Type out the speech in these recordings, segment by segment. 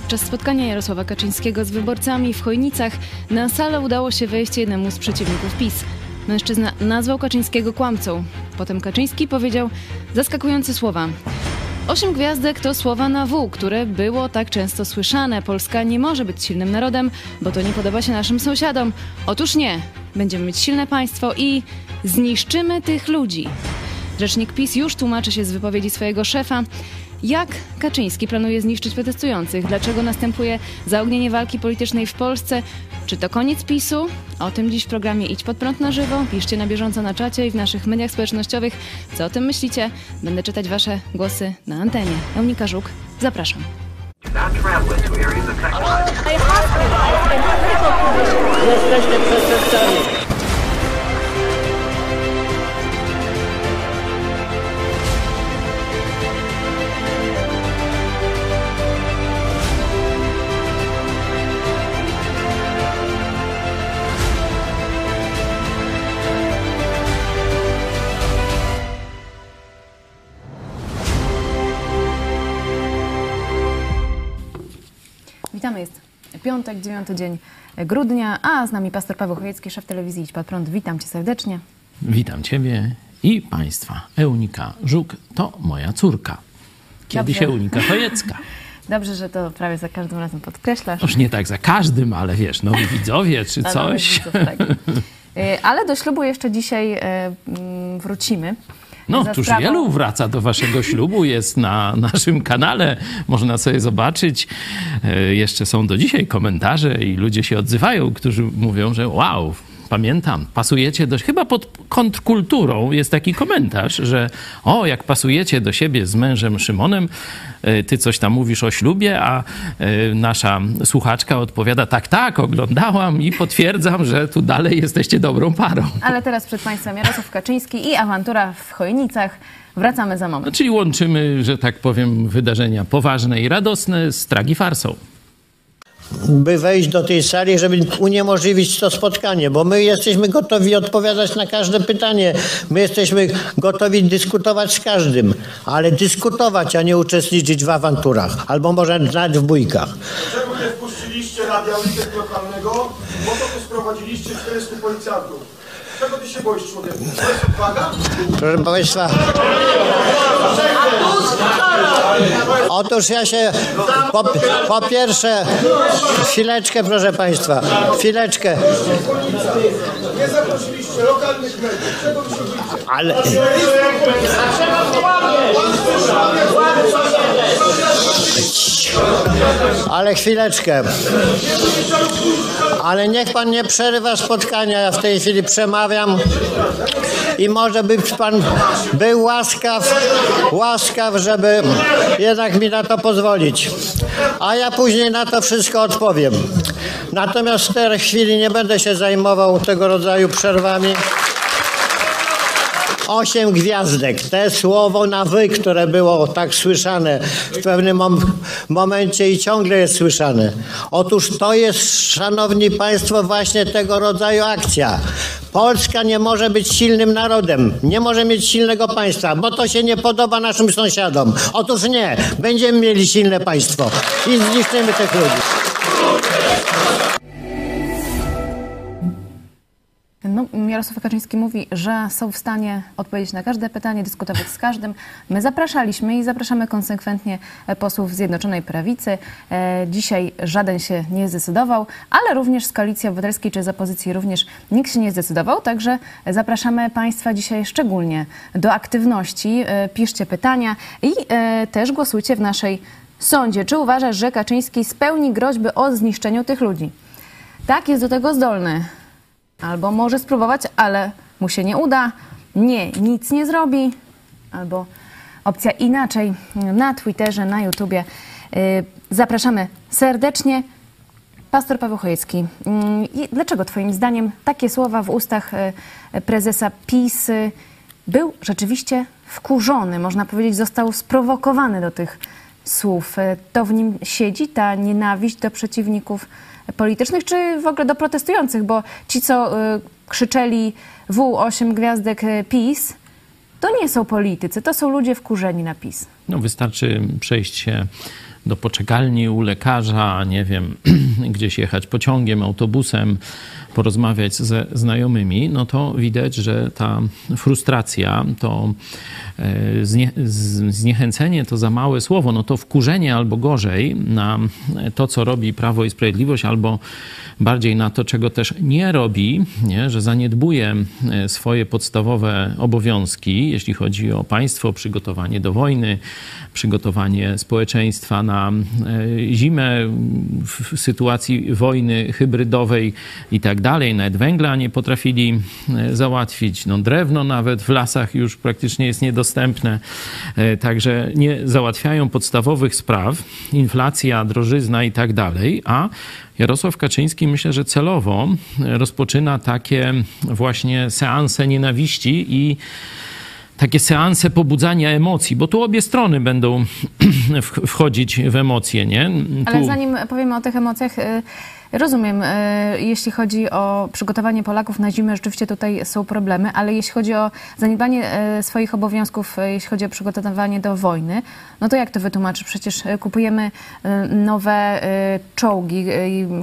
podczas spotkania Jarosława Kaczyńskiego z wyborcami w Chojnicach na salę udało się wejść jednemu z przeciwników PiS. Mężczyzna nazwał Kaczyńskiego kłamcą. Potem Kaczyński powiedział zaskakujące słowa. Osiem gwiazdek to słowa na W, które było tak często słyszane. Polska nie może być silnym narodem, bo to nie podoba się naszym sąsiadom. Otóż nie. Będziemy mieć silne państwo i zniszczymy tych ludzi. Rzecznik PiS już tłumaczy się z wypowiedzi swojego szefa. Jak Kaczyński planuje zniszczyć protestujących? Dlaczego następuje zaognienie walki politycznej w Polsce? Czy to koniec PiSu? O tym dziś w programie Idź Pod Prąd na żywo. Piszcie na bieżąco na czacie i w naszych mediach społecznościowych. Co o tym myślicie? Będę czytać wasze głosy na antenie. Eunika Żuk, zapraszam. Przestępcami. Piątek, dziewiąty dzień grudnia, a z nami pastor Paweł Chojecki, szef telewizji Idź Pod Prąd. Witam cię serdecznie. Witam Ciebie i Państwa. Eunika Żuk to moja córka. Kiedyś Dobrze. Eunika Chojecka. Dobrze, że to prawie za każdym razem podkreślasz. Już nie tak za każdym, ale wiesz, nowi widzowie czy coś. widzów, tak. Y, Ale do ślubu jeszcze dzisiaj mm, wrócimy. No, tuż sprawą- wielu wraca do waszego ślubu, jest na naszym kanale, można sobie zobaczyć. E, Jeszcze są do dzisiaj komentarze i ludzie się odzywają, którzy mówią, że wow, pamiętam, pasujecie do... Chyba pod kontrkulturą jest taki komentarz, że o, jak pasujecie do siebie z mężem Szymonem, e, ty coś tam mówisz o ślubie, a e, nasza słuchaczka odpowiada, tak, tak, oglądałam i potwierdzam, że tu dalej jesteście dobrą parą. Ale teraz przed Państwem Jarosław Kaczyński i awantura w Chojnicach. Wracamy za moment. Czyli łączymy, że tak powiem, wydarzenia poważne i radosne z tragifarsą. By wejść do tej sali, żeby uniemożliwić to spotkanie, bo my jesteśmy gotowi odpowiadać na każde pytanie. My jesteśmy gotowi dyskutować z każdym, ale dyskutować, a nie uczestniczyć w awanturach, albo może nawet w bójkach. Czemu nie wpuściliście radiolitek lokalnego? Po to tu sprowadziliście 400 policjantów. Czego ty się boisz, człowieku? Proszę Państwa. Otóż ja się po, po pierwsze, chwileczkę proszę Państwa, chwileczkę, Nie zaprosiliście lokalnych mediów. Czego wy się boicie? ale Ale chwileczkę. Ale niech pan nie przerywa spotkania. Ja w tej chwili przemawiam. I może by pan był łaskaw, łaskaw, żeby jednak mi na to pozwolić. A ja później na to wszystko odpowiem. Natomiast w tej chwili nie będę się zajmował tego rodzaju przerwami. Osiem gwiazdek. Te słowo na wy, które było tak słyszane w pewnym mom- momencie i ciągle jest słyszane. Otóż to jest, szanowni państwo, właśnie tego rodzaju akcja. Polska nie może być silnym narodem, nie może mieć silnego państwa, bo to się nie podoba naszym sąsiadom. Otóż nie, będziemy mieli silne państwo i zniszczymy tych ludzi. Jarosław Kaczyński mówi, że są w stanie odpowiedzieć na każde pytanie, dyskutować z każdym. My zapraszaliśmy i zapraszamy konsekwentnie posłów Zjednoczonej Prawicy. E, Dzisiaj żaden się nie zdecydował, ale również z Koalicji Obywatelskiej czy z opozycji również nikt się nie zdecydował. Także zapraszamy Państwa dzisiaj szczególnie do aktywności. E, Piszcie pytania i e, też głosujcie w naszej sądzie. Czy uważasz, że Kaczyński spełni groźby o zniszczeniu tych ludzi? Tak, jest do tego zdolny. Albo może spróbować, ale mu się nie uda. Nie, nic nie zrobi. Albo opcja inaczej na Twitterze, na YouTubie. Yy, Zapraszamy serdecznie. Pastor Paweł Chojecki, i dlaczego Twoim zdaniem takie słowa w ustach y, prezesa PiS y, był rzeczywiście wkurzony, można powiedzieć, został sprowokowany do tych słów? Y, To w nim siedzi ta nienawiść do przeciwników politycznych, czy w ogóle do protestujących? Bo ci, co y, krzyczeli W8 gwiazdek y, PiS, to nie są politycy, to są ludzie wkurzeni na PiS. No, wystarczy przejść się do poczekalni u lekarza, nie wiem, gdzieś jechać pociągiem, autobusem, porozmawiać ze znajomymi, no to widać, że ta frustracja, to e, znie, zniechęcenie to za małe słowo, no to wkurzenie albo gorzej na to, co robi Prawo i Sprawiedliwość, albo bardziej na to, czego też nie robi, nie? że zaniedbuje e, swoje podstawowe obowiązki, jeśli chodzi o państwo, przygotowanie do wojny, przygotowanie społeczeństwa na e, zimę w sytuacji wojny hybrydowej i tak dalej. Nawet węgla nie potrafili e, załatwić. No, drewno nawet w lasach już praktycznie jest niedostępne. Także nie załatwiają podstawowych spraw. Inflacja, drożyzna i tak dalej, a Jarosław Kaczyński myślę, że celowo rozpoczyna takie właśnie seanse nienawiści i takie seanse pobudzania emocji, bo tu obie strony będą wchodzić w emocje, nie? Ale tu... zanim powiemy o tych emocjach, y, Rozumiem, e, jeśli chodzi o przygotowanie Polaków na zimę, rzeczywiście tutaj są problemy, ale jeśli chodzi o zaniedbanie e, swoich obowiązków, e, jeśli chodzi o przygotowanie do wojny, no to jak to wytłumaczyć? Przecież kupujemy nowe czołgi.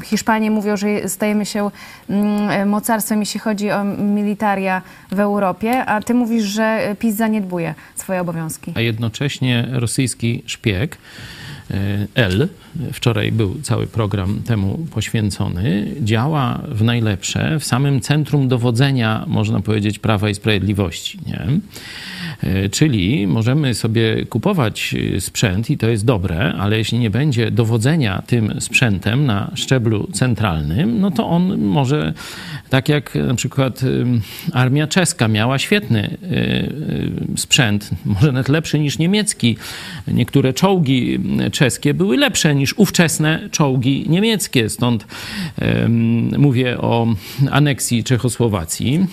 Hiszpanie mówią, że stajemy się mm, mocarstwem, jeśli chodzi o militaria w Europie, a ty mówisz, że PiS zaniedbuje swoje obowiązki. A jednocześnie rosyjski szpieg L, wczoraj był cały program temu poświęcony, działa w najlepsze w samym centrum dowodzenia, można powiedzieć, Prawa i Sprawiedliwości. Nie? E, czyli możemy sobie kupować sprzęt i to jest dobre, ale jeśli nie będzie dowodzenia tym sprzętem na szczeblu centralnym, no to on może, tak jak na przykład armia czeska miała świetny e, sprzęt, może nawet lepszy niż niemiecki. Niektóre czołgi czeskie były lepsze niż ówczesne czołgi niemieckie. Stąd mówię o aneksji Czechosłowacji.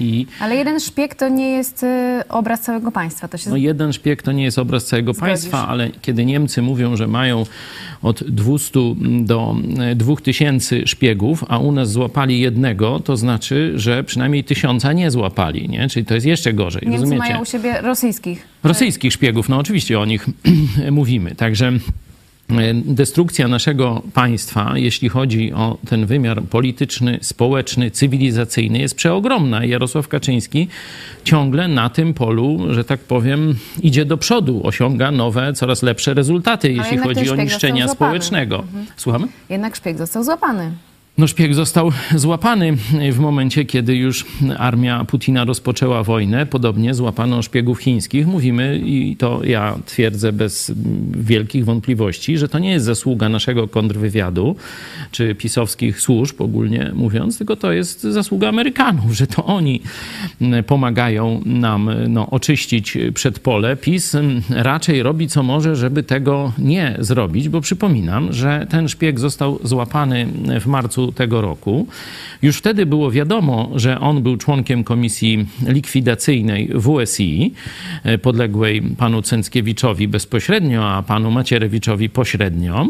I Ale jeden szpieg to nie jest obraz całego państwa. To się... No jeden szpieg to nie jest obraz całego Zgodzisz. państwa, ale kiedy Niemcy mówią, że mają od 200 do 2000 szpiegów, a u nas złapali jednego, to znaczy, że przynajmniej tysiąca nie złapali. Nie? Czyli to jest jeszcze gorzej. Niemcy rozumiecie? mają u siebie rosyjskich. Rosyjskich szpiegów, no oczywiście o nich mówimy. Także E, destrukcja naszego państwa, jeśli chodzi o ten wymiar polityczny, społeczny, cywilizacyjny, jest przeogromna. Jarosław Kaczyński ciągle na tym polu, że tak powiem, idzie do przodu, osiąga nowe, coraz lepsze rezultaty, jeśli chodzi o niszczenia społecznego. Mhm. Słuchamy? Jednak szpieg został złapany. No, szpieg został złapany w momencie, kiedy już armia Putina rozpoczęła wojnę. Podobnie złapano szpiegów chińskich. Mówimy, i to ja twierdzę bez wielkich wątpliwości, że to nie jest zasługa naszego kontrwywiadu czy pisowskich służb, ogólnie mówiąc, tylko to jest zasługa Amerykanów, że to oni pomagają nam no, oczyścić przedpole. PiS raczej robi co może, żeby tego nie zrobić, bo przypominam, że ten szpieg został złapany w marcu tego roku. Już wtedy było wiadomo, że on był członkiem komisji likwidacyjnej WSI, e, podległej panu Cęckiewiczowi bezpośrednio, a panu Macierewiczowi pośrednio.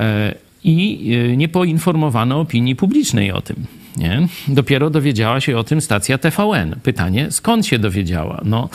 E, I e, nie poinformowano opinii publicznej o tym. Nie? Dopiero dowiedziała się o tym stacja TVN. Pytanie, skąd się dowiedziała? No,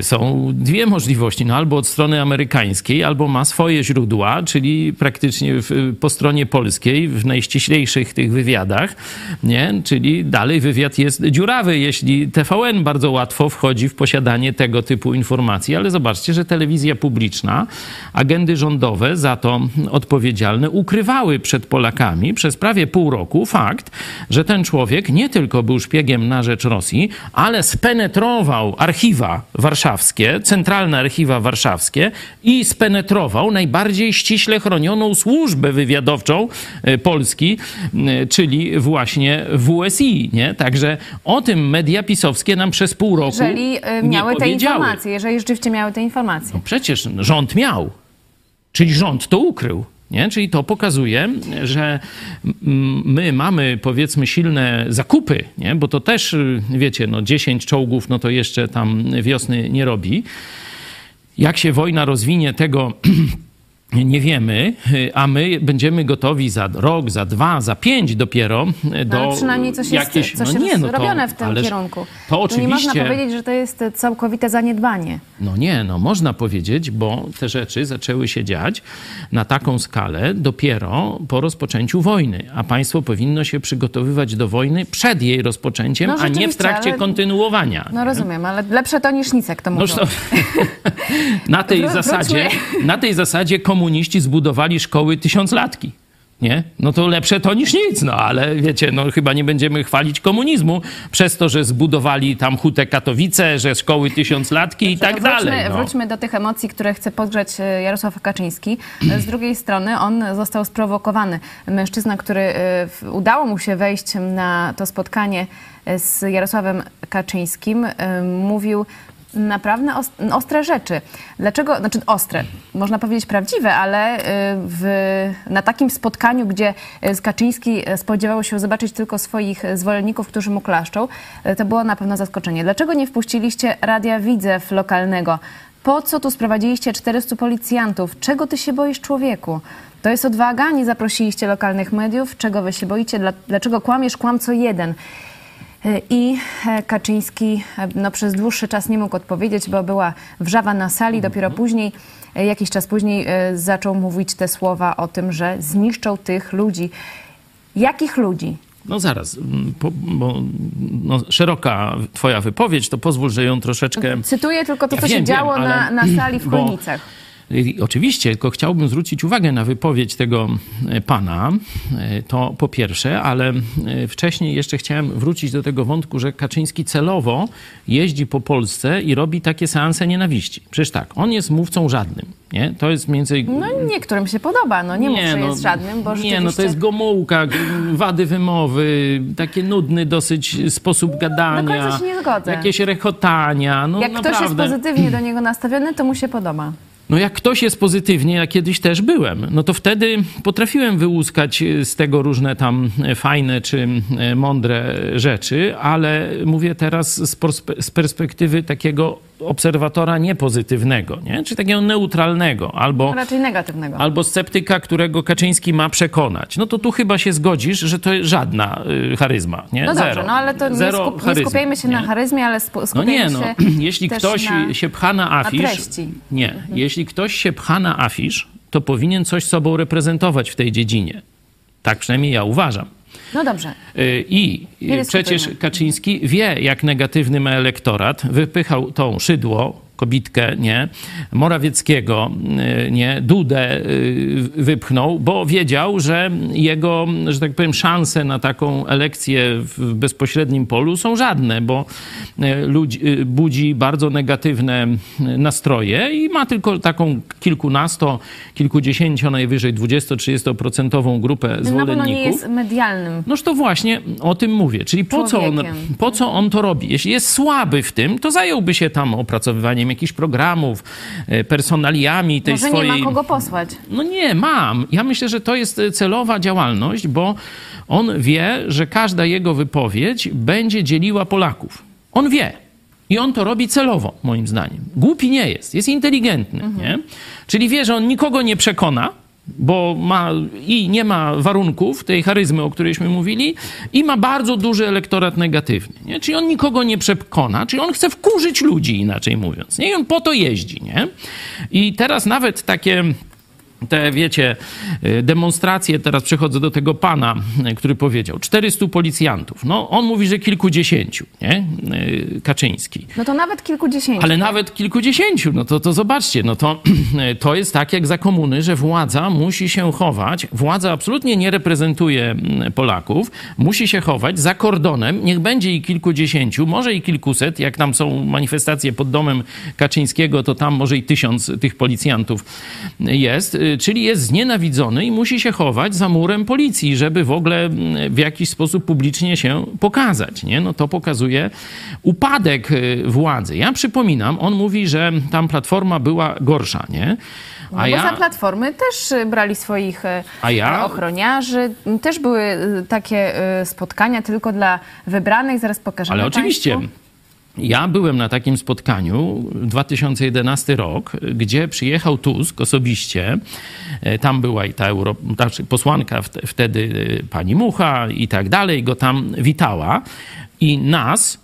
są dwie możliwości. No, albo od strony amerykańskiej, albo ma swoje źródła, czyli praktycznie w, po stronie polskiej, w najściślejszych tych wywiadach, nie? czyli dalej wywiad jest dziurawy, jeśli TVN bardzo łatwo wchodzi w posiadanie tego typu informacji. Ale zobaczcie, że telewizja publiczna, agendy rządowe za to odpowiedzialne ukrywały przed Polakami przez prawie pół roku fakt, że ten człowiek nie tylko był szpiegiem na rzecz Rosji, ale spenetrował archiwa warszawskie, centralne archiwa warszawskie i spenetrował najbardziej ściśle chronioną służbę wywiadowczą e, Polski, e, czyli właśnie WSI. Nie? Także o tym media pisowskie nam przez pół roku Jeżeli e, miały te informacje, jeżeli rzeczywiście miały te informacje. No przecież rząd miał. Czyli rząd to ukrył. Nie? Czyli to pokazuje, że my mamy powiedzmy silne zakupy, nie? bo to też, wiecie, no 10 czołgów, no to jeszcze tam wiosny nie robi. Jak się wojna rozwinie, tego nie wiemy, y, a my będziemy gotowi za rok, za dwa, za pięć dopiero y, do No, ale przynajmniej coś jest, jakieś... coś no nie, jest no to, robione w tym kierunku. To oczywiście... nie można powiedzieć, że to jest całkowite zaniedbanie. No nie, no można powiedzieć, bo te rzeczy zaczęły się dziać na taką skalę dopiero po rozpoczęciu wojny, a państwo powinno się przygotowywać do wojny przed jej rozpoczęciem, No a nie w trakcie ale- kontynuowania. No rozumiem, ale lepsze to niż nic, jak to mówią. Noż to, na, tej zasadzie, na tej zasadzie komuniści zbudowali szkoły tysiąclatki. Nie? No to lepsze to niż nic, no ale wiecie, no chyba nie będziemy chwalić komunizmu przez to, że zbudowali tam hutę Katowice, że szkoły tysiąclatki i tak wróćmy, dalej. No. wróćmy do tych emocji, które chce podgrzać e, Jarosław Kaczyński. Z drugiej strony on został sprowokowany. Mężczyzna, który e, udało mu się wejść na to spotkanie e, z Jarosławem Kaczyńskim, mówił naprawdę os- ostre rzeczy. Dlaczego? Znaczy ostre, można powiedzieć prawdziwe, ale e, w, na takim spotkaniu, gdzie z Kaczyński e, spodziewał się zobaczyć tylko swoich zwolenników, którzy mu klaszczą, to było na pewno zaskoczenie. Dlaczego nie wpuściliście Radia Widzew lokalnego? Po co tu sprowadziliście 400 policjantów? Czego ty się boisz, człowieku? To jest odwaga, nie zaprosiliście lokalnych mediów. Czego wy się boicie? Dla- Dlaczego kłamiesz? Kłamco jeden. I e, Kaczyński e, no, przez dłuższy czas nie mógł odpowiedzieć, bo była wrzawa na sali. Dopiero później, e, jakiś czas później, e, zaczął mówić te słowa o tym, że zniszczą tych ludzi. Jakich ludzi? No zaraz, po, bo no, szeroka twoja wypowiedź, to pozwól, że ją troszeczkę... Cytuję tylko to, Ja co się wiem, działo wiem, na, ale- na sali w bo- Chojnicach. I Oczywiście, tylko chciałbym zwrócić uwagę na wypowiedź tego e, pana. E, To po pierwsze, ale e, wcześniej jeszcze chciałem wrócić do tego wątku, że Kaczyński celowo jeździ po Polsce i robi takie seanse nienawiści. Przecież tak, on jest mówcą żadnym. Nie? To jest między No niektórym się podoba, no nie, mów, że jest żadnym, bo Nie, rzeczywiście... no to jest gomułka, wady wymowy, taki nudny dosyć sposób gadania. Do końca się nie zgodzę. Jakieś rechotania, no Jak ktoś jest naprawdę. pozytywnie do niego nastawiony, to mu się podoba. No jak ktoś jest pozytywnie, ja kiedyś też byłem, no to wtedy potrafiłem wyłuskać y, z tego różne tam e, fajne czy e, mądre rzeczy, ale mówię teraz z perspektywy takiego obserwatora niepozytywnego, nie? czy takiego neutralnego, albo Raczej negatywnego. albo sceptyka, którego Kaczyński ma przekonać. No to tu chyba się zgodzisz, że to jest żadna y, charyzma, nie? No Zero. dobrze, no ale to nie, Zero skup, nie skupiajmy się nie? na charyzmie, ale No skupiajmy nie, no, się jeśli ktoś na... się pcha na afisz... treści. Nie, jeśli ktoś się pcha na afisz, to powinien coś sobą reprezentować w tej dziedzinie. Tak przynajmniej ja uważam. No dobrze. Y, I y, przecież. Kaczyński wie, jak negatywny ma elektorat. Wypychał tą szydło, kobitkę, nie, Morawieckiego, y, nie, Dudę y, wypchnął, bo wiedział, że jego, że tak powiem, szanse na taką elekcję w bezpośrednim polu są żadne, bo y, ludzi, budzi bardzo negatywne nastroje i ma tylko taką kilkunasto, kilkudziesięcio, najwyżej 20-30% grupę Na pewno zwolenników. nie jest medialnym. Noż to właśnie o tym mówię. Czyli po co, on, po co on to robi? Jeśli jest słaby w tym, to zająłby się tam opracowywaniem jakichś programów, e, personaliami tej Może swojej... nie ma kogo posłać. No nie, mam. Ja myślę, że to jest e, celowa działalność, bo on wie, że każda jego wypowiedź będzie dzieliła Polaków. On wie. I on to robi celowo, moim zdaniem. Głupi nie jest, jest inteligentny. Nie? Czyli wie, że on nikogo nie przekona, bo ma i nie ma warunków tej charyzmy, o którejśmy mówili, i ma bardzo duży elektorat negatywny. Nie? Czyli on nikogo nie przekona, czyli on chce wkurzyć ludzi, inaczej mówiąc. Nie? I on po to jeździ. Nie? I teraz nawet takie te, wiecie, y, demonstracje, teraz przechodzę do tego pana, y, który powiedział, 400 policjantów. No, on mówi, że kilkudziesięciu, nie? Y, Kaczyński. No to nawet kilkudziesięciu. Ale nawet kilkudziesięciu, no to, to zobaczcie, no to, to jest tak jak za komuny, że władza musi się chować, władza absolutnie nie reprezentuje mm, Polaków, musi się chować za kordonem, niech będzie i kilkudziesięciu, może i kilkuset, jak tam są manifestacje pod domem Kaczyńskiego, to tam może i tysiąc tych policjantów jest, czyli jest znienawidzony i musi się chować za murem policji, żeby w ogóle mm, w jakiś sposób publicznie się pokazać, nie? No to pokazuje upadek y, władzy. Ja przypominam, on mówi, że tam Platforma była gorsza, nie? No bo za Platformy też y, brali swoich y, A ja? ochroniarzy. Też były takie spotkania tylko dla wybranych. Zaraz pokażemy Ale oczywiście. Państwu. Ja byłem na takim spotkaniu 2011 rok, gdzie przyjechał Tusk osobiście. E, Tam była i ta Euro, posłanka wte- wtedy e, pani Mucha i tak dalej, go tam witała. I nas,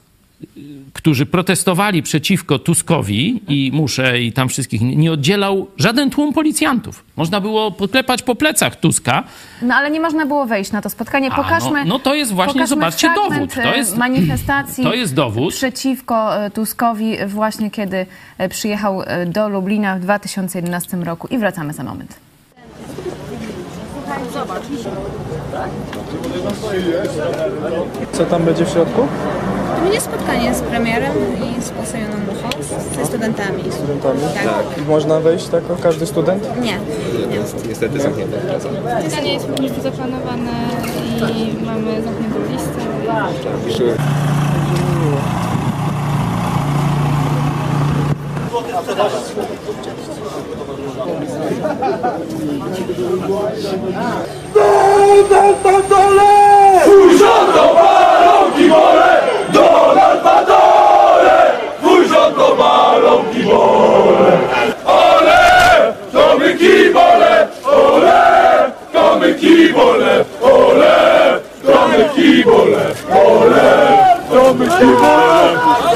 którzy protestowali przeciwko Tuskowi i Muszę i tam wszystkich, nie oddzielał żaden tłum policjantów. Można było poklepać po plecach Tuska, No ale nie można było wejść na to spotkanie. A, Pokażmy. no- no to jest właśnie, zobaczcie, dowód. To jest- manifestacji. to jest dowód. Przeciwko e, Tuskowi, właśnie kiedy e, przyjechał do Lublina w 2011 roku. I wracamy za moment. Co tam będzie w środku? To będzie spotkanie z premierem i z posejoną Muchą, ze studentami. Studentami? Tak. I Można wejść tak, każdy student? Nie, nie. Niestety zamknięte. Spotkanie jest już zaplanowane i mamy zamkniętą listę. Donald Patole! Twój rząd to balonki mole! Donald Patole! Twój rząd to balonki mole! Ole! To my kibole! Ole! To my kibole! Ole! To my kibole! Ole! To my kibole!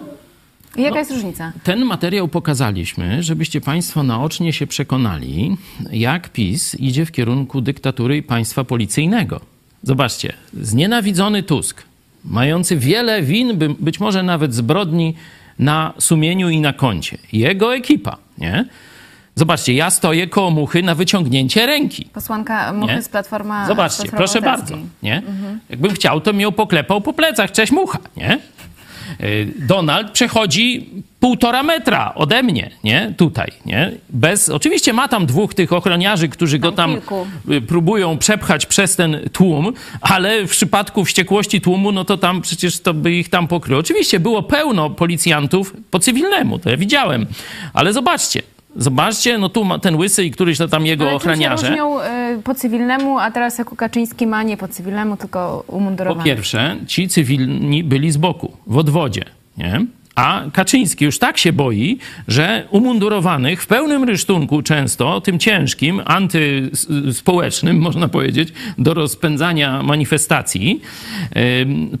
I jaka jest różnica? Ten materiał pokazaliśmy, żebyście Państwo naocznie się przekonali, jak PiS idzie w kierunku dyktatury i państwa policyjnego. Zobaczcie, znienawidzony Tusk, mający wiele win, by- być może nawet zbrodni na sumieniu i na koncie. Jego ekipa, nie? Zobaczcie, ja stoję koło muchy na wyciągnięcie ręki. Posłanka Muchy Nie? z Platforma Zobaczcie, proszę bardzo. Nie? Jakbym chciał, to mnie poklepał po plecach. Cześć mucha, nie? Y, Donald przechodzi półtora metra ode mnie, nie? Tutaj, nie? Bez, oczywiście ma tam dwóch tych ochroniarzy, którzy go Tam kilku. y, próbują przepchać przez ten tłum, ale w przypadku wściekłości tłumu, no to tam przecież to by ich tam pokryło. Oczywiście było pełno policjantów po cywilnemu, to ja widziałem, ale zobaczcie, zobaczcie, no tu ma ten łysy i któryś to tam jego Ale czym się ochroniarze. różnią y, po cywilnemu, a teraz jako Kaczyński ma nie po cywilnemu, tylko Po umundurowany? pierwsze, ci cywilni byli z boku, w odwodzie, nie? A Kaczyński już tak się boi, że umundurowanych w pełnym rysztunku często, tym ciężkim, antyspołecznym, można powiedzieć, do rozpędzania manifestacji,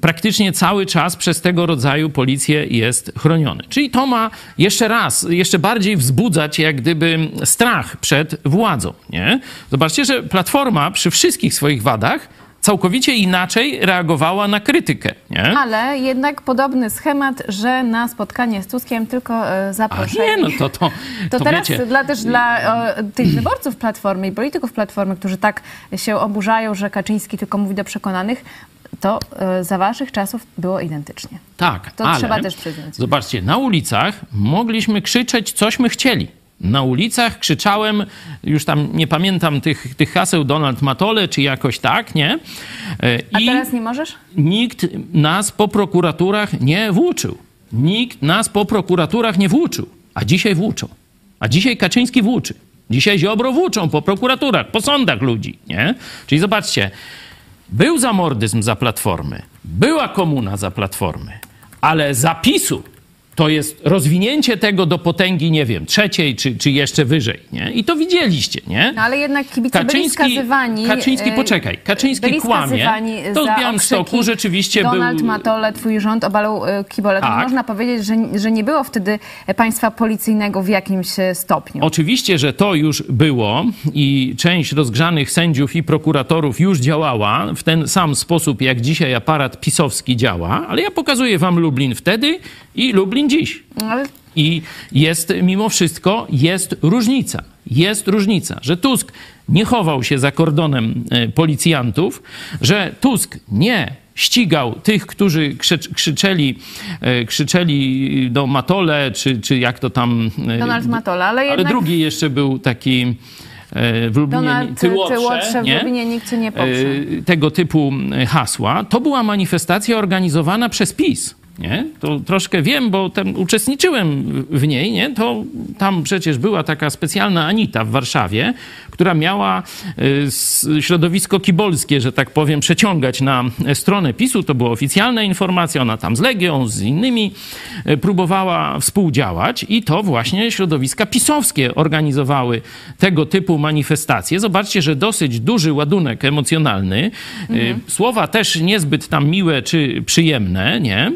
praktycznie cały czas przez tego rodzaju policję jest chroniony. Czyli to ma jeszcze raz, jeszcze bardziej wzbudzać jak gdyby strach przed władzą, nie? Zobaczcie, że Platforma przy wszystkich swoich wadach całkowicie inaczej reagowała na krytykę, nie? Ale jednak podobny schemat, że na spotkanie z Tuskiem tylko A zaproszeni. nie, no to to, To, to teraz wiecie, dla, też dla o, tych wyborców Platformy i polityków Platformy, którzy tak się oburzają, że Kaczyński tylko mówi do przekonanych, to y, za waszych czasów było identycznie. tak, to ale trzeba też przyznać. Zobaczcie, na ulicach mogliśmy krzyczeć, cośmy chcieli. Na ulicach krzyczałem, już tam nie pamiętam tych, tych haseł Donald Matole, czy jakoś tak, nie? E, A I teraz nie możesz? nikt nas po prokuraturach nie włóczył. Nikt nas po prokuraturach nie włóczył. A dzisiaj włóczą. A dzisiaj Kaczyński włóczy. Dzisiaj Ziobro włóczą po prokuraturach, po sądach ludzi, nie? Czyli zobaczcie, był zamordyzm za Platformy, była komuna za Platformy, ale zapisu to jest rozwinięcie tego do potęgi, nie wiem, trzeciej czy, czy jeszcze wyżej, nie? I to widzieliście, nie? No ale jednak kibice byli skazywani. Kaczyński, poczekaj, Kaczyński kłamie. To w Białymstoku rzeczywiście Donald był... Matole, twój rząd obalał y, kibole. Tak. można powiedzieć, że, że nie było wtedy państwa policyjnego w jakimś e, stopniu. Oczywiście, że to już było i część rozgrzanych sędziów i prokuratorów już działała w ten sam sposób, jak dzisiaj aparat pisowski działa, ale ja pokazuję wam Lublin wtedy i Lublin dziś. Ale I jest, mimo wszystko, jest różnica. Jest różnica, że Tusk nie chował się za kordonem e, policjantów, że Tusk nie ścigał tych, którzy krzycz, krzyczeli, e, krzyczeli do Matole, czy, czy jak to tam... e, Donald Matola, ale Ale jednak drugi jeszcze był taki e, w Lublinie, Donald Tyłotrze, Tyłotrze w nie? Lublinie nikt cię nie poprze. e, tego typu e, hasła, to była manifestacja organizowana przez PiS. Nie? To troszkę wiem, bo tam uczestniczyłem w niej. Nie? To tam przecież była taka specjalna Anita w Warszawie, która miała e, środowisko kibolskie, że tak powiem, przeciągać na stronę PiSu. To była oficjalna informacja. Ona tam z Legią, z innymi e, próbowała współdziałać i to właśnie środowiska pisowskie organizowały tego typu manifestacje. Zobaczcie, że dosyć duży ładunek emocjonalny. E, Słowa też niezbyt tam miłe czy przyjemne, nie?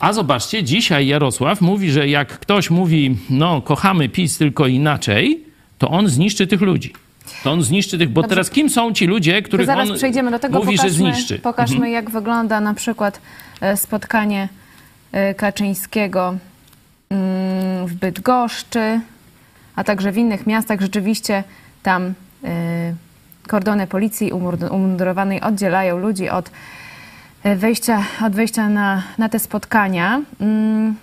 A zobaczcie, dzisiaj Jarosław mówi, że jak ktoś mówi, no kochamy PiS tylko inaczej, to on zniszczy tych ludzi. To on zniszczy tych, bo teraz kim są ci ludzie, To których zaraz on przejdziemy do tego. mówi, pokażmy, że zniszczy. Mhm. Pokażmy, jak wygląda na przykład e, spotkanie e, Kaczyńskiego mm, w Bydgoszczy, a także w innych miastach. Rzeczywiście tam e, kordony policji umundurowanej oddzielają ludzi od wejścia, od wejścia na, na te spotkania. Mm,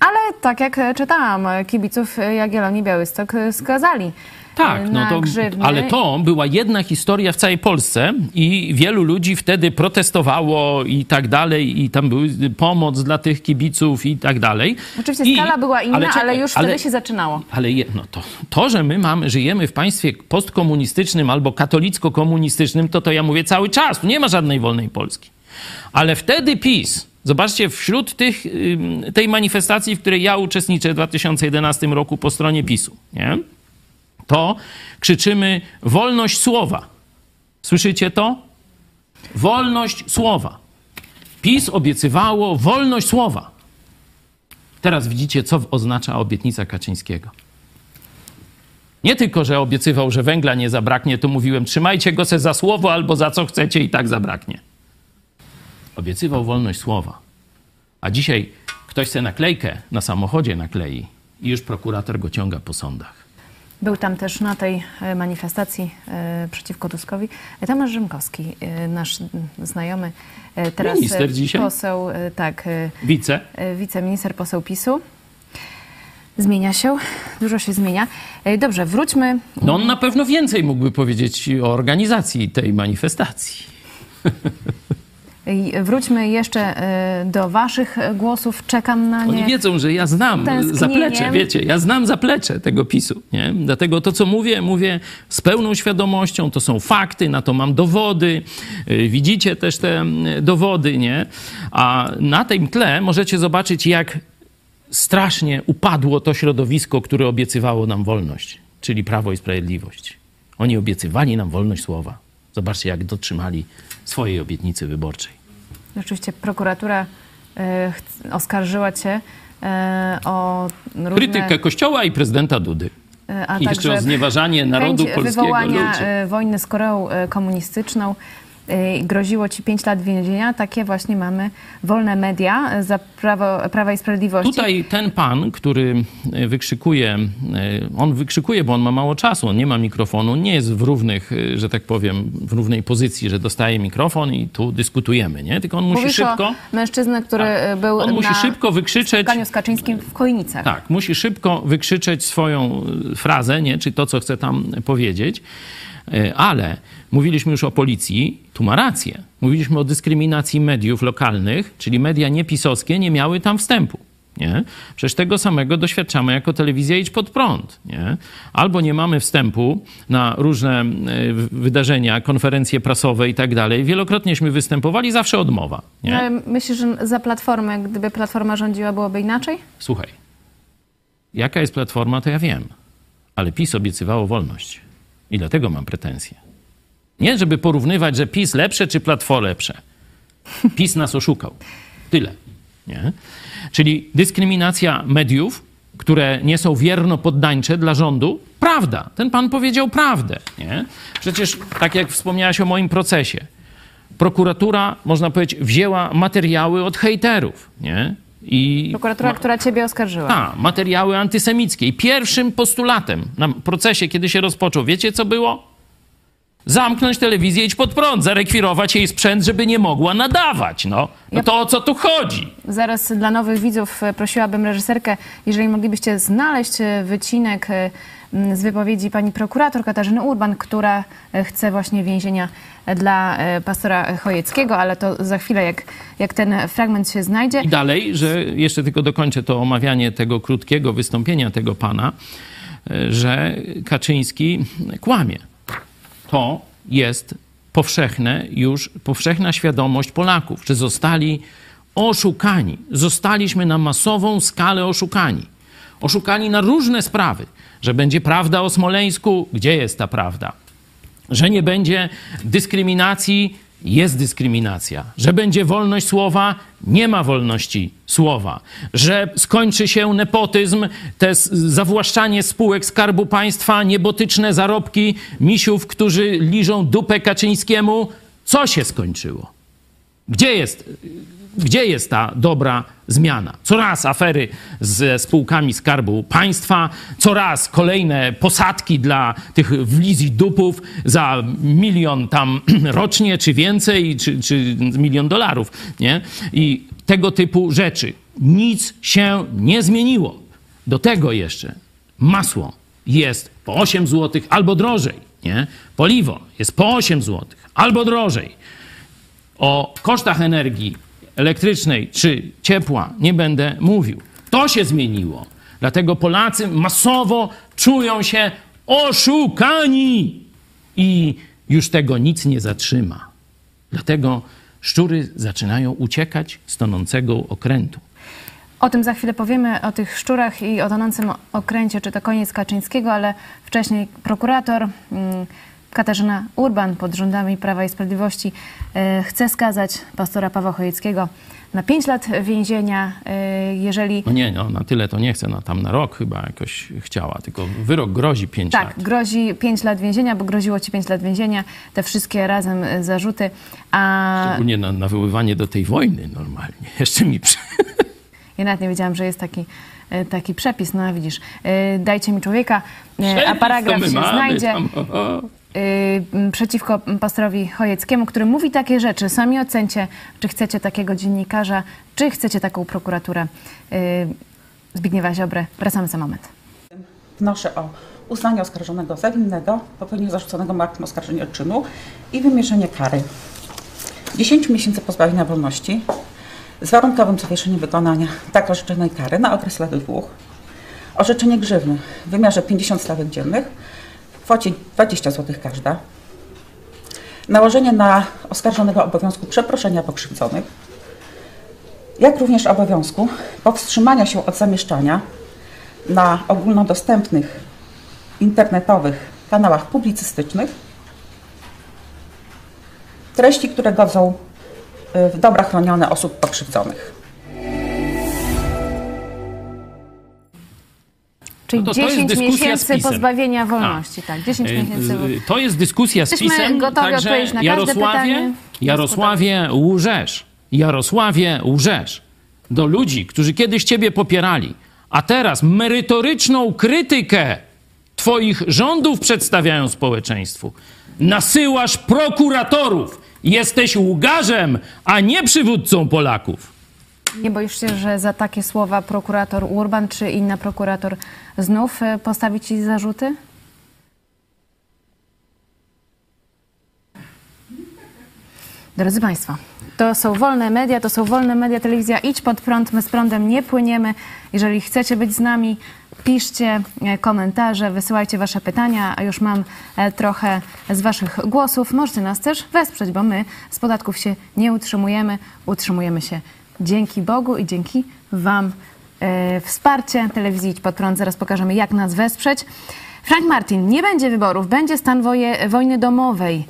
Ale tak jak e, czytałam, e, kibiców e, Jagiellonii Białystok e, skazali Tak, no to, grzywny. ale to była jedna historia w całej Polsce i wielu ludzi wtedy protestowało i tak dalej, i tam była pomoc dla tych kibiców i tak dalej. Oczywiście I- skala była inna, ale, czekaj, już ale- wtedy się zaczynało. Ale je, no to, to, że my mamy, żyjemy w państwie postkomunistycznym albo katolicko-komunistycznym, to to ja mówię cały czas. Tu nie ma żadnej wolnej Polski. Ale wtedy PiS, zobaczcie, wśród tych, tej manifestacji, w której ja uczestniczę w 2011 roku po stronie PiSu, nie? To krzyczymy wolność słowa. Słyszycie to? Wolność słowa. PiS obiecywało wolność słowa. Teraz widzicie, co oznacza obietnica Kaczyńskiego. Nie tylko, że obiecywał, że węgla nie zabraknie, to mówiłem, trzymajcie go se za słowo albo za co chcecie i tak zabraknie. Obiecywał wolność słowa. A dzisiaj ktoś se naklejkę na samochodzie naklei i już prokurator go ciąga po sądach. Był tam też na tej e, manifestacji e, przeciwko Tuskowi Tomasz Rzymkowski, e, nasz znajomy, e, teraz Minister e, dzisiaj? poseł, e, tak, e, Wice? e, wiceminister, poseł PiSu. Zmienia się, dużo się zmienia. E, Dobrze, wróćmy. No on na pewno więcej mógłby powiedzieć o organizacji tej manifestacji. Wróćmy jeszcze e, do waszych głosów. Czekam na Oni nie. wiedzą, że ja znam zaplecze, wiecie, ja znam zaplecze tego PiSu, nie? Dlatego to, co mówię, mówię z pełną świadomością, to są fakty, na to mam dowody, y, widzicie też te dowody, nie? A na tym tle możecie zobaczyć, jak strasznie upadło to środowisko, które obiecywało nam wolność, czyli Prawo i Sprawiedliwość. Oni obiecywali nam wolność słowa. Zobaczcie, jak dotrzymali swojej obietnicy wyborczej. Oczywiście prokuratura chc- oskarżyła cię e, o różne... Krytykę Kościoła i prezydenta Dudy. E, A I jeszcze o znieważanie narodu polskiego wywołania ludzi. wojny z Koreą komunistyczną. I Groziło ci 5 lat więzienia. Takie właśnie mamy wolne media za prawo, Prawa i Sprawiedliwości. Tutaj ten pan, który e, wykrzykuje, e, on wykrzykuje, bo on ma mało czasu, on nie ma mikrofonu, nie jest w równych, że tak powiem, w równej pozycji, że dostaje mikrofon i tu dyskutujemy, nie? Tylko on musi Mówisz szybko, mężczyznę, który e, był on na musi szybko wykrzyczeć, spotkaniu z Kaczyńskim w Chojnicach. tak, musi szybko wykrzyczeć swoją frazę, nie? Czy to, co chce tam powiedzieć. E, Ale mówiliśmy już o policji, tu ma rację. Mówiliśmy o dyskryminacji mediów lokalnych, czyli media niepisowskie nie miały tam wstępu. Nie? Przecież tego samego doświadczamy jako telewizja Idź Pod Prąd. Nie? Albo nie mamy wstępu na różne e, wydarzenia, konferencje prasowe i tak dalej. Wielokrotnieśmy występowali, zawsze odmowa. Nie? Ale Myślisz, że za Platformę, gdyby Platforma rządziła, byłoby inaczej? Słuchaj, jaka jest platforma, to ja wiem, ale PiS obiecywało wolność i dlatego mam pretensje. Nie, żeby porównywać, że PiS lepsze czy platforma lepsze. PiS nas oszukał. Tyle. Nie? Czyli dyskryminacja mediów, które nie są wierno poddańcze dla rządu. Prawda. Ten pan powiedział prawdę. Nie? Przecież, tak jak wspomniałaś o moim procesie, prokuratura, można powiedzieć, wzięła materiały od hejterów, nie? I Prokuratura, która ciebie oskarżyła. a, materiały antysemickie. I pierwszym postulatem na procesie, kiedy się rozpoczął, wiecie co było? Zamknąć telewizję, idź pod prąd, zarekwirować jej sprzęt, żeby nie mogła nadawać. No, no to o co tu chodzi? Zaraz dla nowych widzów e, prosiłabym reżyserkę, jeżeli moglibyście znaleźć e, wycinek e, z wypowiedzi pani prokurator Katarzyny Urban, która chce właśnie więzienia dla pastora Chojeckiego, ale to za chwilę, jak, jak ten fragment się znajdzie. I dalej, że jeszcze tylko dokończę to omawianie tego krótkiego wystąpienia tego pana, że Kaczyński kłamie. To jest powszechne już, powszechna świadomość Polaków, że zostali oszukani. Zostaliśmy na masową skalę oszukani. Oszukani na różne sprawy, że będzie prawda o Smoleńsku, gdzie jest ta prawda? że nie będzie dyskryminacji, jest dyskryminacja, że będzie wolność słowa, nie ma wolności słowa, że skończy się nepotyzm, te zawłaszczanie spółek Skarbu Państwa, niebotyczne zarobki misiów, którzy liżą dupę Kaczyńskiemu. Co się skończyło? Gdzie jest, gdzie jest ta dobra zmiana? Coraz afery ze spółkami Skarbu Państwa, coraz kolejne posadki dla tych wlizji dupów za milion tam rocznie, czy więcej, czy, czy milion dolarów, nie? I tego typu rzeczy. Nic się nie zmieniło. Do tego jeszcze masło jest po 8 zł albo drożej, nie? Paliwo jest po 8 zł albo drożej. O kosztach energii elektrycznej czy ciepła nie będę mówił. To się zmieniło. Dlatego Polacy masowo czują się oszukani i już tego nic nie zatrzyma. Dlatego szczury zaczynają uciekać z tonącego okrętu. O tym za chwilę powiemy, o tych szczurach i o tonącym okręcie, czy to koniec Kaczyńskiego, ale wcześniej prokurator mm, Katarzyna Urban pod rządami Prawa i Sprawiedliwości e, chce skazać pastora Pawła Chojeckiego na 5 lat więzienia, e, jeżeli... No nie, no, na tyle to nie chcę, no, tam na rok chyba jakoś chciała, tylko wyrok grozi 5 Tak, lat. grozi 5 lat więzienia, bo groziło ci 5 lat więzienia, te wszystkie razem e, zarzuty, a Szczególnie na nawoływanie do tej wojny normalnie. Jeszcze mi przy... ja nawet nie wiedziałam, że jest taki, taki przepis, no widzisz, dajcie mi człowieka, a paragraf się znajdzie. Tam, przeciwko pastorowi Chojeckiemu, który mówi takie rzeczy. Sami ocencie, czy chcecie takiego dziennikarza, czy chcecie taką prokuraturę. Y, Zbigniewa Ziobrę. Wracamy za moment. Wnoszę o uznanie oskarżonego za winnego, popełnienie zarzuconego mu aktem oskarżenia czynu i wymierzenie kary 10 miesięcy pozbawienia wolności z warunkowym zawieszeniem wykonania tak orzeczonej kary na okres lat dwóch, orzeczenie grzywny w wymiarze 50 stawek dziennych kwocie 20 zł każda, nałożenie na oskarżonego obowiązku przeproszenia pokrzywdzonych, jak również obowiązku powstrzymania się od zamieszczania na ogólnodostępnych internetowych kanałach publicystycznych. Treści, które godzą y, w dobra chronione osób pokrzywdzonych. Czyli No to to jest 10 dyskusja z miesięcy pozbawienia wolności. A. Tak, 10 Y, miesięcy. y, To jest dyskusja z Jesteśmy PiSem. gotowi także odpowiedzieć na Jarosławie, pytanie. Jarosławie, łżesz. Jarosławie, łżesz. Do ludzi, którzy kiedyś ciebie popierali, a teraz merytoryczną krytykę twoich rządów przedstawiają społeczeństwu. Nasyłasz prokuratorów. Jesteś łgarzem, a nie przywódcą Polaków. Nie boisz się, że za takie słowa prokurator Urban czy inna prokurator znów y, postawi ci zarzuty? Drodzy Państwo, to są wolne media, to są wolne media, telewizja Idź Pod Prąd, my z prądem nie płyniemy. Jeżeli chcecie być z nami, piszcie e, komentarze, wysyłajcie Wasze pytania, a już mam e, trochę z Waszych głosów. Możecie nas też wesprzeć, bo my z podatków się nie utrzymujemy, utrzymujemy się dzięki Bogu i dzięki Wam. E, Wsparcie telewizji Idź Pod Prąd, zaraz pokażemy jak nas wesprzeć. Frank Martin, nie będzie wyborów, będzie stan woje, wojny domowej.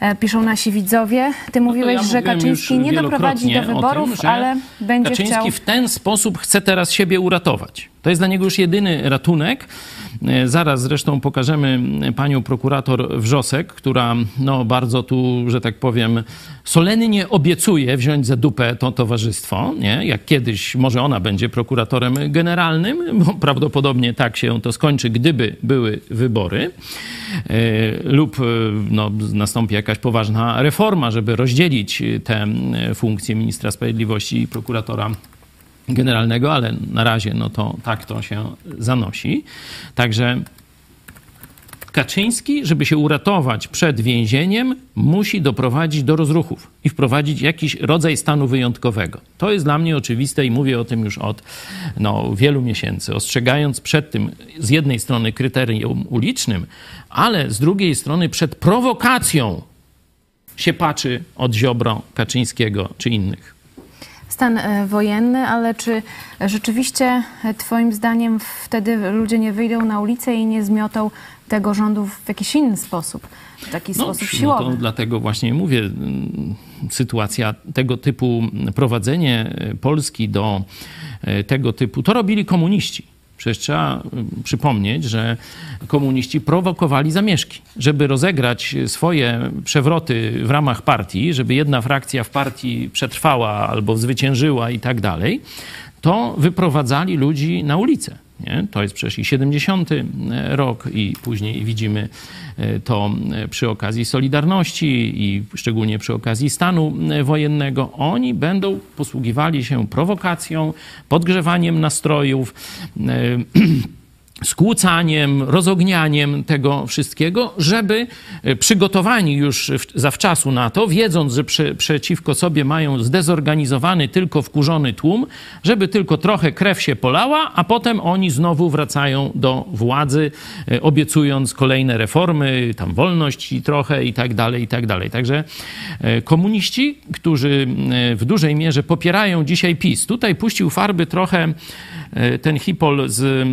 E, Piszą nasi widzowie. Ty mówiłeś, No to ja że Kaczyński nie doprowadzi do wyborów, tym, ale będzie Kaczyński chciał. w ten sposób chce teraz siebie uratować. To jest dla niego już jedyny ratunek. E, Zaraz zresztą pokażemy panią prokurator Wrzosek, która no, bardzo tu, że tak powiem, solennie obiecuje wziąć za dupę to towarzystwo. Nie? Jak kiedyś może ona będzie prokuratorem generalnym, bo prawdopodobnie tak się to skończy, gdyby były wybory. E, Lub e, no, nastąpi jakaś poważna reforma, żeby rozdzielić te e, funkcje ministra sprawiedliwości i prokuratora generalnego, ale na razie no to tak to się zanosi. Także Kaczyński, żeby się uratować przed więzieniem, musi doprowadzić do rozruchów i wprowadzić jakiś rodzaj stanu wyjątkowego. To jest dla mnie oczywiste i mówię o tym już od no, wielu miesięcy, ostrzegając przed tym z jednej strony kryterium ulicznym, ale z drugiej strony przed prowokacją się patrzy od Ziobro, Kaczyńskiego czy innych. Stan e, wojenny, ale czy rzeczywiście e, Twoim zdaniem wtedy ludzie nie wyjdą na ulicę i nie zmiotą tego rządu w jakiś inny sposób, w taki sposób No siłowy? to dlatego właśnie mówię, sytuacja tego typu, prowadzenie e, Polski do tego typu, to robili komuniści. Przecież trzeba mm, przypomnieć, że komuniści prowokowali zamieszki, żeby rozegrać swoje przewroty w ramach partii, żeby jedna frakcja w partii przetrwała albo zwyciężyła i tak dalej, to wyprowadzali ludzi na ulicę. Nie? To jest przecież i 70 rok, i później widzimy e, to e, przy okazji Solidarności i szczególnie przy okazji stanu e, wojennego. Oni będą posługiwali się prowokacją, podgrzewaniem nastrojów. skłócaniem, rozognianiem tego wszystkiego, żeby e, przygotowani już zawczasu na to, wiedząc, że prze, przeciwko sobie mają zdezorganizowany, tylko wkurzony tłum, żeby tylko trochę krew się polała, a potem oni znowu wracają do władzy, e, obiecując kolejne reformy, tam wolność i trochę i tak dalej, i tak dalej. Także e, komuniści, którzy w dużej mierze popierają dzisiaj PiS, tutaj puścił farby trochę ten hipol z,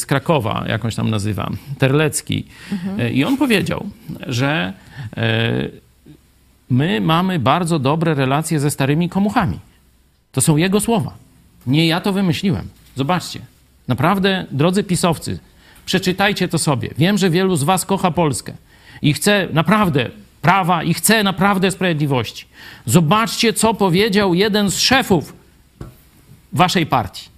z Krakowa, jakąś tam nazywa, Terlecki. E, I on powiedział, że e, my mamy bardzo dobre relacje ze starymi komuchami. To są jego słowa. Nie ja to wymyśliłem. Zobaczcie. Naprawdę, drodzy pisowcy, przeczytajcie to sobie. Wiem, że wielu z was kocha Polskę i chce naprawdę prawa i chce naprawdę sprawiedliwości. Zobaczcie, co powiedział jeden z szefów waszej partii.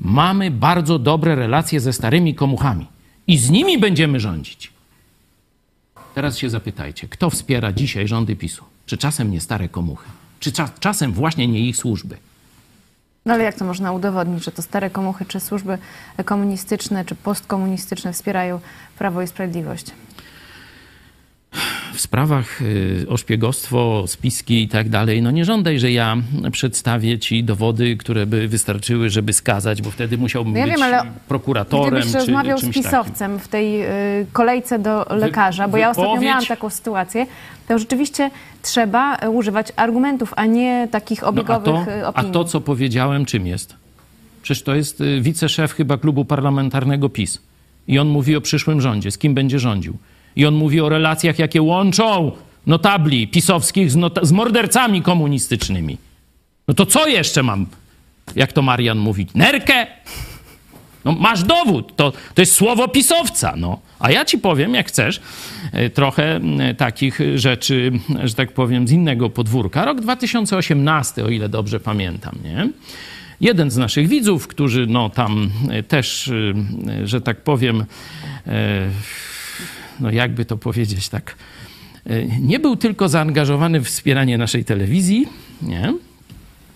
Mamy bardzo dobre relacje ze starymi komuchami i z nimi będziemy rządzić. Teraz się zapytajcie, kto wspiera dzisiaj rządy PiSu? Czy czasem nie stare komuchy? Czy cza- czasem właśnie nie ich służby? No ale jak to można udowodnić, że to stare komuchy, czy służby komunistyczne, czy postkomunistyczne wspierają Prawo i Sprawiedliwość? W sprawach y, o szpiegostwo, spiski i tak dalej, no nie żądaj, że ja przedstawię ci dowody, które by wystarczyły, żeby skazać, bo wtedy musiałbym No ja być wiem, ale prokuratorem Gdybyś czy rozmawiał z czymś takim. pisowcem w tej y, kolejce do lekarza, bo ja ostatnio miałam taką sytuację, to rzeczywiście trzeba y, używać argumentów, a nie takich No, a, obiegowych to, y, a opinii. to, co powiedziałem, czym jest? Przecież to jest wiceszef chyba klubu parlamentarnego PiS. I on mówi o przyszłym rządzie, z kim będzie rządził. I on mówi o relacjach, jakie łączą notabli pisowskich z, z mordercami komunistycznymi. No to co jeszcze mam, jak to Marian mówi? Nerkę? No masz dowód, to, to jest słowo pisowca, no. A ja ci powiem, jak chcesz, e, trochę takich rzeczy, że tak powiem, z innego podwórka. Rok 2018, o ile dobrze pamiętam, nie? Jeden z naszych widzów, którzy no tam e, też, e, że tak powiem, no jakby to powiedzieć tak, e, nie był tylko zaangażowany w wspieranie naszej telewizji, nie?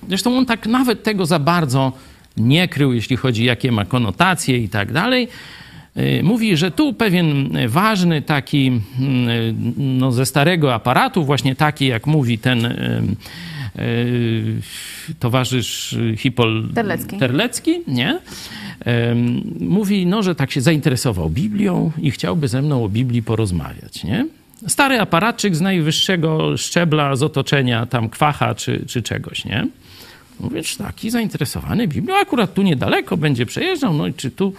Zresztą on tak nawet tego za bardzo nie krył, jeśli chodzi jakie ma konotacje i tak dalej. Yy, Mówi, że tu pewien ważny taki mm, no, ze starego aparatu, właśnie taki jak mówi ten yy, towarzysz Hipol Terlecki. Terlecki nie? Mówi, no, że tak się zainteresował Biblią i chciałby ze mną o Biblii porozmawiać, nie? Stary aparatczyk z najwyższego szczebla, z otoczenia tam kwacha czy, czy czegoś, nie? Mówisz, taki zainteresowany Biblią, akurat tu niedaleko będzie przejeżdżał, no i czy tu...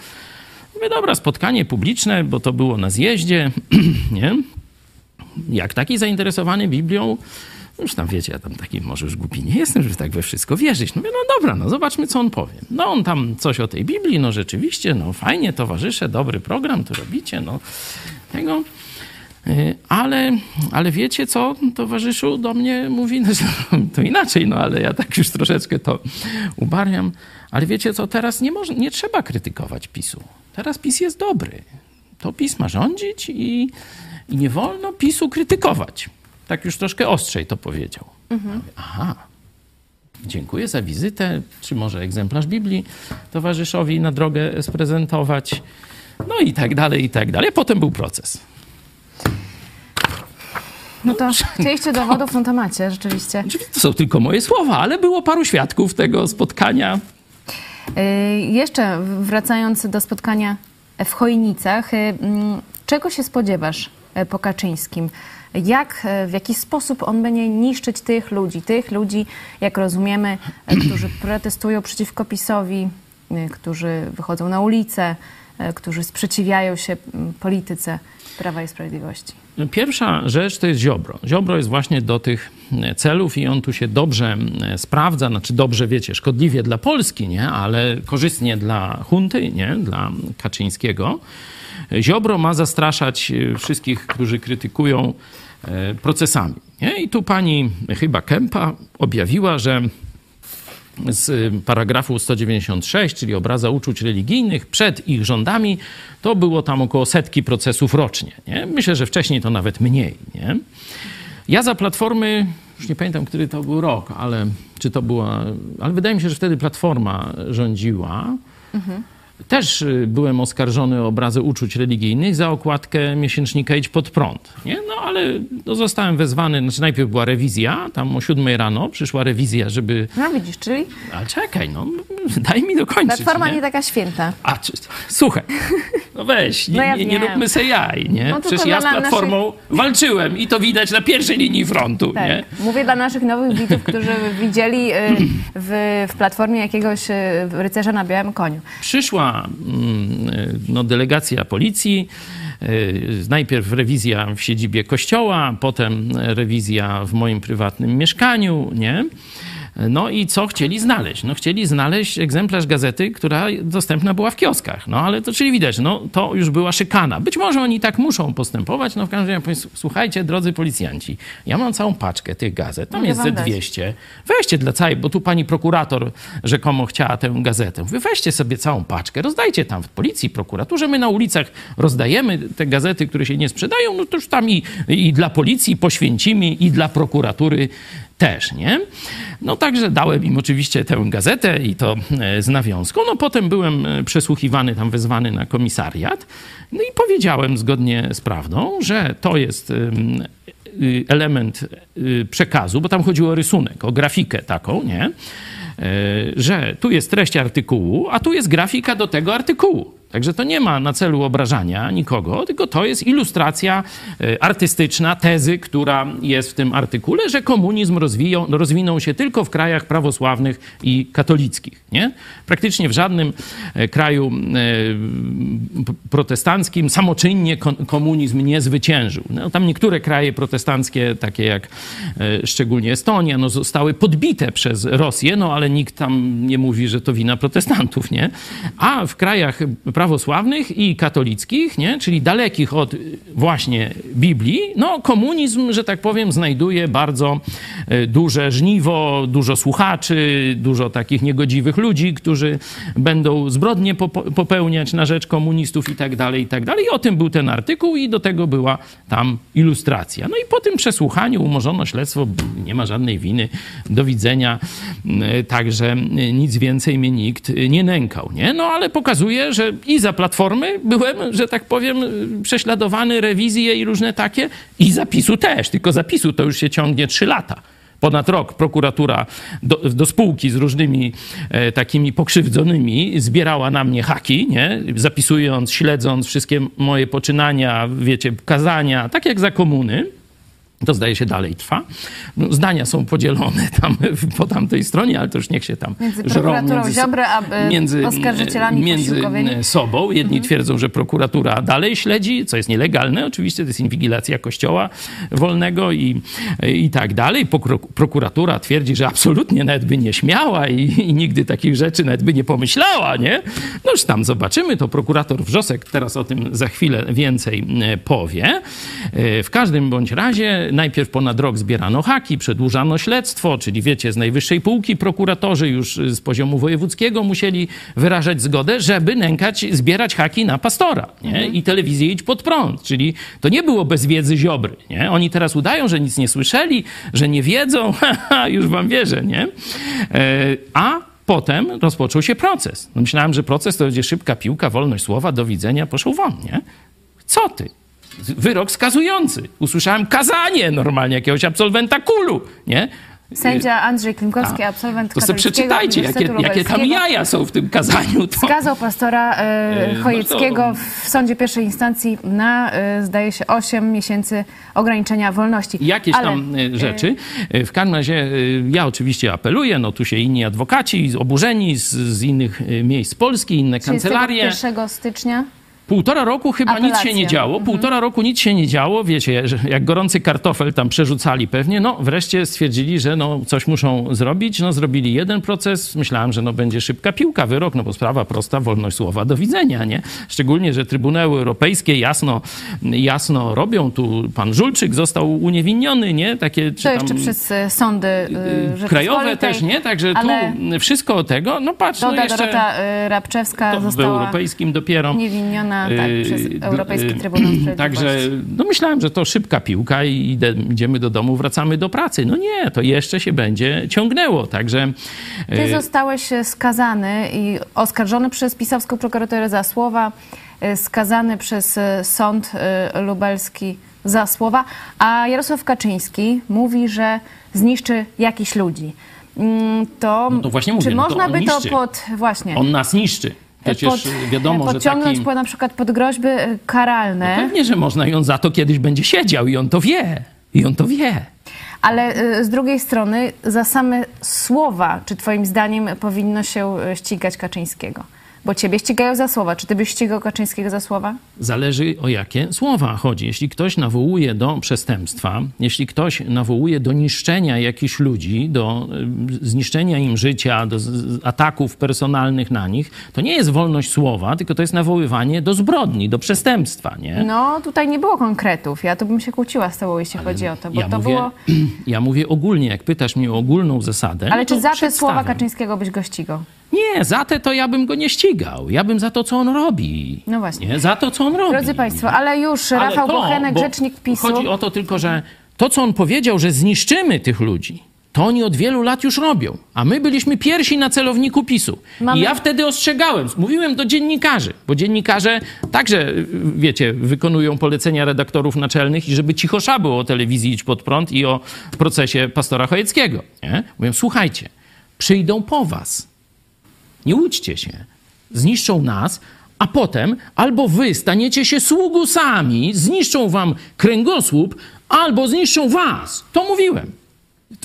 Mówię, dobra, spotkanie publiczne, bo to było na zjeździe, nie? Jak taki zainteresowany Biblią, Już tam wiecie, ja tam taki może już głupi nie jestem, żeby tak we wszystko wierzyć. No no dobra, no zobaczmy, co on powie. No on tam coś o tej Biblii, no rzeczywiście, no fajnie, towarzysze, dobry program, to robicie, no tego. Y, Ale, ale wiecie co, towarzyszu do mnie mówi, no, to inaczej, no ale ja tak już troszeczkę to ubarwiam. Ale wiecie co, teraz nie, nie trzeba krytykować PiSu. Teraz PiS jest dobry. To PiS ma rządzić i, i nie wolno PiSu krytykować. Tak już troszkę ostrzej to powiedział. Aha, dziękuję za wizytę. Czy może egzemplarz Biblii towarzyszowi na drogę sprezentować? No i tak dalej, i tak dalej. Potem był proces. No to chcieliście dowodów, no to macie, rzeczywiście. Oczywiście to są tylko moje słowa, ale było paru świadków tego spotkania. Y, Jeszcze wracając do spotkania w Chojnicach, y, mm, czego się spodziewasz y, po Kaczyńskim? Jak, w jaki sposób on będzie niszczyć tych ludzi? Tych ludzi, jak rozumiemy, którzy protestują przeciwko PiSowi, którzy wychodzą na ulicę, którzy sprzeciwiają się mm, polityce Prawa i Sprawiedliwości. Pierwsza rzecz to jest Ziobro. Ziobro jest właśnie do tych e, celów i on tu się dobrze e, sprawdza, znaczy dobrze, wiecie, szkodliwie dla Polski, nie? ale korzystnie dla hunty, nie? dla Kaczyńskiego. Ziobro ma zastraszać e, wszystkich, którzy krytykują procesami. Nie? I tu pani chyba Kępa objawiła, że z paragrafu 196, czyli obraza uczuć religijnych, przed ich rządami, to było tam około setki procesów rocznie. Nie? Myślę, że wcześniej to nawet mniej. Nie? Ja za Platformy, już nie pamiętam, który to był rok, ale czy to była, ale wydaje mi się, że wtedy Platforma rządziła. Też y, byłem oskarżony o obrazę uczuć religijnych za okładkę miesięcznika Idź pod prąd. Nie? No ale no, zostałem wezwany, znaczy najpierw była rewizja, tam o siódmej rano przyszła rewizja, żeby... No widzisz, czyli Ale czekaj, no daj mi dokończyć. Platforma nie? nie taka święta. A, czy, słuchaj, no weź, nie, No ja nie, nie róbmy se jaj, nie? No Przecież ja z dla naszych- Platformą walczyłem i to widać na pierwszej linii frontu, Tak. nie? Mówię dla naszych nowych widzów, którzy widzieli y, w, w platformie jakiegoś y, rycerza na białym koniu. Przyszła mm, y, no, delegacja policji, najpierw rewizja w siedzibie kościoła, potem rewizja w moim prywatnym mieszkaniu, nie? No i co chcieli znaleźć? No chcieli znaleźć egzemplarz gazety, która dostępna była w kioskach. No ale to czyli widać, no to już była szykana. Być może oni tak muszą postępować, no w każdym razie słuchajcie, drodzy policjanci, ja mam całą paczkę tych gazet, tam Mogę jest ze wam dać. 200. Weźcie dla całej, bo tu pani prokurator rzekomo chciała tę gazetę. Wy weźcie sobie całą paczkę, rozdajcie tam w policji, prokuraturze. My na ulicach rozdajemy te gazety, które się nie sprzedają, no to już tam i, i dla policji poświęcimy, i dla prokuratury też, nie? No także dałem im oczywiście tę gazetę i to e, z nawiązką. No potem byłem e, przesłuchiwany, tam wezwany na komisariat. No i powiedziałem zgodnie z prawdą, że to jest y, element y, przekazu, bo tam chodziło o rysunek, o grafikę taką, nie? E, Że tu jest treść artykułu, a tu jest grafika do tego artykułu. Także to nie ma na celu obrażania nikogo, tylko to jest ilustracja e, artystyczna tezy, która jest w tym artykule, że komunizm rozwijał, rozwinął się tylko w krajach prawosławnych i katolickich. Nie? Praktycznie w żadnym e, kraju e, protestanckim samoczynnie komunizm nie zwyciężył. No, tam niektóre kraje protestanckie, takie jak szczególnie Estonia, no, zostały podbite przez Rosję, no ale nikt tam nie mówi, że to wina protestantów, nie? A w krajach prawosławnych i katolickich, nie? czyli dalekich od y, właśnie Biblii, no komunizm, że tak powiem, znajduje bardzo e, duże żniwo, dużo słuchaczy, dużo takich niegodziwych ludzi, którzy będą zbrodnie popełniać na rzecz komunistów i tak dalej, i tak dalej. I o tym był ten artykuł i do tego była tam ilustracja. No i po tym przesłuchaniu umorzono śledztwo, nie ma żadnej winy, do widzenia, Mm, także nic więcej mnie nikt y, nie nękał, nie? No ale pokazuje, że i za Platformy byłem, że tak powiem, prześladowany, rewizje i różne takie, i zapisu też, tylko zapisu to już się ciągnie trzy lata ponad rok prokuratura do, do spółki z różnymi e, takimi pokrzywdzonymi zbierała na mnie haki, nie? zapisując, śledząc wszystkie moje poczynania, wiecie, kazania, tak jak za komuny. To zdaje się dalej trwa. No, zdania są podzielone tam po tamtej stronie, ale to już niech się tam Między żrą prokuraturą Ziobry, a, y, oskarżycielami między posiłkowymi. sobą. Jedni twierdzą, że prokuratura dalej śledzi, co jest nielegalne oczywiście, to jest inwigilacja kościoła wolnego i, i tak dalej. Prokuratura twierdzi, że absolutnie nawet by nie śmiała i, i nigdy takich rzeczy nawet by nie pomyślała, nie? No już tam zobaczymy, to prokurator Wrzosek teraz o tym za chwilę więcej e, powie. E, W każdym bądź razie najpierw ponad rok zbierano haki, przedłużano śledztwo, czyli wiecie, z najwyższej półki prokuratorzy już z poziomu wojewódzkiego musieli wyrażać zgodę, żeby nękać, zbierać haki na pastora nie? i telewizję idź pod prąd. Czyli to nie było bez wiedzy Ziobry. Nie? Oni teraz udają, że nic nie słyszeli, że nie wiedzą, już wam wierzę, nie? E, A potem rozpoczął się proces. No myślałem, że proces to będzie szybka piłka, wolność słowa, do widzenia, poszł won, nie? Co ty? Wyrok skazujący. Usłyszałem kazanie normalnie jakiegoś absolwenta kulu, nie? Sędzia Andrzej Klimkowski, A, absolwent To sobie przeczytajcie, jakie, jakie tam jaja są w tym kazaniu. To... Skazał pastora e, no Chojeckiego to- w sądzie pierwszej instancji na, e, zdaje się, 8 miesięcy ograniczenia wolności. jakieś Ale, tam rzeczy. W każdym razie ja oczywiście apeluję, no tu się inni adwokaci oburzeni z, z innych miejsc Polski, inne kancelarie. 31 stycznia. Półtora roku chyba nic Apelacja. się nie działo. Mhm. Półtora roku nic się nie działo. Wiecie, jak gorący kartofel tam przerzucali pewnie. No wreszcie stwierdzili, że no coś muszą zrobić. No zrobili jeden proces. Myślałem, że no będzie szybka piłka, wyrok, no bo sprawa prosta, wolność słowa, do widzenia, nie? Szczególnie, że Trybunały Europejskie jasno, jasno robią. Tu pan Żulczyk został uniewinniony, nie? Takie, czy To tam, jeszcze przez e, sądy e, Krajowe też, nie? Także ale tu wszystko tego, no patrz, no Doda jeszcze... Dorota e, Rabczewska To w została europejskim dopiero. uniewinniona tak, Yy, przez d- Europejski yy, Trybunał Sprawiedliwości. Także no myślałem, że to szybka piłka i idziemy do domu, wracamy do pracy. No nie, to jeszcze się będzie ciągnęło. Także Ty zostałeś e, skazany i oskarżony przez pisowską prokuraturę za słowa, e, skazany przez e, sąd lubelski za słowa, a Jarosław Kaczyński mówi, że zniszczy jakichś ludzi. Mm, To, No to właśnie mówię, czy no to można by to niszczy. pod właśnie on nas niszczy. Przecież pod, wiadomo, że podciągnąć taki... na przykład pod groźby e, karalne? Pewnie, że można i on za to kiedyś będzie siedział i on to wie. I on to wie. Ale y, z drugiej strony za same słowa, czy twoim zdaniem powinno się ścigać Kaczyńskiego? Bo ciebie ścigają za słowa. Czy ty byś ścigał Kaczyńskiego za słowa? Zależy o jakie słowa chodzi. Jeśli ktoś nawołuje do przestępstwa, jeśli ktoś nawołuje do niszczenia jakichś ludzi, do y, zniszczenia im życia, do ataków personalnych na nich, to nie jest wolność słowa, tylko to jest nawoływanie do zbrodni, do przestępstwa, nie? No, tutaj nie było konkretów. Ja tu bym się kłóciła z tobą, jeśli chodzi o to, bo ja, to mówię, było... ja mówię ogólnie, jak pytasz mnie o ogólną zasadę. Ale no czy to za te słowa Kaczyńskiego byś go ścigał? Nie, za te to ja bym go nie ścigał. Ja bym za to, co on robi. No właśnie. Nie, za to, co on robi. Drodzy Państwo, ale już Ale Rafał to, Bochenek, bo rzecznik PiSu... Chodzi o to tylko, że to, co on powiedział, że zniszczymy tych ludzi, to oni od wielu lat już robią. A my byliśmy pierwsi na celowniku PiSu. Mamy- I ja wtedy ostrzegałem, mówiłem do dziennikarzy, bo dziennikarze także, wiecie, wykonują polecenia redaktorów naczelnych i żeby cicho było o telewizji Idź Pod Prąd i o procesie pastora Chojeckiego. Nie? Mówię, słuchajcie, przyjdą po was. Nie łudźcie się. Zniszczą nas, a potem albo wy staniecie się sługusami, zniszczą wam kręgosłup, albo zniszczą was. To mówiłem.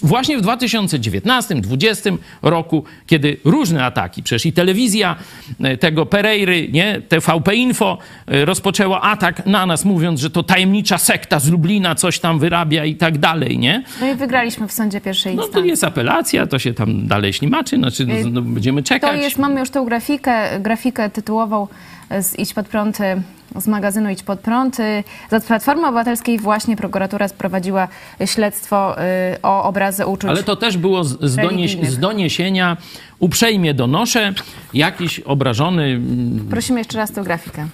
Właśnie w 2019-2020 roku, kiedy różne ataki, przecież i telewizja e, tego Pereiry, nie, TVP Info e, rozpoczęła atak na nas, mówiąc, że to tajemnicza sekta z Lublina coś tam wyrabia i tak dalej, nie? No i wygraliśmy w sądzie pierwszej No to instancji. jest apelacja, to się tam dalej ślimaczy, znaczy no, no, będziemy To czekać. jest, mamy już tą grafikę, grafikę tytułową z Idź Pod Prąd, y, z magazynu Idź Pod Prąd. Y, Za Platformy Obywatelskiej właśnie prokuratura sprowadziła śledztwo y, o obrazy uczuć. Ale to też było z, religijnych. z doniesienia, uprzejmie donoszę, jakiś obrażony, mm, Prosimy jeszcze raz tę grafikę.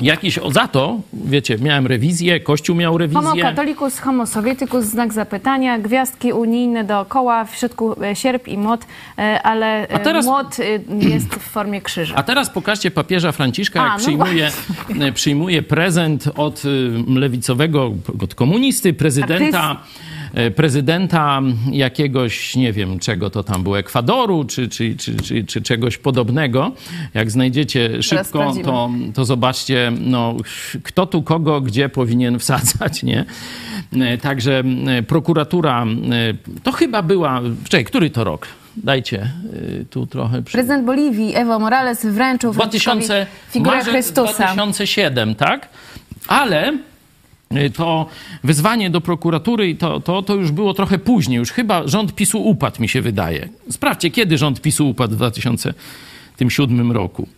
Jakiś, o, za to, wiecie, miałem rewizję, Kościół miał Homo rewizję. catholicus, homo sovieticus, znak zapytania, gwiazdki unijne dookoła, w środku e, sierp i młot, e, ale A teraz- e, młot e, jest w formie krzyża. A teraz pokażcie papieża Franciszka, jak A, no przyjmuje, przyjmuje prezent od lewicowego, od komunisty, prezydenta e, prezydenta jakiegoś, nie wiem czego to tam było, Ekwadoru czy, czy, czy, czy, czy czegoś podobnego. Jak znajdziecie szybko, to, to zobaczcie, no, kto tu kogo gdzie powinien wsadzać, nie? E, Także e, prokuratura, e, to chyba była, czekaj, który to rok? Dajcie e, tu trochę... Przy... Prezydent Boliwii Evo Morales wręczył 2000, Franciszkowi figurę marzec Chrystusa. 2007, tak? Ale to wyzwanie do prokuratury i to, to, to już było trochę później. Już chyba rząd PiSu upadł, mi się wydaje. Sprawdźcie, kiedy rząd PiSu upadł w 2007 roku.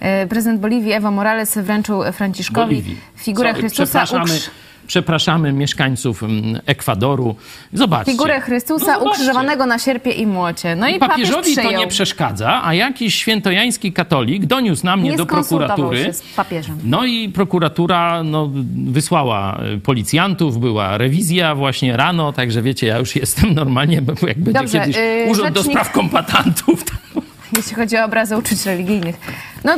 E, Prezydent Boliwii Evo Morales wręczył Franciszkowi Boliwii. figurę Co- Chrystusa. Ukrz- przepraszamy mieszkańców mm, Ekwadoru. Zobaczcie. Figurę Chrystusa No zobaczcie. ukrzyżowanego na sierpie i młocie. No i papież Papieżowi to przyjął. nie przeszkadza, a jakiś świętojański katolik doniósł na mnie Nie do prokuratury. się z papieżem. No i prokuratura no, wysłała y, policjantów, była rewizja właśnie rano, także wiecie, ja już jestem normalnie, bo jak będzie Dobrze, kiedyś y, urząd do rzecznik- spraw kombatantów, to jeśli chodzi o obrazy uczuć religijnych. No,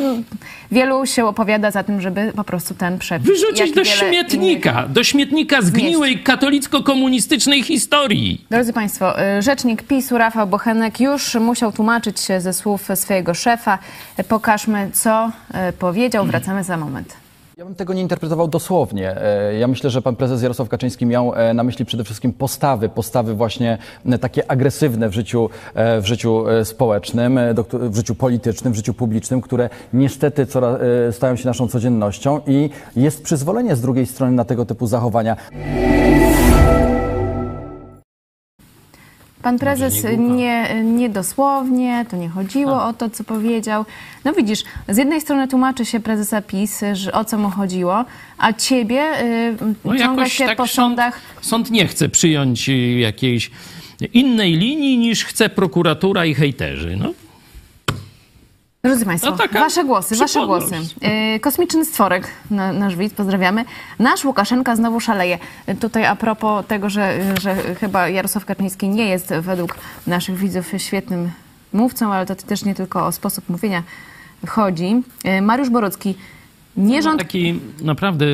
wielu się opowiada za tym, żeby po prostu ten przepis... wyrzucić do śmietnika, do śmietnika zgniłej katolicko-komunistycznej historii. Drodzy Państwo, y, rzecznik PiSu Rafał Bochenek już musiał tłumaczyć się ze słów swojego szefa. Pokażmy, co y, powiedział. Wracamy za moment. Ja bym tego nie interpretował dosłownie. E, Ja myślę, że pan prezes Jarosław Kaczyński miał e, na myśli przede wszystkim postawy, postawy właśnie e, takie agresywne w życiu, w życiu społecznym, w życiu politycznym, w życiu publicznym, które niestety coraz, stają się naszą codziennością i jest przyzwolenie z drugiej strony na tego typu zachowania. Pan prezes nie nie, nie dosłownie, to nie chodziło o to, co powiedział. No widzisz, z jednej strony tłumaczy się prezesa PiS, że o co mu chodziło, a ciebie y, No ciąga się tak po sąd, sądach. sąd nie chce przyjąć y, jakiejś innej linii niż chce prokuratura i hejterzy. No, Drodzy Państwo, No taka Wasze głosy, Wasze głosy. Yy, kosmiczny stworek, na, nasz widz, pozdrawiamy. Nasz Łukaszenka znowu szaleje. Yy, Tutaj a propos tego, że, że chyba Jarosław Kaczyński nie jest według naszych widzów świetnym mówcą, ale to też nie tylko o sposób mówienia chodzi. Yy, Mariusz Borucki, nie rząd... Taki naprawdę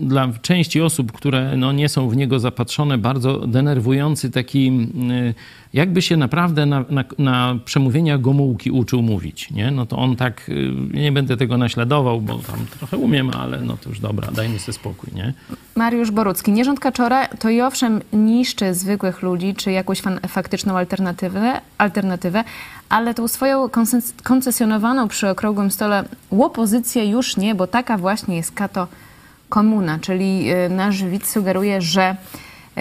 dla części osób, które no, nie są w niego zapatrzone, bardzo denerwujący taki, mm, jakby się naprawdę na, na, na przemówieniach Gomułki uczył mówić, nie? No to on tak, y, nie będę tego naśladował, bo tam trochę umiem, ale no to już dobra, dajmy sobie spokój, nie? Mariusz Borucki. Nierząd Kaczora to i owszem niszczy zwykłych ludzi, czy jakąś faktyczną alternatywę, alternatywę, ale tą swoją koncesjonowaną przy okrągłym stole łopozycję już nie, bo taka właśnie jest kato komuna, czyli y, nasz widz sugeruje, że y,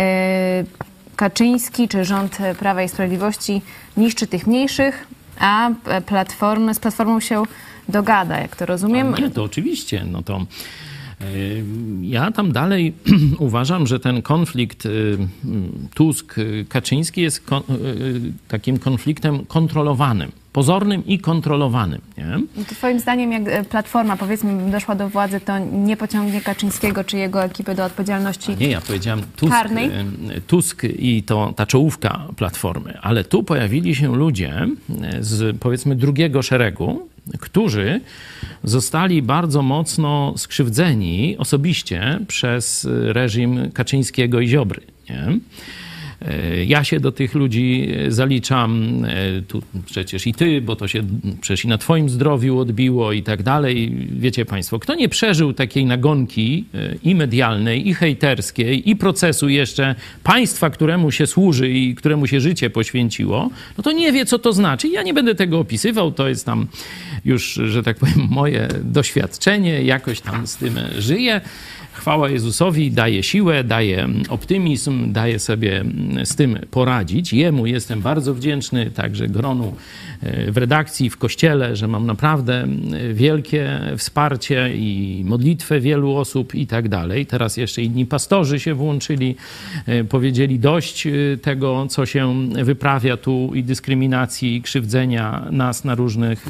Kaczyński czy rząd Prawa i Sprawiedliwości niszczy tych mniejszych, a e, platformy, z Platformą się dogada, jak to rozumiem. Nie, to oczywiście. No to y, ja tam dalej uważam, że ten konflikt y, Tusk-Kaczyński jest kon, y, takim konfliktem kontrolowanym, pozornym i kontrolowanym. Nie? To Twoim zdaniem, jak e, Platforma, powiedzmy, doszła do władzy, to nie pociągnie Kaczyńskiego czy jego ekipy do odpowiedzialności? Nie, ja powiedziałem Tusk, Karnej? y, Tusk i to, ta czołówka Platformy, ale tu pojawili się ludzie y, z powiedzmy drugiego szeregu, którzy zostali bardzo mocno skrzywdzeni osobiście przez reżim Kaczyńskiego i Ziobry. Nie? Ja się do tych ludzi zaliczam, y, tu przecież i ty, bo to się przecież i na twoim zdrowiu odbiło i tak dalej. Wiecie państwo, kto nie przeżył takiej nagonki y, i medialnej, i hejterskiej, i procesu jeszcze państwa, któremu się służy i któremu się życie poświęciło, no to nie wie, co to znaczy. Ja nie będę tego opisywał, to jest tam już, że tak powiem, moje doświadczenie, jakoś tam z tym żyję. Chwała Jezusowi daje siłę, daje optymizm, daje sobie z tym poradzić. Jemu jestem bardzo wdzięczny, także gronu e, w redakcji, w kościele, że mam naprawdę wielkie wsparcie i modlitwę wielu osób i tak dalej. Teraz jeszcze inni pastorzy się włączyli, e, powiedzieli dość e, tego, co się wyprawia tu i dyskryminacji, i krzywdzenia nas na różnych,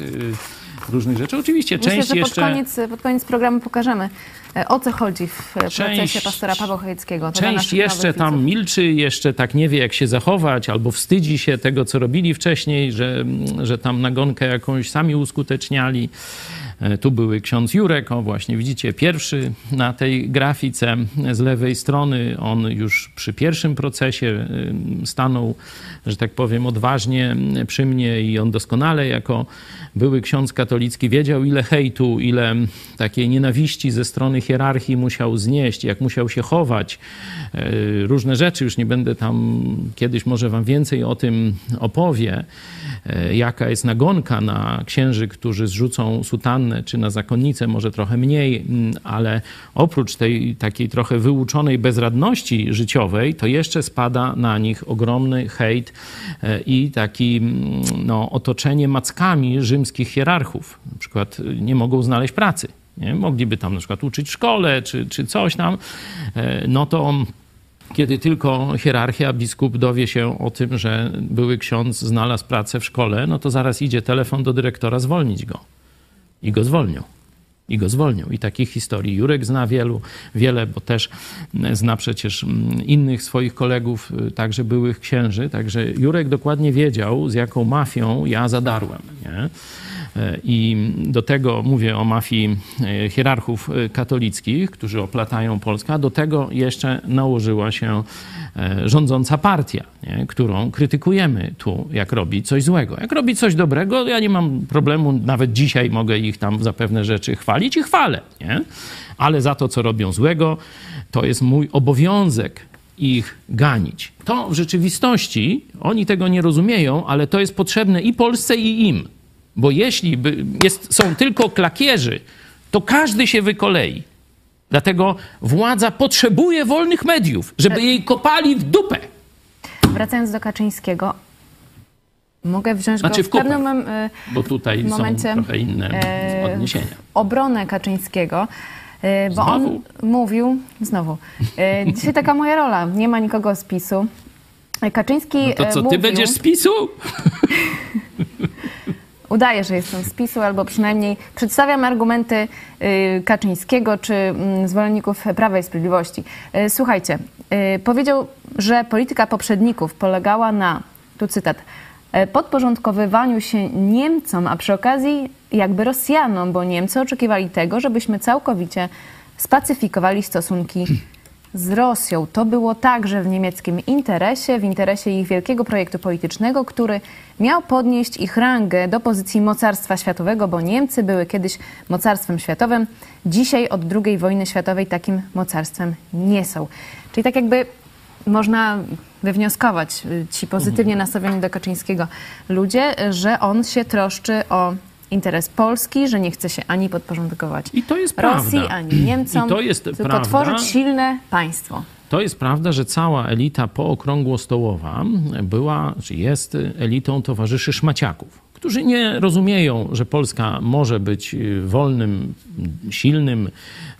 różnych rzeczy. Oczywiście Myślę, część że pod jeszcze... koniec, pod koniec programu pokażemy, e, o co chodzi w e, procesie Część- pastora Pawła Chojeckiego. Część jeszcze tam widzów. milczy, jeszcze tak nie wie, jak się zachować, albo wstydzi się tego, co robili wcześniej, że, że tam nagonkę jakąś sami uskuteczniali. E, Tu były ksiądz Jurek, o właśnie widzicie, pierwszy na tej grafice z lewej strony. On już przy pierwszym procesie y, stanął, że tak powiem, odważnie przy mnie i on doskonale jako były ksiądz katolicki wiedział, ile hejtu, ile takiej nienawiści ze strony hierarchii musiał znieść, jak musiał się chować. Y, Różne rzeczy, już nie będę tam, kiedyś może wam więcej o tym opowie, jaka jest nagonka na księży, którzy zrzucą sutannę, czy na zakonnicę, może trochę mniej, mm, ale oprócz tej takiej trochę wyuczonej bezradności życiowej, to jeszcze spada na nich ogromny hejt e, i taki mm, no, otoczenie mackami rzymskich hierarchów. Na przykład y, nie mogą znaleźć pracy. Nie? Mogliby tam na przykład uczyć w szkole, czy, czy coś tam, e, no to kiedy tylko hierarchia, biskup dowie się o tym, że były ksiądz znalazł pracę w szkole, no to zaraz idzie telefon do dyrektora zwolnić go. I go zwolnią. I go zwolnią. I takich historii Jurek zna wielu, wiele, bo też mm, zna przecież mm, innych swoich kolegów, y, także byłych księży. Także Jurek dokładnie wiedział, z jaką mafią ja zadarłem. Nie? I do tego mówię o mafii e, hierarchów e, katolickich, którzy oplatają Polskę, a do tego jeszcze nałożyła się e, rządząca partia, nie? którą krytykujemy tu, jak robi coś złego. Jak robi coś dobrego, ja nie mam problemu, nawet dzisiaj mogę ich tam za pewne rzeczy chwalić i chwalę, nie? ale za to, co robią złego, to jest mój obowiązek ich ganić. To w rzeczywistości oni tego nie rozumieją, ale to jest potrzebne i Polsce, i im. Bo jeśli jest, są tylko klakierzy, to każdy się wykolei. Dlatego władza potrzebuje wolnych mediów, żeby jej kopali w dupę. Wracając do Kaczyńskiego, mogę wziąć Znaczy go w, w kupę. pewnym mom- y, Bo tutaj momencie są trochę inne e, odniesienia. obronę Kaczyńskiego, y, bo on Znowu? mówił, znowu, dzisiaj taka moja rola, nie ma nikogo z PiSu. Kaczyński No to e, co, ty mówił, będziesz z PiSu? Udaje, że jestem z PiSu, albo przynajmniej przedstawiam argumenty y, Kaczyńskiego czy mm, zwolenników Prawa i Sprawiedliwości. Y, Słuchajcie, y, powiedział, że polityka poprzedników polegała na, tu cytat, "e, podporządkowywaniu się Niemcom, a przy okazji jakby Rosjanom, bo Niemcy oczekiwali tego, żebyśmy całkowicie spacyfikowali stosunki z Rosją. To było także w niemieckim interesie, w interesie ich wielkiego projektu politycznego, który miał podnieść ich rangę do pozycji mocarstwa światowego, bo Niemcy były kiedyś mocarstwem światowym. Dzisiaj od II wojny światowej takim mocarstwem nie są. Czyli tak jakby można wywnioskować, y, ci pozytywnie nastawieni do Kaczyńskiego ludzie, y, że on się troszczy o interes Polski, że nie chce się ani podporządkować I to jest Rosji, prawda. ani Niemcom, I to jest tylko prawda. tworzyć silne państwo. To jest prawda, że cała elita pookrągłostołowa była, czy jest elitą towarzyszy szmaciaków, którzy nie rozumieją, że Polska może być y, wolnym, silnym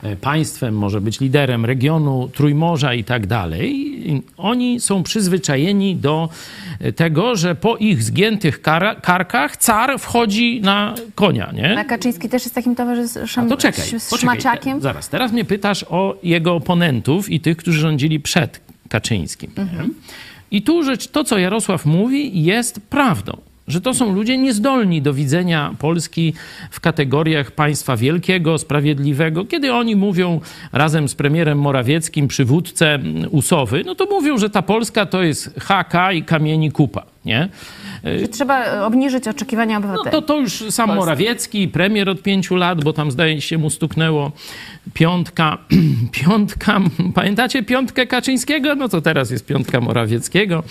e, państwem, może być liderem regionu, Trójmorza i tak dalej. Oni są przyzwyczajeni do e, tego, że po ich zgiętych kara- karkach car wchodzi na konia, nie? A Kaczyński też jest takim towarzyszem, to czekaj. Zaraz, teraz mnie pytasz o jego oponentów i tych, którzy rządzili przed Kaczyńskim. Mhm. I tu rzecz, to, co Jarosław mówi, jest prawdą. Że to są ludzie niezdolni do widzenia Polski w kategoriach państwa wielkiego, sprawiedliwego. Kiedy oni mówią razem z premierem Morawieckim, przywódcę Usowy, no to mówią, że ta Polska to jest haka i kamieni kupa, nie? Że trzeba obniżyć oczekiwania No obywateli. to, to już sam. Morawiecki, premier od pięciu lat, bo tam zdaje się mu stuknęło piątka, piątka, pamiętacie piątkę Kaczyńskiego? No to teraz jest piątka Morawieckiego.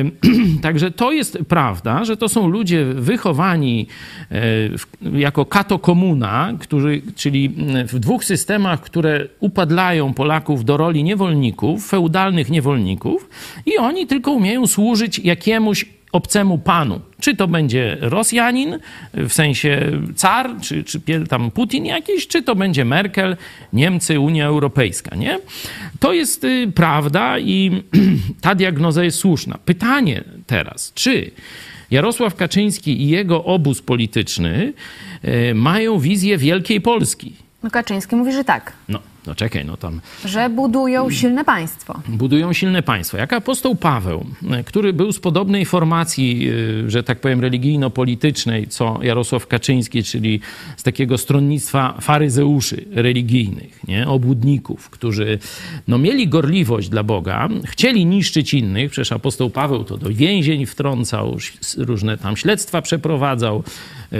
Ym, Także to jest prawda, że to są ludzie wychowani w, jako katokomuna, którzy, czyli w dwóch systemach, które upadlają Polaków do roli niewolników, feudalnych niewolników i oni tylko umieją służyć jakiemuś obcemu panu. Czy to będzie Rosjanin, w sensie car, czy, czy tam Putin jakiś, czy to będzie Merkel, Niemcy, Unia Europejska, nie? To jest y, prawda i ta diagnoza jest słuszna. Pytanie teraz, czy Jarosław Kaczyński i jego obóz polityczny y, mają wizję wielkiej Polski? No Kaczyński mówi, że tak. No, No czekaj, no tam Że budują silne państwo. budują silne państwo. Jak apostoł Paweł, e, który był z podobnej formacji, e, że tak powiem, religijno-politycznej, co Jarosław Kaczyński, czyli z takiego stronnictwa faryzeuszy religijnych, nie? obłudników, którzy no, mieli gorliwość dla Boga, chcieli niszczyć innych, przecież apostoł Paweł to do więzień wtrącał, różne tam śledztwa przeprowadzał,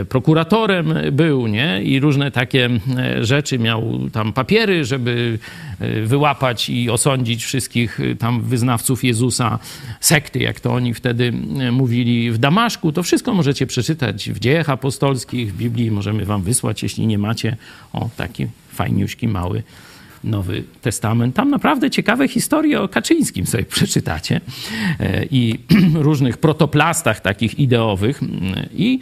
prokuratorem był, nie? I różne takie e, rzeczy, miał tam papiery, żeby e, wyłapać i osądzić wszystkich e, tam wyznawców Jezusa, sekty, jak to oni wtedy e, mówili w Damaszku. To wszystko możecie przeczytać w dziejach apostolskich, w Biblii możemy wam wysłać, jeśli nie macie. O, taki fajniuśki, mały Nowy Testament. Tam naprawdę ciekawe historie o Kaczyńskim sobie przeczytacie e, i różnych protoplastach takich ideowych. I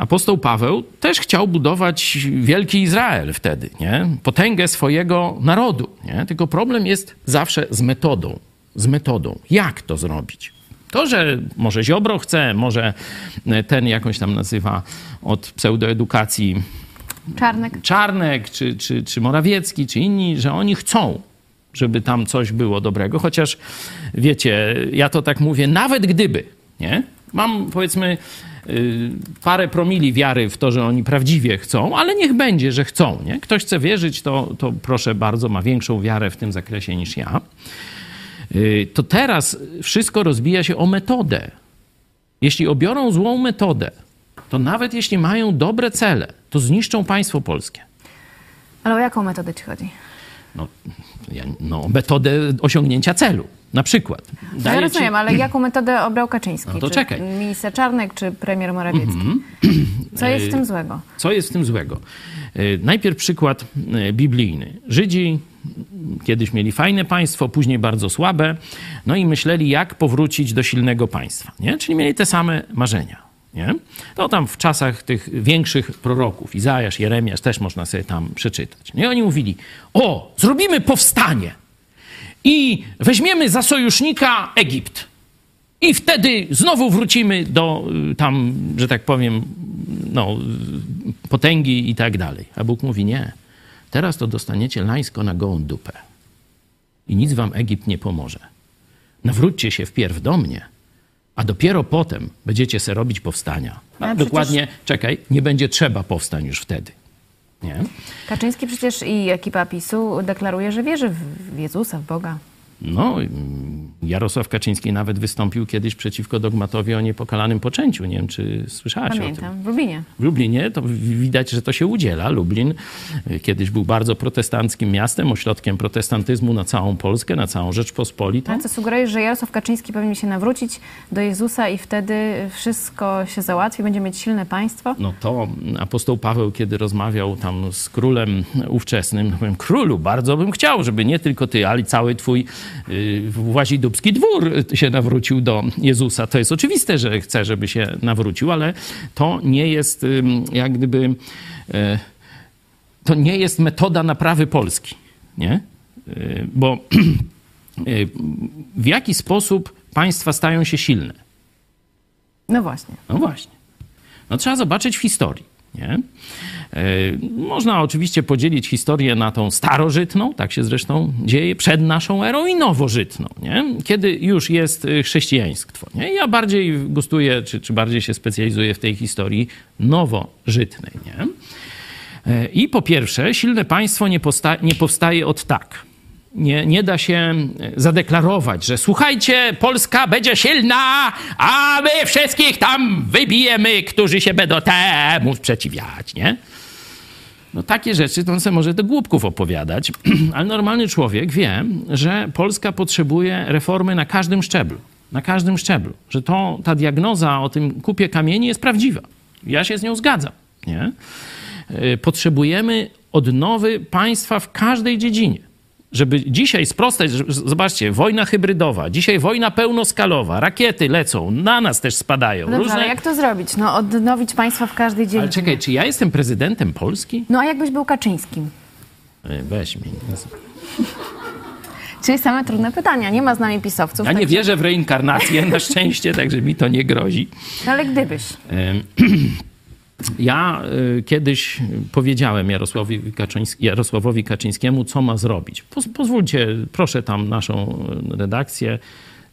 apostoł Paweł też chciał budować wielki Izrael wtedy, nie? potęgę swojego narodu. Nie? Tylko problem jest zawsze z metodą. Z metodą. Jak to zrobić? To, że może Ziobro chce, może ten jakąś tam nazywa od pseudoedukacji Czarnek. Czarnek, czy, czy, czy Morawiecki, czy inni, że oni chcą, żeby tam coś było dobrego. Chociaż wiecie, ja to tak mówię, nawet gdyby, nie? Mam powiedzmy parę promili wiary w to, że oni prawdziwie chcą, ale niech będzie, że chcą. Nie? Ktoś chce wierzyć, to, to proszę bardzo, ma większą wiarę w tym zakresie niż ja. Y, To teraz wszystko rozbija się o metodę. Jeśli obiorą złą metodę, to nawet jeśli mają dobre cele, to zniszczą państwo polskie. Ale o jaką metodę ci chodzi? No, ja, no metodę osiągnięcia celu, na przykład. No ja Daję ci- rozumiem, ale jaką metodę obrał Kaczyński? No to czy czekaj. Mhm. minister Czarnek, czy premier Morawiecki? Co jest w tym złego? Co jest w tym złego? E, Najpierw przykład e, biblijny. Żydzi kiedyś mieli fajne państwo, później bardzo słabe, no i myśleli, jak powrócić do silnego państwa. Nie? Czyli mieli te same marzenia. Nie? To tam w czasach tych większych proroków, Izajasz, Jeremiasz, też można sobie tam przeczytać. Nie? Oni mówili, o, zrobimy powstanie i weźmiemy za sojusznika Egipt. I wtedy znowu wrócimy do y, tam, że tak powiem, no, potęgi i tak dalej. A Bóg mówi nie. Teraz to dostaniecie lańsko na gołą dupę. I nic wam Egipt nie pomoże. Nawróćcie się wpierw do mnie, a dopiero potem będziecie se robić powstania. A przecież- dokładnie, czekaj, nie będzie trzeba powstań już wtedy. Nie? Kaczyński przecież i ekipa PiSu deklaruje, że wierzy w Jezusa, w Boga. No, Jarosław Kaczyński nawet wystąpił kiedyś przeciwko dogmatowi o niepokalanym poczęciu. Nie wiem, czy słyszałaś o tym. Pamiętam, w Lublinie. W Lublinie to widać, że to się udziela. Lublin y, kiedyś był bardzo protestanckim miastem, ośrodkiem protestantyzmu na całą Polskę, na całą Rzeczpospolitą. Ale co sugerujesz, że Jarosław Kaczyński powinien się nawrócić do Jezusa i wtedy wszystko się załatwi, będzie mieć silne państwo? No to apostoł Paweł, kiedy rozmawiał tam z królem ówczesnym, powiem, królu, bardzo bym chciał, żeby nie tylko ty, ale cały twój y, włazidubski dwór się nawrócił do Jezusa. To jest oczywiste, że chce, żeby się nawrócił, ale to nie jest jak gdyby... e, to nie jest metoda naprawy Polski, nie? Y, Bo y, w jaki sposób państwa stają się silne? No właśnie. No właśnie. No trzeba zobaczyć w historii. Nie? E, Można oczywiście podzielić historię na tą starożytną, tak się zresztą dzieje, przed naszą erą i nowożytną, nie? kiedy już jest y, chrześcijaństwo. Nie? Ja bardziej gustuję, czy, czy bardziej się specjalizuję w tej historii nowożytnej. Nie? E, I po pierwsze, silne państwo nie, posta- nie powstaje od tak. Nie, nie da się e, zadeklarować, że słuchajcie, Polska będzie silna, a my wszystkich tam wybijemy, którzy się będą temu sprzeciwiać, nie? No takie rzeczy to on sobie może do głupków opowiadać, ale normalny człowiek wie, że Polska potrzebuje reformy na każdym szczeblu. Na każdym szczeblu. Że to, ta diagnoza o tym kupie kamieni jest prawdziwa. Ja się z nią zgadzam, nie? Y, Potrzebujemy odnowy państwa w każdej dziedzinie. Żeby dzisiaj sprostać, że- zobaczcie, wojna hybrydowa, dzisiaj wojna pełnoskalowa, rakiety lecą, na nas też spadają. No dobrze, różne... ale jak to zrobić? No odnowić państwo w każdej dziedzinie. Ale czekaj, czy ja jestem prezydentem Polski? No a jakbyś był Kaczyńskim? Y, Weź mi. Czyli same trudne pytania. Nie ma z nami pisowców. Ja nie także- wierzę w reinkarnację, na szczęście, także mi to nie grozi. No ale gdybyś. Ja y, kiedyś powiedziałem Jarosławowi, Kaczyński, Jarosławowi Kaczyńskiemu, co ma zrobić. Poz, pozwólcie, proszę tam naszą redakcję,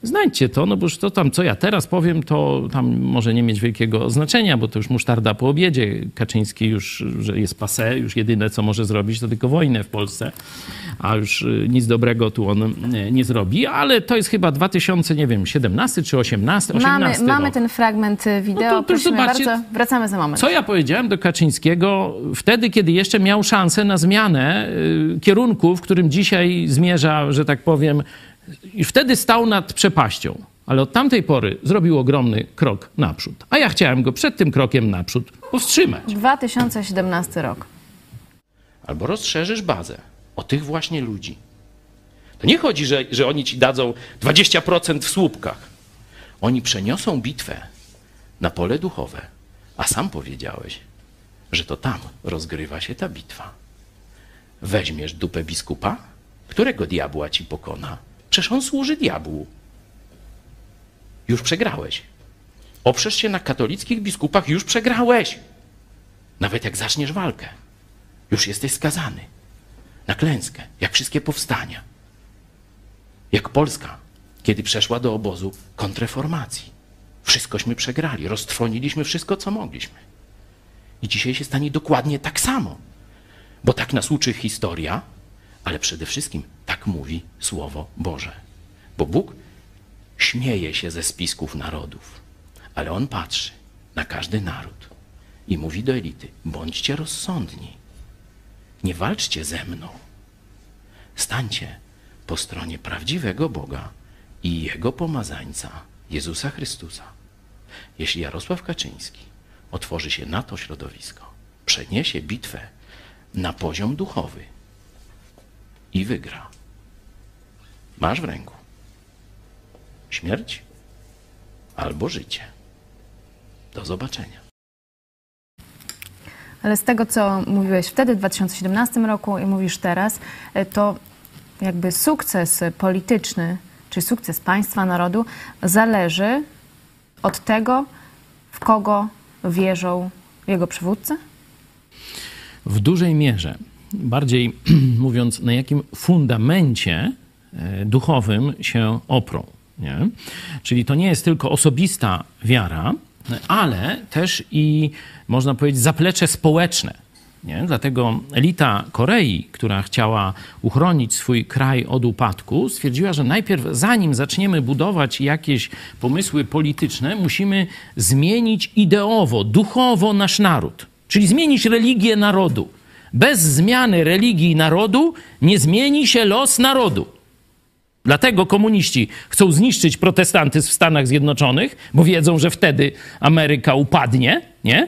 znajdźcie to, no bo już to tam, co ja teraz powiem, to tam może nie mieć wielkiego znaczenia, bo to już musztarda po obiedzie. Kaczyński już, że jest passé, już jedyne, co może zrobić, to tylko wojnę w Polsce, a już y, nic dobrego tu on y, nie zrobi, ale to jest chyba 2000, nie wiem, 17 czy 18, 18 Mamy, mamy rok. ten fragment y, wideo. No to- to zobaczcie, bardzo. Wracamy za moment. Co ja powiedziałem do Kaczyńskiego wtedy, kiedy jeszcze miał szansę na zmianę kierunku, w którym dzisiaj zmierza, że tak powiem, i wtedy stał nad przepaścią. Ale od tamtej pory zrobił ogromny krok naprzód. A ja chciałem go przed tym krokiem naprzód powstrzymać. 2017 rok. albo rozszerzysz bazę o tych właśnie ludzi. To nie chodzi, że, że oni ci dadzą 20% w słupkach. Oni przeniosą bitwę na pole duchowe, a sam powiedziałeś, że to tam rozgrywa się ta bitwa. Weźmiesz dupę biskupa, którego diabła ci pokona? Przecież on służy diabłu. Już przegrałeś. Oprzesz się na katolickich biskupach, już przegrałeś. Nawet jak zaczniesz walkę, już jesteś skazany na klęskę, jak wszystkie powstania. Jak Polska, kiedy przeszła do obozu kontreformacji. Wszystkośmy przegrali, roztrwoniliśmy wszystko, co mogliśmy. I dzisiaj się stanie dokładnie tak samo. Bo tak nas uczy historia, ale przede wszystkim tak mówi Słowo Boże. Bo Bóg śmieje się ze spisków narodów, ale On patrzy na każdy naród i mówi do elity: bądźcie rozsądni, nie walczcie ze mną. Stańcie po stronie prawdziwego Boga i Jego pomazańca, Jezusa Chrystusa. Jeśli Jarosław Kaczyński otworzy się na to środowisko, przeniesie bitwę na poziom duchowy i wygra, masz w ręku śmierć albo życie. Do zobaczenia. Ale z tego, co mówiłeś wtedy, w 2017 roku i mówisz teraz, e, to jakby sukces polityczny, czy sukces państwa, narodu zależy od tego, w kogo wierzą jego przywódcy? W dużej mierze, bardziej mówiąc, na jakim fundamencie duchowym się oprą. Nie? Czyli to nie jest tylko osobista wiara, ale też i, można powiedzieć, zaplecze społeczne. Nie? Dlatego elita Korei, która chciała uchronić swój kraj od upadku, stwierdziła, że najpierw, zanim zaczniemy budować jakieś pomysły polityczne, musimy zmienić ideowo, duchowo nasz naród. Czyli zmienić religię narodu. Bez zmiany religii narodu nie zmieni się los narodu. Dlatego komuniści chcą zniszczyć protestantyzm w Stanach Zjednoczonych, bo wiedzą, że wtedy Ameryka upadnie, nie?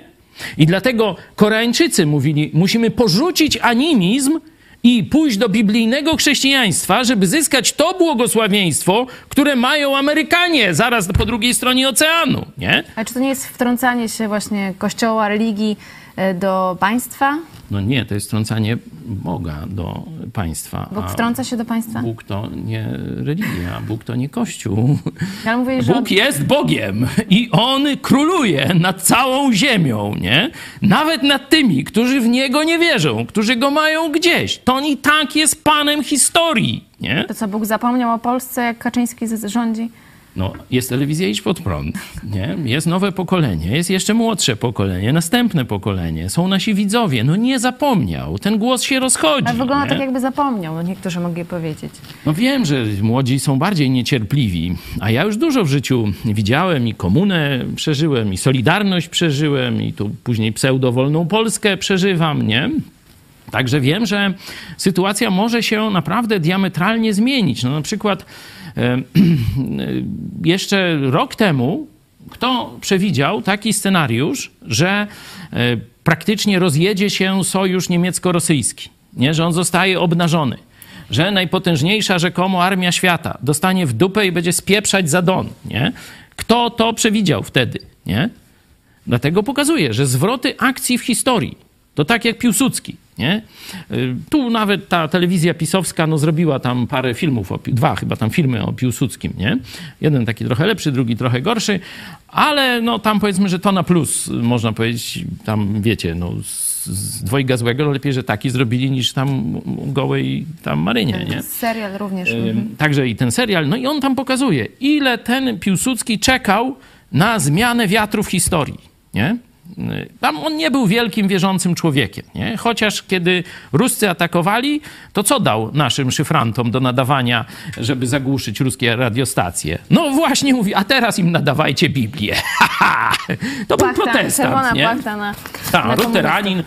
I dlatego Koreańczycy mówili, musimy porzucić animizm i pójść do biblijnego chrześcijaństwa, żeby zyskać to błogosławieństwo, które mają Amerykanie zaraz po drugiej stronie oceanu, nie? Ale czy to nie jest wtrącanie się właśnie kościoła, religii do państwa? No nie, to jest wtrącanie Boga do państwa. Bóg wtrąca się do państwa? Bóg to nie religia, Bóg to nie Kościół. Ale mówię, Bóg jest Bogiem i On króluje nad całą ziemią, nie? Nawet nad tymi, którzy w Niego nie wierzą, którzy Go mają gdzieś. To On i tak jest Panem historii, nie? to co, Bóg zapomniał o Polsce, jak Kaczyński rządzi? No, jest telewizja Idź Pod Prąd, nie? Jest nowe pokolenie, jest jeszcze młodsze pokolenie, następne pokolenie, są nasi widzowie. No nie zapomniał, ten głos się rozchodzi, Ale wygląda nie? tak, jakby zapomniał, no niektórzy mogli powiedzieć. No wiem, że młodzi są bardziej niecierpliwi, a ja już dużo w życiu widziałem i komunę przeżyłem, i Solidarność przeżyłem, i tu później pseudowolną Polskę przeżywam, nie? Także wiem, że sytuacja może się naprawdę diametralnie zmienić. No na przykład jeszcze rok temu kto przewidział taki scenariusz, że e, praktycznie rozjedzie się sojusz niemiecko-rosyjski, nie? że on zostaje obnażony, że najpotężniejsza rzekomo armia świata dostanie w dupę i będzie spieprzać za Don. Nie? Kto to przewidział wtedy? Nie? Dlatego pokazuje, że zwroty akcji w historii To tak jak Piłsudski, nie? Y, Tu nawet ta telewizja pisowska no, zrobiła tam parę filmów, o, dwa chyba tam filmy o Piłsudskim, nie? Jeden taki trochę lepszy, drugi trochę gorszy, ale no tam powiedzmy, że to na plus, można powiedzieć, tam wiecie, no z, z dwojga złego, no lepiej, że taki zrobili niż tam gołej tam Marynie, nie? Serial również. Mhm. Także i ten serial. No i on tam pokazuje, ile ten Piłsudski czekał na zmianę wiatru w historii. Nie? Y, Tam on nie był wielkim wierzącym człowiekiem. Nie? Chociaż kiedy Ruscy atakowali, to co dał naszym szyfrantom do nadawania, żeby zagłuszyć ruskie radiostacje? No właśnie mówi, a teraz im nadawajcie Biblię. to był Płachta, protestant. nie? płachta na, na Tak, komunistów. luteranin.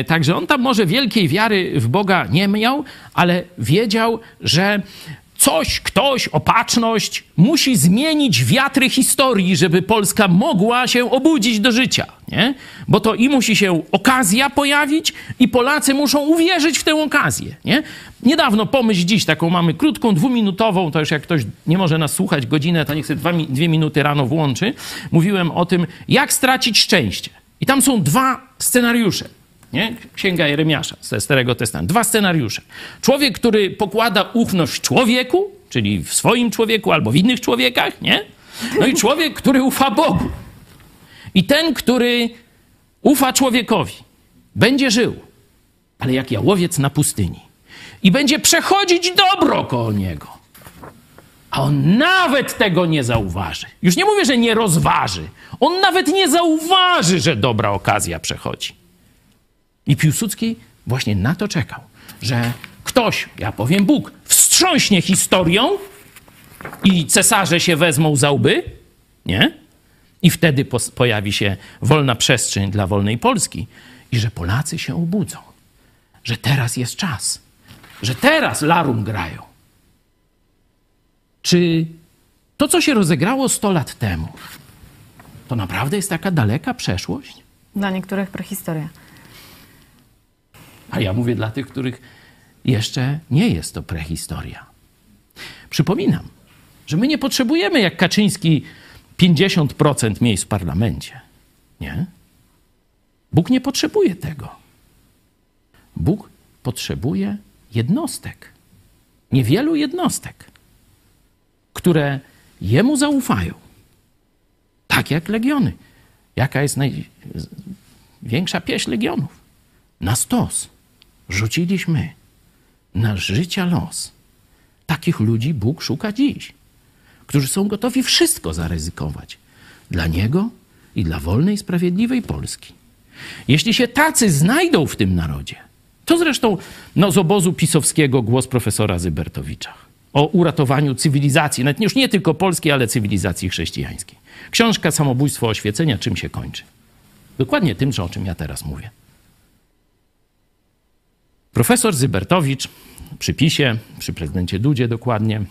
Y, Także on tam może wielkiej wiary w Boga nie miał, ale wiedział, że coś, ktoś, opatrzność musi zmienić wiatry historii, żeby Polska mogła się obudzić do życia. Nie? Bo to i musi się okazja pojawić, i Polacy muszą uwierzyć w tę okazję. Nie? Niedawno, pomyśl dziś, taką mamy krótką, dwuminutową, to już jak ktoś nie może nas słuchać godzinę, to niech sobie dwa, dwie minuty rano włączy. Mówiłem o tym, jak stracić szczęście. I tam są dwa scenariusze. Nie? Księga Jeremiasza ze Starego Testamentu. Dwa scenariusze. Człowiek, który pokłada ufność człowieku, czyli w swoim człowieku albo w innych człowiekach, nie? No i człowiek, który ufa Bogu. I ten, który ufa człowiekowi, będzie żył, ale jak jałowiec na pustyni. I będzie przechodzić dobro koło niego. A on nawet tego nie zauważy. Już nie mówię, że nie rozważy. On nawet nie zauważy, że dobra okazja przechodzi. I Piłsudski właśnie na to czekał, że ktoś, ja powiem Bóg, wstrząśnie historią i cesarze się wezmą za łby, nie? I wtedy pojawi się wolna przestrzeń dla wolnej Polski i że Polacy się obudzą, że teraz jest czas, że teraz larum grają. Czy to, co się rozegrało 100 lat temu, to naprawdę jest taka daleka przeszłość? Dla niektórych prehistoria. A ja mówię dla tych, których jeszcze nie jest to prehistoria. Przypominam, że my nie potrzebujemy jak Kaczyński 50% miejsc w parlamencie. Nie? Bóg nie potrzebuje tego. Bóg potrzebuje jednostek. Niewielu jednostek, które Jemu zaufają. Tak jak legiony. Jaka jest największa pieśń legionów? Na stos rzuciliśmy nasz życia los. Takich ludzi Bóg szuka dziś, którzy są gotowi wszystko zaryzykować dla Niego i dla wolnej, sprawiedliwej Polski. Jeśli się tacy znajdą w tym narodzie, to zresztą no, z obozu pisowskiego głos profesora Zybertowicza o uratowaniu cywilizacji, nawet już nie tylko polskiej, ale cywilizacji chrześcijańskiej. Książka Samobójstwo oświecenia czym się kończy? Dokładnie tym, że o czym ja teraz mówię. Profesor Zybertowicz przy PiSie, przy prezydencie Dudzie dokładnie,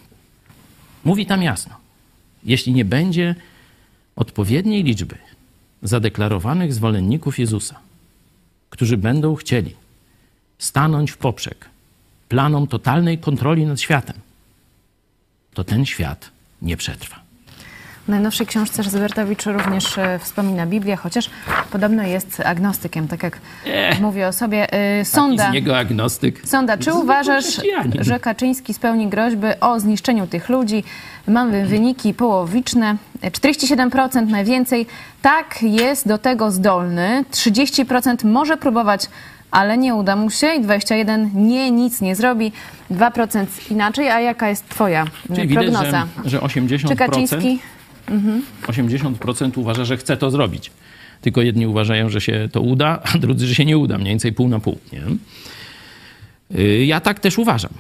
mówi tam jasno, jeśli nie będzie odpowiedniej liczby zadeklarowanych zwolenników Jezusa, którzy będą chcieli stanąć w poprzek planom totalnej kontroli nad światem, to ten świat nie przetrwa. Najnowszej książce Zybertowicz również e, wspomina Biblię, chociaż podobno jest agnostykiem, tak jak mówi o sobie. E, Sonda, Taki z niego agnostyk. Sonda, czy Zwykły uważasz, chrześcijanin. że Kaczyński spełni groźby o zniszczeniu tych ludzi? Mamy wyniki połowiczne. 47% najwięcej. Tak, jest do tego zdolny. 30% może próbować, ale nie uda mu się. I 21% nie, nic nie zrobi. 2% inaczej. A jaka jest twoja Czyli widać, prognoza? że, że 80%, Czy Kaczyński... Mhm. 80% uważa, że chce to zrobić. Tylko jedni uważają, że się to uda, a drudzy, że się nie uda. Mniej więcej pół na pół. Nie? Y, Ja tak też uważam,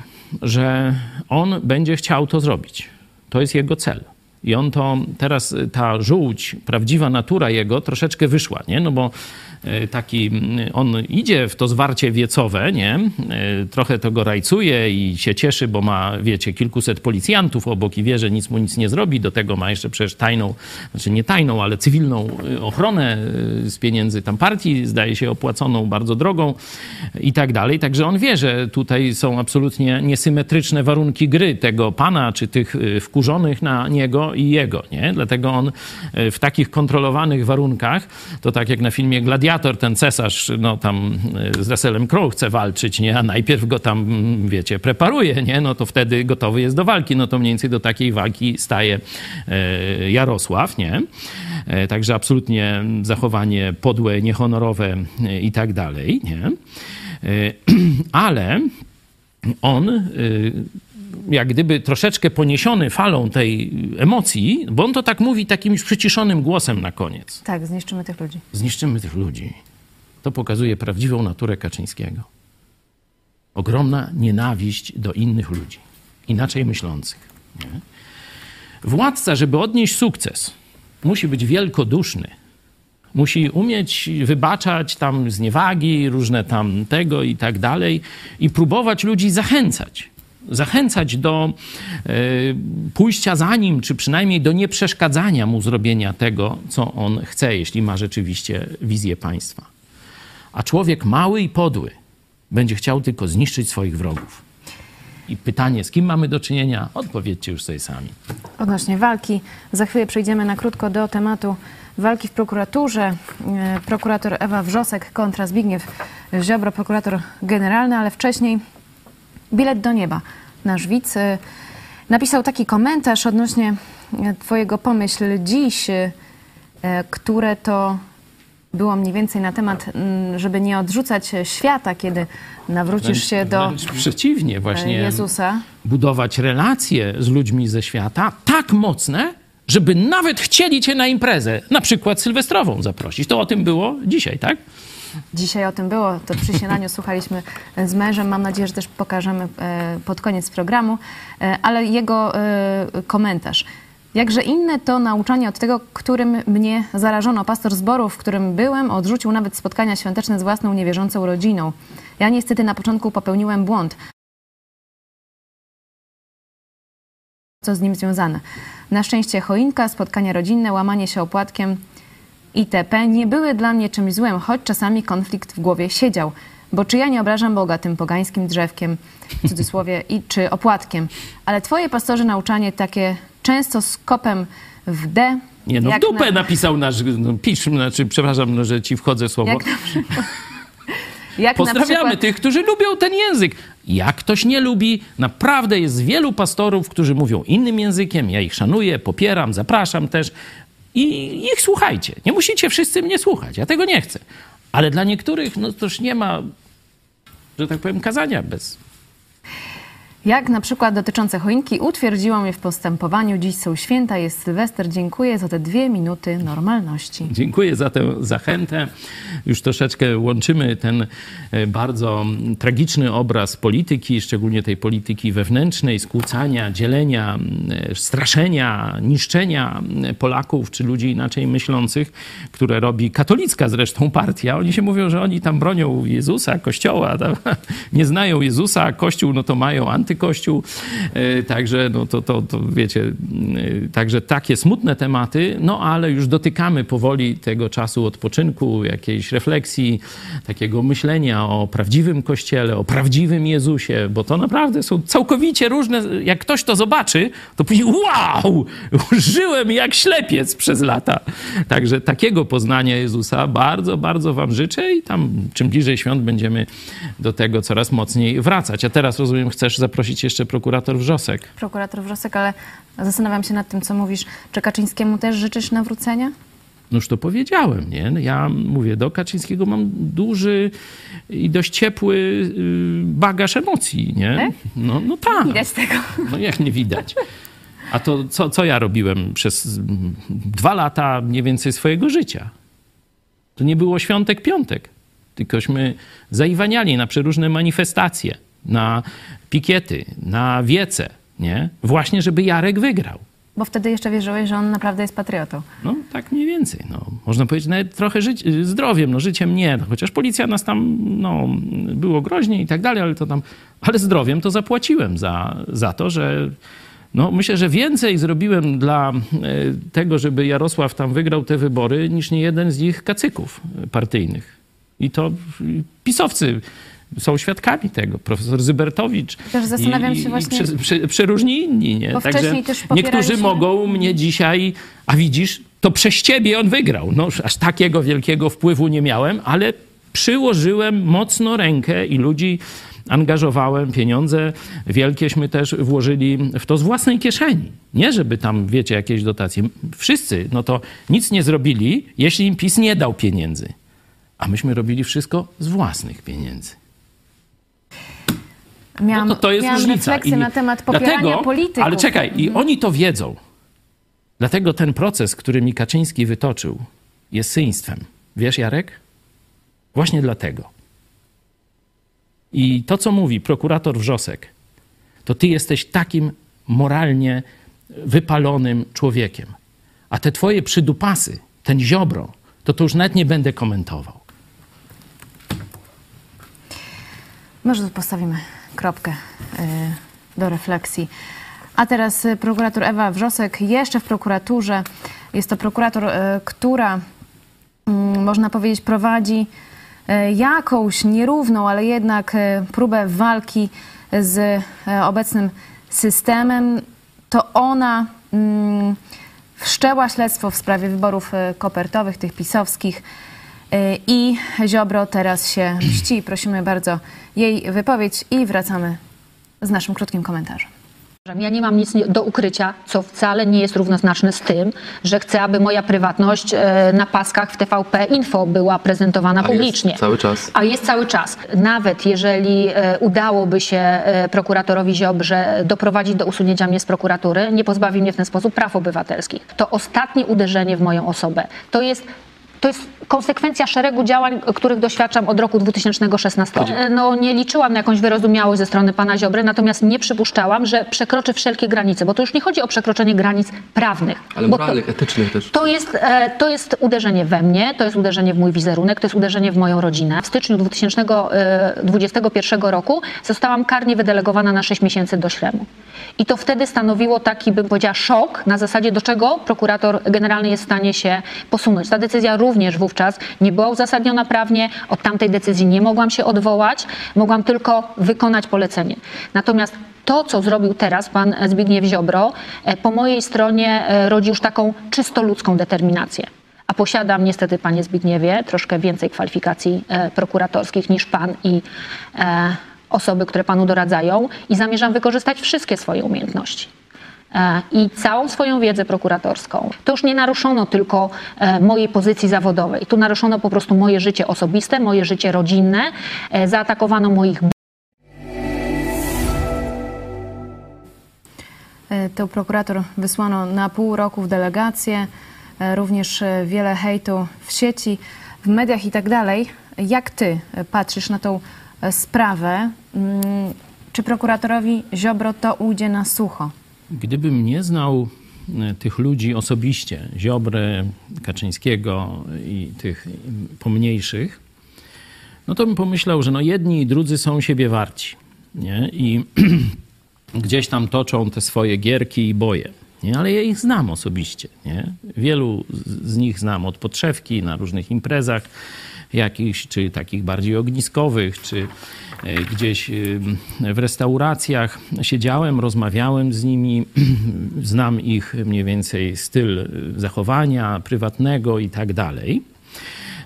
że on będzie chciał to zrobić. To jest jego cel. I on to teraz, ta żółć, prawdziwa natura jego troszeczkę wyszła, nie? No bo taki, y, on idzie w to zwarcie wiecowe, nie? Y, Trochę to go rajcuje i się cieszy, bo ma, wiecie, kilkuset policjantów obok i wie, że nic mu nic nie zrobi. Do tego ma jeszcze przecież tajną, znaczy nie tajną, ale cywilną y, ochronę z pieniędzy tam partii, zdaje się opłaconą bardzo drogą i tak dalej. Także on wie, że tutaj są absolutnie niesymetryczne warunki gry tego pana, czy tych wkurzonych na niego i jego, nie? Dlatego on w takich kontrolowanych warunkach, to tak jak na filmie Gladiator, gladiator, ten cesarz, no tam y, z Russellem Crowe chce walczyć, nie? A najpierw go tam, wiecie, preparuje, nie? No to wtedy gotowy jest do walki. No to mniej więcej do takiej walki staje e, Jarosław, nie? E, Także absolutnie zachowanie podłe, niehonorowe e, i tak dalej, nie? Ale on y, jak gdyby troszeczkę poniesiony falą tej emocji, bo on to tak mówi takim już przyciszonym głosem na koniec. Tak, zniszczymy tych ludzi. Zniszczymy tych ludzi. To pokazuje prawdziwą naturę Kaczyńskiego. Ogromna nienawiść do innych ludzi, inaczej myślących. Nie? Władca, żeby odnieść sukces, musi być wielkoduszny. Musi umieć wybaczać tam zniewagi, różne tam tego i tak dalej i próbować ludzi zachęcać. Zachęcać do e, pójścia za nim, czy przynajmniej do nieprzeszkadzania mu zrobienia tego, co on chce, jeśli ma rzeczywiście wizję państwa. A człowiek mały i podły będzie chciał tylko zniszczyć swoich wrogów. I pytanie, z kim mamy do czynienia? Odpowiedzcie już sobie sami. Odnośnie walki, za chwilę przejdziemy na krótko do tematu walki w prokuraturze. E, Prokurator Ewa Wrzosek kontra Zbigniew Ziobro, prokurator generalny, ale wcześniej bilet do nieba. Nasz widz e, napisał taki komentarz odnośnie e, twojego pomyśl dziś, e, które to było mniej więcej na temat, żeby nie odrzucać świata, kiedy nawrócisz się do przeciwnie, właśnie Jezusa. budować relacje z ludźmi ze świata tak mocne, żeby nawet chcieli cię na imprezę, na przykład sylwestrową zaprosić. To o tym było dzisiaj, tak? Dzisiaj o tym było, to przy słuchaliśmy z mężem. Mam nadzieję, że też pokażemy e, pod koniec programu, E, ale jego e, komentarz. Jakże inne to nauczanie od tego, którym mnie zarażono. Pastor zboru, w którym byłem, odrzucił nawet spotkania świąteczne z własną niewierzącą rodziną. Ja niestety na początku popełniłem błąd. Co z nim związane? Na szczęście choinka, spotkania rodzinne, łamanie się opłatkiem itp. nie były dla mnie czymś złym, choć czasami konflikt w głowie siedział. Bo czy ja nie obrażam Boga tym pogańskim drzewkiem, w cudzysłowie, i czy opłatkiem, ale twoje pastorze nauczanie takie często z kopem w D. Nie, no dupę na- napisał nasz, no, pisz, znaczy, przepraszam, no, że ci wchodzę słowo. Jak na przykład, jak Pozdrawiamy przykład, tych, którzy lubią ten język. Jak ktoś nie lubi, naprawdę jest wielu pastorów, którzy mówią innym językiem. Ja ich szanuję, popieram, zapraszam też. I ich słuchajcie. Nie musicie wszyscy mnie słuchać. Ja tego nie chcę. Ale dla niektórych, no to już nie ma, że tak powiem, kazania bez. Jak na przykład dotyczące choinki utwierdziło mnie w postępowaniu. Dziś są święta, jest Sylwester. Dziękuję za te dwie minuty normalności. Dziękuję za tę zachętę. Już troszeczkę łączymy ten e, bardzo tragiczny obraz polityki, szczególnie tej polityki wewnętrznej, skłócania, dzielenia, e, straszenia, niszczenia Polaków czy ludzi inaczej myślących, które robi katolicka zresztą partia. Oni się mówią, że oni tam bronią Jezusa, Kościoła, nie znają Jezusa, a Kościół no to mają antykościół. E, Także, no to, to, to wiecie, e, także takie smutne tematy, no ale już dotykamy powoli tego czasu odpoczynku, jakiejś refleksji, takiego myślenia o prawdziwym Kościele, o prawdziwym Jezusie, bo to naprawdę są całkowicie różne. Jak ktoś to zobaczy, to później wow, żyłem jak ślepiec przez lata. Także takiego poznania Jezusa bardzo, bardzo wam życzę i tam czym bliżej świąt będziemy do tego coraz mocniej wracać. A teraz rozumiem, chcesz zaprosić jeszcze prokurator Wrzosek. Prokurator Wrzosek, ale zastanawiam się nad tym, co mówisz. Czy Kaczyńskiemu też życzysz nawrócenia? No już to powiedziałem, nie? Ja mówię, do Kaczyńskiego mam duży i dość ciepły y, bagaż emocji, nie? Tak? No, no tak. Widać tego. No jak nie widać. A to co, co ja robiłem przez mm, dwa lata mniej więcej swojego życia? To nie było świątek, piątek. Tylkośmy zaiwaniali na przeróżne manifestacje, na pikiety, na wiece, nie? Właśnie, żeby Jarek wygrał. Bo wtedy jeszcze wierzyłeś, że on naprawdę jest patriotą. No, tak mniej więcej. No. Można powiedzieć nawet trochę żyć, zdrowiem, no życiem nie. No, chociaż policja nas tam, no, było groźnie i tak dalej, ale to tam, ale zdrowiem to zapłaciłem za, za to, że no, myślę, że więcej zrobiłem dla e, tego, żeby Jarosław tam wygrał te wybory, niż nie jeden z ich kacyków partyjnych. I to y, pisowcy są świadkami tego. Profesor Zybertowicz Też zastanawiam się i, właśnie- I prze, prze, przeróżni inni. Nie? Bo Także też niektórzy mogą mnie dzisiaj, a widzisz, to przez ciebie on wygrał. No, aż takiego wielkiego wpływu nie miałem, ale przyłożyłem mocno rękę i ludzi angażowałem, pieniądze wielkieśmy też włożyli w to z własnej kieszeni. Nie, żeby tam, wiecie, jakieś dotacje. Wszyscy, no to nic nie zrobili, jeśli im PiS nie dał pieniędzy. A myśmy robili wszystko z własnych pieniędzy. Miałam, No to, to jest miałam różnica. refleksję na temat popierania dlatego, polityków. Ale czekaj, i oni to wiedzą. Dlatego ten proces, który mi Kaczyński wytoczył, jest syństwem. Wiesz, Jarek? Właśnie dlatego. I to, co mówi prokurator Wrzosek, to ty jesteś takim moralnie wypalonym człowiekiem. A te twoje przydupasy, ten ziobro, to to już nawet nie będę komentował. Może tu postawimy kropkę y, do refleksji. A teraz y, prokurator Ewa Wrzosek, jeszcze w prokuraturze. Jest to prokurator, y, która, mm, można powiedzieć, prowadzi jakąś nierówną, ale jednak próbę walki z obecnym systemem. To ona mm, wszczęła śledztwo w sprawie wyborów kopertowych, tych pisowskich. Y, I Ziobro teraz się mści. Prosimy bardzo jej wypowiedź i wracamy z naszym krótkim komentarzem. Ja nie mam nic do ukrycia, co wcale nie jest równoznaczne z tym, że chcę, aby moja prywatność e, na paskach w TVP Info była prezentowana publicznie. cały czas. A jest cały czas. Nawet jeżeli e, udałoby się e, prokuratorowi Ziobrze doprowadzić do usunięcia mnie z prokuratury, nie pozbawi mnie w ten sposób praw obywatelskich. To ostatnie uderzenie w moją osobę. To jest to jest konsekwencja szeregu działań, których doświadczam od roku 2016. E, No, nie liczyłam na jakąś wyrozumiałość ze strony pana Ziobry, natomiast nie przypuszczałam, że przekroczy wszelkie granice, bo to już nie chodzi o przekroczenie granic prawnych. Ale bo to- moralnych, etycznych też. to jest, e, to jest uderzenie we mnie, to jest uderzenie w mój wizerunek, to jest uderzenie w moją rodzinę. W styczniu 2021 roku zostałam karnie wydelegowana na 6 miesięcy do Śremu. I to wtedy stanowiło taki, bym powiedziała, szok na zasadzie, do czego prokurator generalny jest w stanie się posunąć. Ta decyzja również wówczas nie była uzasadniona prawnie, od tamtej decyzji nie mogłam się odwołać, mogłam tylko wykonać polecenie. Natomiast to, co zrobił teraz pan Zbigniew Ziobro, e, po mojej stronie e, rodzi już taką czysto ludzką determinację. A posiadam niestety, panie Zbigniewie, troszkę więcej kwalifikacji e, prokuratorskich niż pan i osoby, które panu doradzają i zamierzam wykorzystać wszystkie swoje umiejętności. E, I całą swoją wiedzę prokuratorską. To już nie naruszono tylko e, mojej pozycji zawodowej. Tu naruszono po prostu moje życie osobiste, moje życie rodzinne. E, Zaatakowano moich Tę prokurator wysłano na pół roku w delegację, również wiele hejtu w sieci, w mediach i tak dalej. Jak ty patrzysz na tą sprawę? Mm, Czy prokuratorowi Ziobro to ujdzie na sucho? Gdybym nie znał e, tych ludzi osobiście, Ziobrę, Kaczyńskiego i tych pomniejszych, no to bym pomyślał, że no jedni i drudzy są siebie warci. Nie? I gdzieś tam toczą te swoje gierki i boje. Nie? Ale ja ich znam osobiście. Nie? Wielu z nich znam od podszewki na różnych imprezach jakichś, czy takich bardziej ogniskowych, czy e, gdzieś w restauracjach. Siedziałem, rozmawiałem z nimi, znam ich mniej więcej styl y, zachowania prywatnego i tak dalej.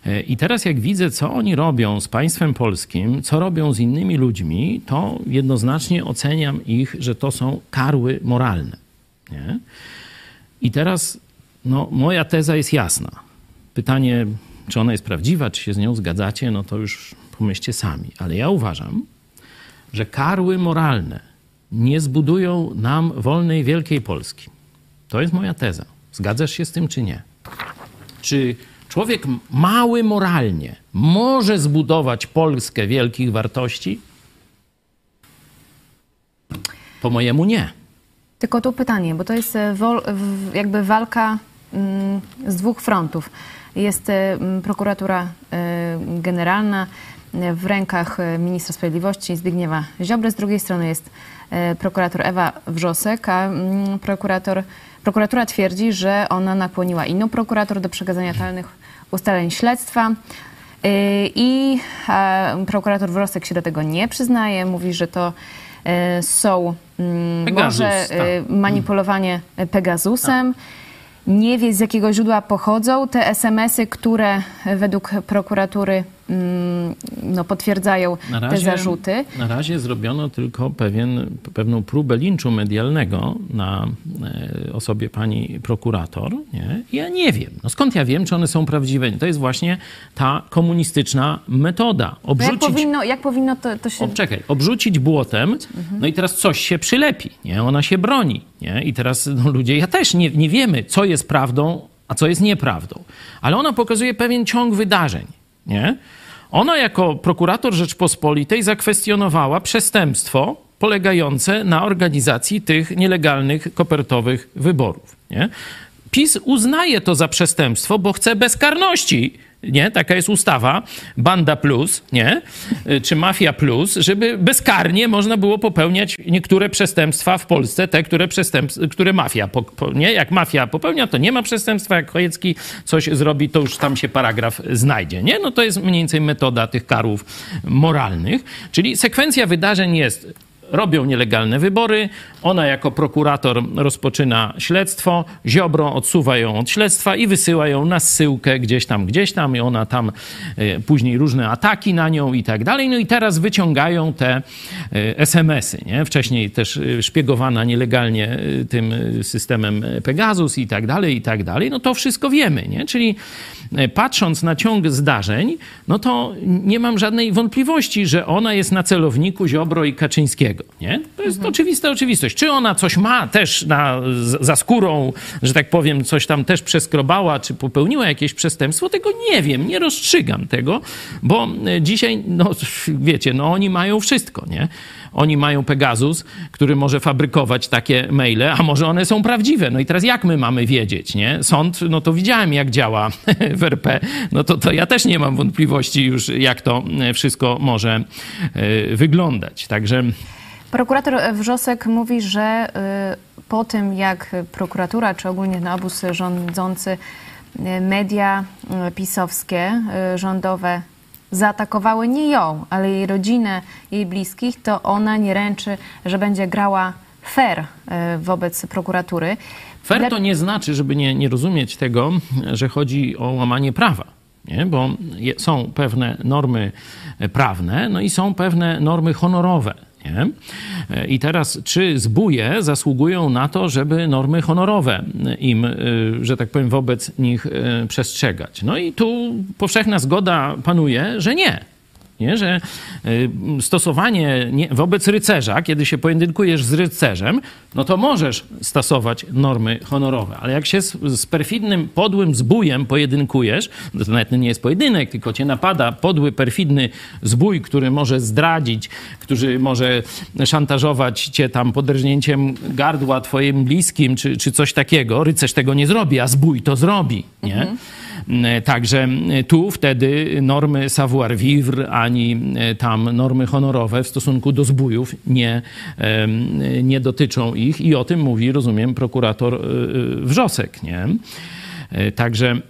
E, I teraz jak widzę, co oni robią z państwem polskim, co robią z innymi ludźmi, to jednoznacznie oceniam ich, że to są karły moralne. Nie? I teraz no, moja teza jest jasna. Pytanie, czy ona jest prawdziwa, czy się z nią zgadzacie, no to już pomyślcie sami. Ale ja uważam, że karły moralne nie zbudują nam wolnej, wielkiej Polski. To jest moja teza. Zgadzasz się z tym, czy nie? Czy człowiek mały moralnie może zbudować Polskę wielkich wartości? Po mojemu nie. Tylko tu pytanie, bo to jest e, jakby walka mm, z dwóch frontów. Jest mm, prokuratura e, generalna e, w rękach ministra sprawiedliwości Zbigniewa Ziobry, z drugiej strony jest prokurator Ewa Wrzosek, a prokurator, prokuratura twierdzi, że ona nakłoniła inną prokurator do przekazania tajnych ustaleń śledztwa. I prokurator Wrosek się do tego nie przyznaje. Mówi, że to są Pegasus, może tak. manipulowanie Pegasusem. Nie wie z jakiego źródła pochodzą. Te SMS-y, które według prokuratury no, potwierdzają Na te zarzuty. Na razie zrobiono tylko pewien, pewną próbę linczu medialnego na e, osobie pani prokurator. Nie? Ja nie wiem. No skąd ja wiem, czy one są prawdziwe? To jest właśnie ta komunistyczna metoda. To jak Obrzucić powinno, jak powinno to, to się... czekaj, obrzucić błotem, no i teraz coś się przylepi, nie? Ona się broni, nie? I teraz no, ludzie, ja też nie, nie wiemy, co jest prawdą, a co jest nieprawdą. Ale ona pokazuje pewien ciąg wydarzeń, nie? Ona jako prokurator Rzeczpospolitej zakwestionowała przestępstwo polegające na organizacji tych nielegalnych kopertowych wyborów, nie? PiS uznaje to za przestępstwo, bo chce bezkarności. Nie? Taka jest ustawa, banda plus, nie? Y, czy mafia plus, żeby bezkarnie można było popełniać niektóre przestępstwa w Polsce, te, które, które mafia, po, po, nie? Jak mafia popełnia, to nie ma przestępstwa, jak Chojecki coś zrobi, to już tam się paragraf znajdzie, nie? No to jest mniej więcej metoda tych karów moralnych, czyli sekwencja wydarzeń jest robią nielegalne wybory. Ona jako prokurator rozpoczyna śledztwo. Ziobro odsuwa ją od śledztwa i wysyła ją na zsyłkę gdzieś tam, gdzieś tam. I ona tam e, później różne ataki na nią i tak dalej. No i teraz wyciągają te e, SMS-y. Nie? Wcześniej też e, szpiegowana nielegalnie tym systemem Pegasus i tak dalej, i tak dalej. No to wszystko wiemy. Nie? Czyli patrząc na ciąg zdarzeń, no to nie mam żadnej wątpliwości, że ona jest na celowniku Ziobro i Kaczyńskiego. Nie? To jest oczywista oczywistość. Czy ona coś ma też na, za skórą, że tak powiem, coś tam też przeskrobała, czy popełniła jakieś przestępstwo, tego nie wiem, nie rozstrzygam tego, bo e, dzisiaj, no wiecie, no oni mają wszystko, nie? Oni mają Pegasus, który może fabrykować takie maile, a może one są prawdziwe. No i teraz jak my mamy wiedzieć, nie? Sąd, no to widziałem, jak działa w RP. No to, to ja też nie mam wątpliwości już, jak to e, wszystko może e, wyglądać. Także... Prokurator Wrzosek mówi, że y, po tym jak prokuratura, czy ogólnie na obóz rządzący, media pisowskie, rządowe zaatakowały nie ją, ale jej rodzinę, jej bliskich, to ona nie ręczy, że będzie grała fair y, wobec prokuratury. Fair to nie znaczy, żeby nie, nie rozumieć tego, że chodzi o łamanie prawa. Nie? Bo są pewne normy prawne, no i są pewne normy honorowe. Nie? I teraz, czy zbóje zasługują na to, żeby normy honorowe im, y, że tak powiem, wobec nich y, przestrzegać? No i tu powszechna zgoda panuje, że nie. Nie, że y, stosowanie nie, wobec rycerza, kiedy się pojedynkujesz z rycerzem, no to możesz stosować normy honorowe. Ale jak się z, z perfidnym, podłym zbójem pojedynkujesz, no to nawet nie jest pojedynek, tylko cię napada podły, perfidny zbój, który może zdradzić, który może szantażować cię tam podrżnięciem gardła twoim bliskim, czy, czy coś takiego. Rycerz tego nie zrobi, a zbój to zrobi, nie? Mhm. E, Także e, tu wtedy normy savoir vivre ani e, tam normy honorowe w stosunku do zbójów nie, nie dotyczą ich i o tym mówi, rozumiem, prokurator e, Wrzosek, nie? Także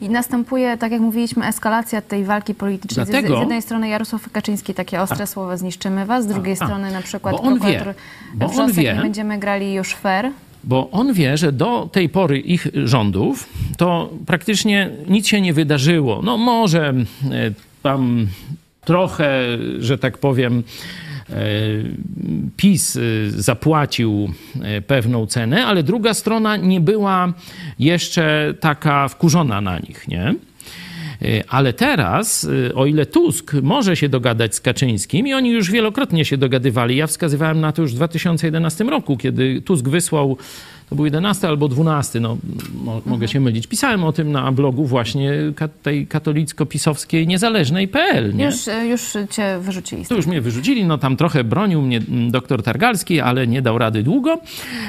I następuje, tak jak mówiliśmy, eskalacja tej walki politycznej. Z- Dlatego- Z jednej strony Jarosław Kaczyński takie ostre słowa zniszczymy was, z drugiej a. strony na przykład Bo on wie, bo on Wrzosek wie. nie będziemy grali już fair. Bo on wie, że do tej pory ich rządów to praktycznie nic się nie wydarzyło. No może e, tam trochę, że tak powiem, e, PiS e, zapłacił pewną cenę, ale druga strona nie była jeszcze taka wkurzona na nich, nie? Y, Ale teraz, y, o ile Tusk może się dogadać z Kaczyńskim, i oni już wielokrotnie się dogadywali, ja wskazywałem na to już w 2011 roku, kiedy Tusk wysłał, to był 11 albo 12, no mo, mogę się mylić, pisałem o tym na blogu właśnie ka- tej katolicko-pisowskiej niezależnej PL, nie? Już, już cię wyrzucili. To już mnie wyrzucili, no tam trochę bronił mnie mm, doktor Targalski, ale nie dał rady długo.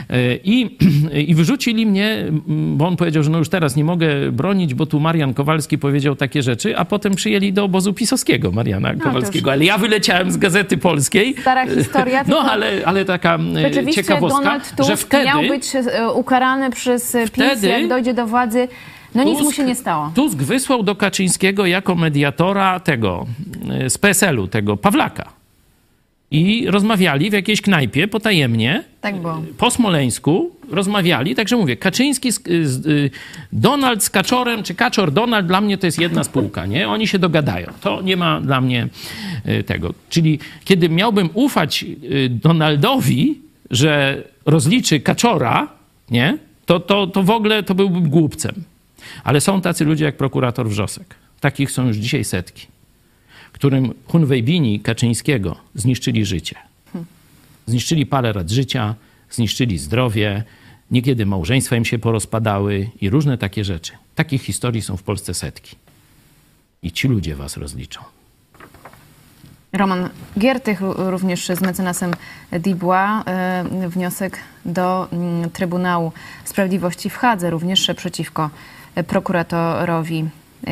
E, I, I wyrzucili mnie, mm, bo on powiedział, że no już teraz nie mogę bronić, bo tu Marian Kowalski powiedział takie rzeczy, a potem przyjęli do obozu pisowskiego Mariana to Kowalskiego. Ale ja wyleciałem z Gazety Polskiej. Stara historia. No ale, ale taka e, ciekawostka, Donald Tusk że wtedy... miał być e, ukarany przez PiS, Wtedy- jak dojdzie do władzy. No nic mu Tusk- się nie stało. Tusk wysłał do Kaczyńskiego jako mediatora tego, e, z PSL-u, tego Pawlaka. i rozmawiali w jakiejś knajpie potajemnie, Tak było. po Smoleńsku, rozmawiali, także mówię, Kaczyński, z, z, y, Donald z Kaczorem, czy Kaczor Donald, dla mnie to jest jedna spółka, nie? Oni się dogadają. To nie ma dla mnie y, tego. Czyli kiedy miałbym ufać y, Donaldowi, że rozliczy Kaczora, nie? To, to, to w ogóle to byłbym głupcem. Ale są tacy ludzie jak prokurator Wrzosek. Takich są już dzisiaj setki, którym Hunwejbini Kaczyńskiego zniszczyli życie. Zniszczyli parę lat życia, zniszczyli zdrowie, niekiedy małżeństwa im się porozpadały i różne takie rzeczy. Takich historii są w Polsce setki. I ci ludzie was rozliczą. Roman Giertych, ró- również z mecenasem Dubois, e, wniosek do mm, Trybunału Sprawiedliwości w Hadze, również przeciwko e, prokuratorowi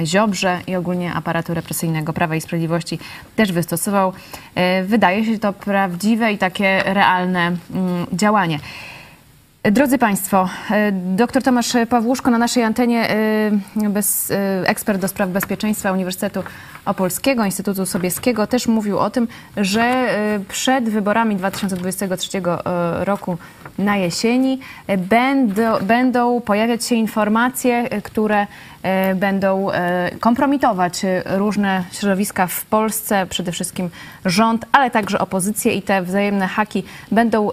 Ziobrze i ogólnie aparatu represyjnego Prawa i Sprawiedliwości też wystosował. E, Wydaje się to prawdziwe i takie realne mm, działanie. Drodzy Państwo, e, dr Tomasz Pawłuszko na naszej antenie, e, bez, e, ekspert do spraw bezpieczeństwa Uniwersytetu Opolskiego, Instytutu Sobieskiego, też mówił o tym, że przed wyborami 2023 e, roku na jesieni będą, będą pojawiać się informacje, które będą kompromitować różne środowiska w Polsce, przede wszystkim rząd, ale także opozycję i te wzajemne haki będą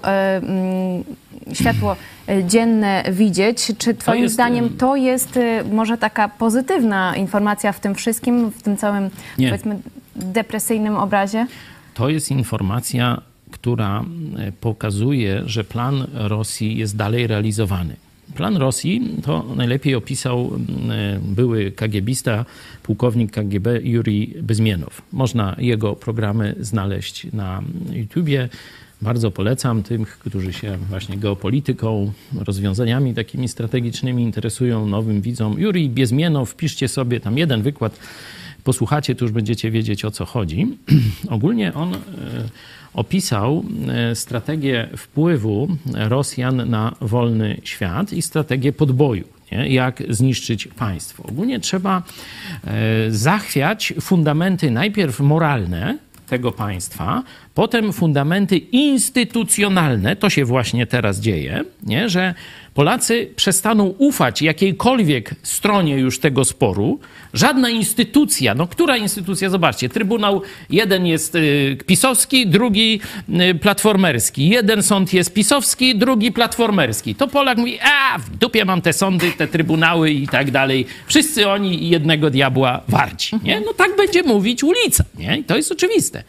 światło e, dzienne widzieć. Czy Twoim jest, zdaniem em, to jest e, może taka pozytywna informacja w tym wszystkim, w tym całym Nie. powiedzmy depresyjnym obrazie? To jest informacja, która e, pokazuje, że plan Rosji jest dalej realizowany. Plan Rosji to najlepiej opisał e, były KGBista, pułkownik KGB Jurij Bezmienow. Można jego programy znaleźć na YouTubie. Bardzo polecam tym, którzy się właśnie geopolityką, rozwiązaniami takimi strategicznymi interesują, nowym widzom. Jurij Biezmienow, wpiszcie sobie tam jeden wykład posłuchacie, to już będziecie wiedzieć o co chodzi. Ogólnie on e, opisał e, strategię wpływu Rosjan na wolny świat i strategię podboju. Nie? Jak zniszczyć państwo. Ogólnie trzeba e, zachwiać fundamenty najpierw moralne tego państwa, potem fundamenty instytucjonalne, to się właśnie teraz dzieje, nie? że Polacy przestaną ufać jakiejkolwiek stronie już tego sporu. Żadna instytucja, no która instytucja, zobaczcie, Trybunał jeden jest y, pisowski, drugi y, platformerski. Jeden sąd jest pisowski, drugi platformerski. To Polak mówi, a w dupie mam te sądy, te trybunały i tak dalej. Wszyscy oni jednego diabła warci. Nie? No tak będzie mówić ulica. Nie? I to jest oczywiste.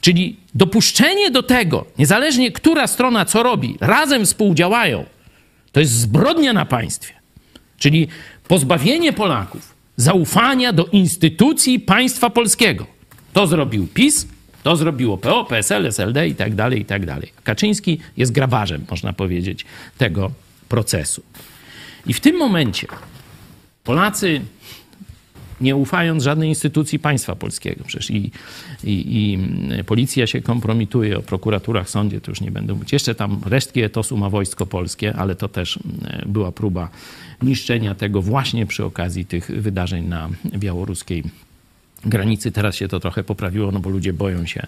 Czyli dopuszczenie do tego, niezależnie która strona co robi, razem współdziałają, to jest zbrodnia na państwie. Czyli pozbawienie Polaków zaufania do instytucji państwa polskiego. To zrobił PiS, to zrobiło PO, PSL, SLD i tak dalej, i tak dalej. Kaczyński jest grabarzem, można powiedzieć, tego procesu. I w tym momencie Polacy nie ufając żadnej instytucji państwa polskiego. Przecież i, i, i policja się kompromituje, o prokuraturach, sądzie to już nie będę mówić. Jeszcze tam resztki etosu ma wojsko polskie, ale to też mm, była próba niszczenia tego właśnie przy okazji tych wydarzeń na białoruskiej granicy. Teraz się to trochę poprawiło, no bo ludzie boją się,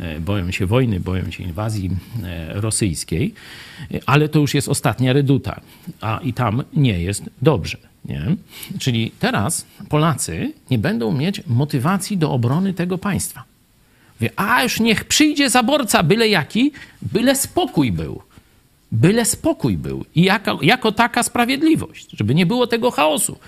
e, boją się wojny, boją się inwazji e, rosyjskiej, E, ale to już jest ostatnia reduta, a i tam nie jest dobrze. Nie? Czyli teraz Polacy nie będą mieć motywacji do obrony tego państwa. Wie, a już niech przyjdzie zaborca, byle jaki, byle spokój był. Byle spokój był i jako, jako taka sprawiedliwość, żeby nie było tego chaosu.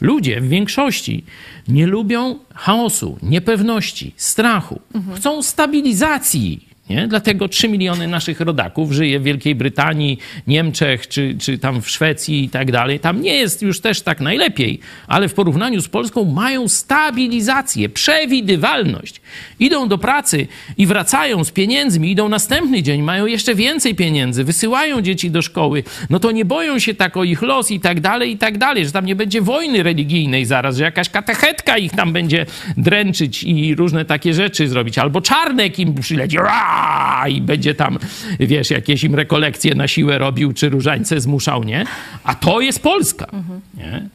Ludzie w większości nie lubią chaosu, niepewności, strachu. Chcą stabilizacji. Nie? Dlatego 3 miliony naszych rodaków żyje w Wielkiej Brytanii, Niemczech czy, czy tam w Szwecji i tak dalej. Tam nie jest już też tak najlepiej, ale w porównaniu z Polską mają stabilizację, przewidywalność. Idą do pracy i wracają z pieniędzmi, idą następny dzień, mają jeszcze więcej pieniędzy, wysyłają dzieci do szkoły. No to nie boją się tak o ich los i tak dalej, i tak dalej, że tam nie będzie wojny religijnej zaraz, że jakaś katechetka ich tam będzie dręczyć i różne takie rzeczy zrobić. Albo czarnek im przyleci i będzie tam, wiesz, jakieś im rekolekcje na siłę robił, czy różańce zmuszał, nie? A to jest Polska, nie?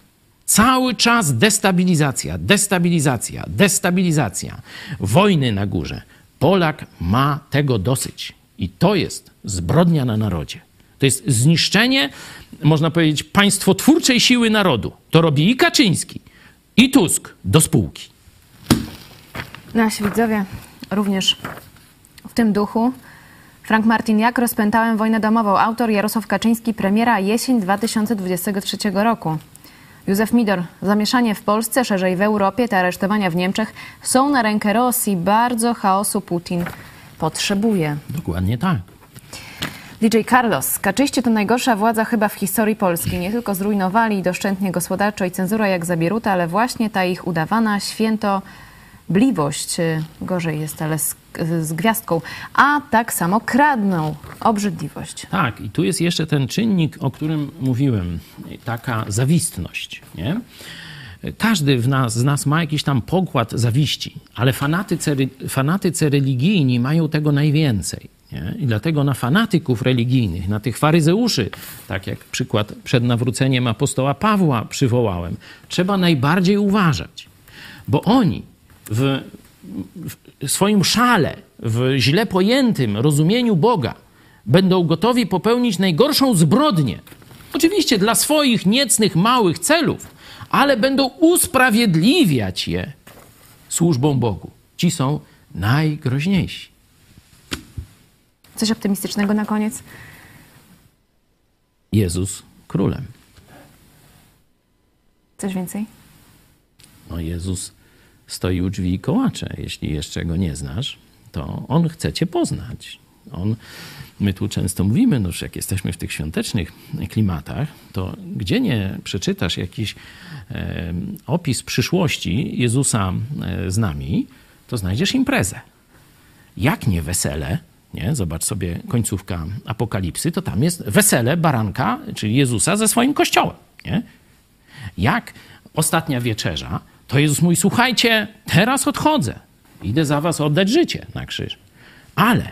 Cały czas destabilizacja, destabilizacja, destabilizacja. Wojny na górze. Polak ma tego dosyć. I to jest zbrodnia na narodzie. To jest zniszczenie, można powiedzieć, państwotwórczej siły narodu. To robi i Kaczyński, i Tusk do spółki. Nasi widzowie również tym duchu. Frank Martin, jak rozpętałem wojnę domową? Autor Jarosław Kaczyński, premiera jesień 2023 roku. Józef Midor, zamieszanie w Polsce, szerzej w Europie, te aresztowania w Niemczech są na rękę Rosji. Bardzo chaosu Putin potrzebuje. Dokładnie tak. DJ Carlos, Kaczyści to najgorsza władza chyba w historii Polski. Nie tylko zrujnowali doszczętnie gospodarczo i cenzura jak Zabieruta, ale właśnie ta ich udawana świętobliwość, gorzej jest, ale z, z gwiazdką, a tak samo kradną obrzydliwość. Tak, i tu jest jeszcze ten czynnik, o którym mówiłem, taka zawistność. Nie? Każdy nas, z nas ma jakiś tam pokład zawiści, ale fanatycy, fanatycy religijni mają tego najwięcej. Nie? I dlatego na fanatyków religijnych, na tych faryzeuszy, tak jak przykład przed nawróceniem apostoła Pawła przywołałem, trzeba najbardziej uważać, bo oni w, w swoim szale, w źle pojętym rozumieniu Boga, będą gotowi popełnić najgorszą zbrodnię. Oczywiście dla swoich niecnych, małych celów, ale będą usprawiedliwiać je służbą Bogu. Ci są najgroźniejsi. Coś optymistycznego na koniec? Jezus królem. Coś więcej? No Jezus stoi u drzwi kołacze. Jeśli jeszcze go nie znasz, to On chce cię poznać. On, my tu często mówimy, no, że jak jesteśmy w tych świątecznych klimatach, to gdzie nie przeczytasz jakiś e, opis przyszłości Jezusa z nami, to znajdziesz imprezę. Jak nie wesele, nie? Zobacz sobie końcówka Apokalipsy, to tam jest wesele baranka, czyli Jezusa ze swoim kościołem. Nie? Jak ostatnia wieczerza, to Jezus mówi, słuchajcie, teraz odchodzę. Idę za was oddać życie na krzyż. Ale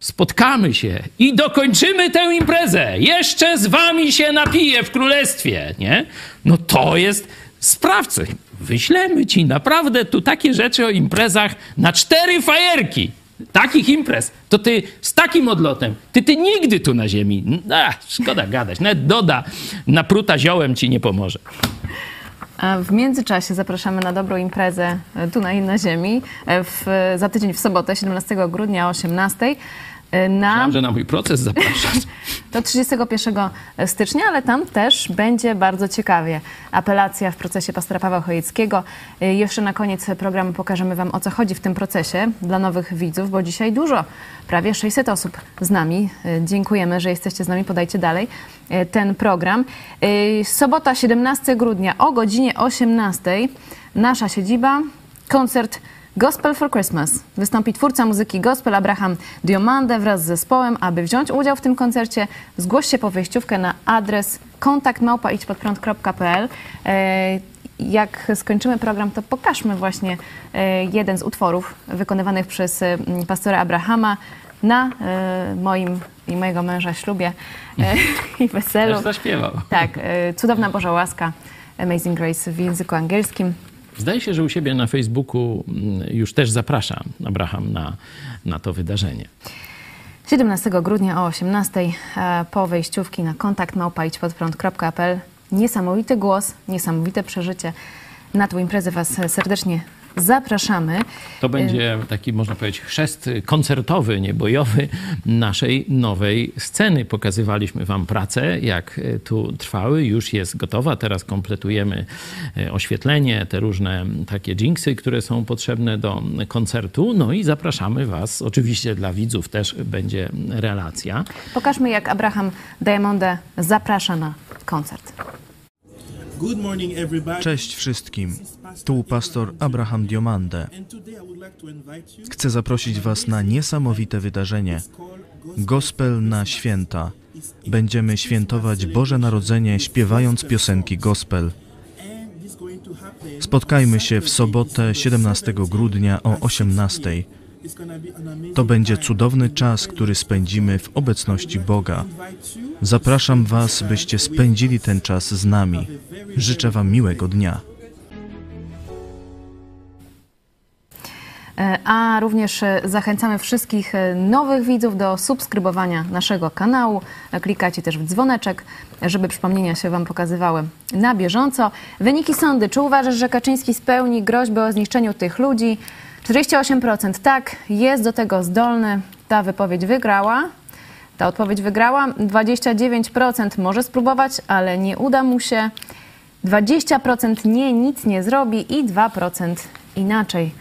spotkamy się i dokończymy tę imprezę. Jeszcze z wami się napiję w królestwie, nie? No to jest sprawcy. Wyślemy ci naprawdę tu takie rzeczy o imprezach na cztery fajerki. Takich imprez, to ty z takim odlotem, ty, ty nigdy tu na ziemi, a, szkoda gadać, nawet Doda napruta ziołem ci nie pomoże. W międzyczasie zapraszamy na dobrą imprezę e, tu na, na ziemi e, w, za tydzień w sobotę, 17 grudnia o 18. e, Na... Myślałem, że na mój proces zapraszasz. Do 31 stycznia, ale tam też będzie bardzo ciekawie. Apelacja w procesie pastora Pawła Chojeckiego. Y, Jeszcze na koniec programu pokażemy Wam, o co chodzi w tym procesie dla nowych widzów, bo dzisiaj dużo, prawie 600 osób z nami. Y, Dziękujemy, że jesteście z nami. Podajcie dalej ten program. Sobota, 17 grudnia o godzinie 18. Nasza siedziba, koncert Gospel for Christmas. Wystąpi twórca muzyki gospel Abraham Diomande wraz z zespołem. Aby wziąć udział w tym koncercie, zgłoś się po wejściówkę na adres kontaktmałpa.idźpodprąd.pl. E, Jak skończymy program, to pokażmy właśnie e, jeden z utworów wykonywanych przez e, pastora Abrahama na moim i mojego męża ślubie i weselu. Też zaśpiewał. Tak, Cudowna Boża Łaska, Amazing Grace w języku angielskim. Zdaje się, że u siebie na Facebooku mm, już też zapraszam Abraham na, na to wydarzenie. 17 grudnia o 18 e, po wejściówki na kontakt małpaidźpodprąd.pl. Niesamowity głos, niesamowite przeżycie. Na tą imprezę Was serdecznie zapraszamy. To będzie taki, można powiedzieć, chrzest koncertowy, niebojowy naszej nowej sceny. Pokazywaliśmy Wam pracę, jak e, tu trwały. Już jest gotowa. Teraz kompletujemy e, oświetlenie, te różne takie jinxy, które są potrzebne do koncertu. No i zapraszamy Was. Oczywiście dla widzów też będzie relacja. Pokażmy, jak Abraham Diamonde zaprasza na koncert. Cześć wszystkim. Tu pastor Abraham Diomande. Chcę zaprosić Was na niesamowite wydarzenie. Gospel na święta. Będziemy świętować Boże Narodzenie śpiewając piosenki gospel. Spotkajmy się w sobotę 17 grudnia o 18. To będzie cudowny czas, który spędzimy w obecności Boga. Zapraszam Was, byście spędzili ten czas z nami. Życzę Wam miłego dnia. E, A również e, zachęcamy wszystkich e, nowych widzów do subskrybowania naszego kanału. Klikacie też w dzwoneczek, żeby przypomnienia się Wam pokazywały na bieżąco. Wyniki sądy. Czy uważasz, że Kaczyński spełni groźbę o zniszczeniu tych ludzi? 48% tak, jest do tego zdolny. Ta wypowiedź wygrała. Ta odpowiedź wygrała. 29% może spróbować, ale nie uda mu się. 20% nie, nic nie zrobi i 2% inaczej.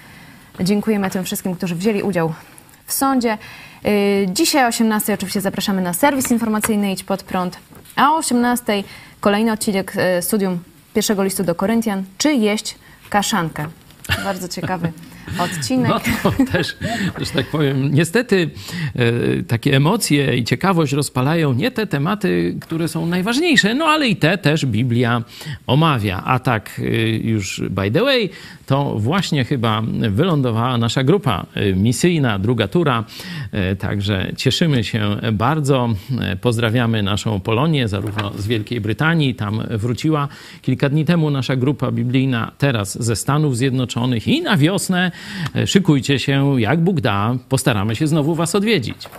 Dziękujemy tym wszystkim, którzy wzięli udział w sądzie. Yy, Dzisiaj o 18 oczywiście zapraszamy na serwis informacyjny Idź Pod Prąd, a o 18 kolejny odcinek yy, studium pierwszego listu do Koryntian. Czy jeść kaszankę? Bardzo ciekawy odcinek. No to też, że tak powiem, niestety e, takie emocje i ciekawość rozpalają nie te tematy, które są najważniejsze, no ale i te też Biblia omawia. A tak e, już by the way, to właśnie chyba wylądowała nasza grupa e, misyjna, druga tura. Także cieszymy się bardzo. Pozdrawiamy naszą Polonię, zarówno z Wielkiej Brytanii, tam wróciła kilka dni temu nasza grupa biblijna, teraz ze Stanów Zjednoczonych i na wiosnę szykujcie się, jak Bóg da, postaramy się znowu Was odwiedzić.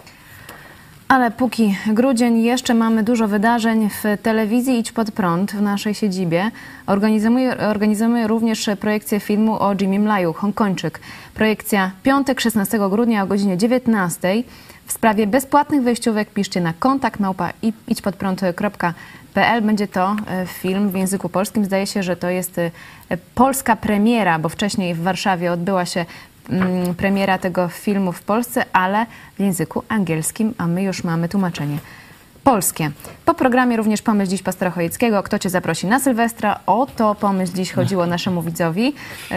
Ale póki grudzień, jeszcze mamy dużo wydarzeń w telewizji Idź Pod Prąd w naszej siedzibie. Organizujemy, organizujemy również projekcję filmu o Jimmy Mlaju, Hongkończyk. Projekcja piątek 16 grudnia o godzinie 19. W sprawie bezpłatnych wejściówek piszcie na kontakt małpa idźpodprąd.pl. Będzie to e, film w języku polskim. Zdaje się, że to jest e, polska premiera, bo wcześniej w Warszawie odbyła się mm, premiera tego filmu w Polsce, ale w języku angielskim, a my już mamy tłumaczenie polskie. Po programie również pomyśl dziś pastora Chojeckiego. Kto cię zaprosi na Sylwestra? O to pomyśl dziś chodziło naszemu widzowi. Yy,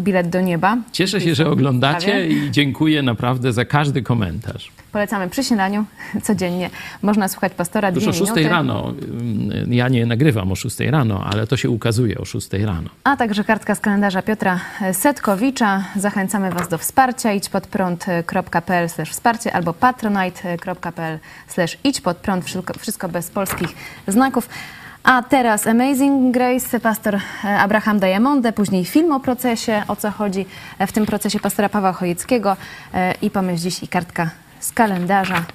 bilet do nieba. Cieszę się, że oglądacie i dziękuję naprawdę za każdy komentarz. Polecamy przy śniadaniu codziennie. Można słuchać pastora dwie o 6 minuty. rano, ym, ja nie nagrywam o 6 rano, ale to się ukazuje o 6 rano. A także kartka z kalendarza Piotra Setkowicza. Zachęcamy Was do wsparcia. idź pod prąd.pl wsparcie albo patronite.pl idź pod prąd. Wszystko, bez polskich znaków. A teraz Amazing Grace, pastor e, Abraham Diamonde, później film o procesie, o co chodzi w tym procesie pastora Pawła Chojeckiego e, i pomyśl dziś i kartka z kalendarza.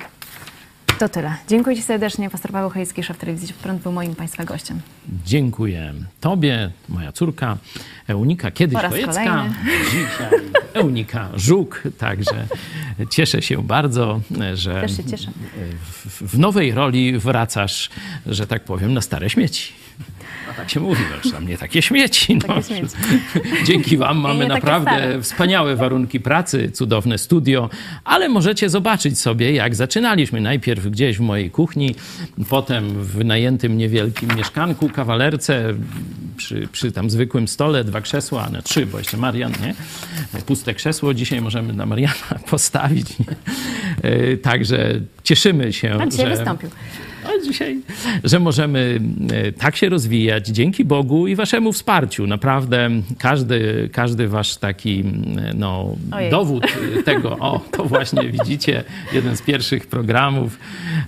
To tyle. Dziękuję Ci serdecznie. Pastor Paweł Chojecki, szef telewizji Prąd, był moim Państwa gościem. Dziękuję Tobie, moja córka Eunika, kiedyś Chojecka, dzisiaj Eunika Żuk, także cieszę się bardzo, że się w nowej roli wracasz, że tak powiem, na stare śmieci. A tak się mówi, że tam nie takie śmieci. No. Takie śmieci. Dzięki Wam mamy naprawdę stare. wspaniałe warunki pracy, cudowne studio, ale możecie zobaczyć sobie, jak zaczynaliśmy. Najpierw gdzieś w mojej kuchni, potem w najętym niewielkim mieszkanku, kawalerce, przy, przy tam zwykłym stole, dwa krzesła, no trzy, bo jeszcze Marian, nie? Puste krzesło dzisiaj możemy dla Mariana postawić. Nie? E, Także cieszymy się, A dzisiaj że... wystąpił. A dzisiaj, że możemy e, tak się rozwijać dzięki Bogu i waszemu wsparciu. Naprawdę każdy, każdy wasz taki no, Ojej. dowód tego, o, to właśnie widzicie, jeden z pierwszych programów.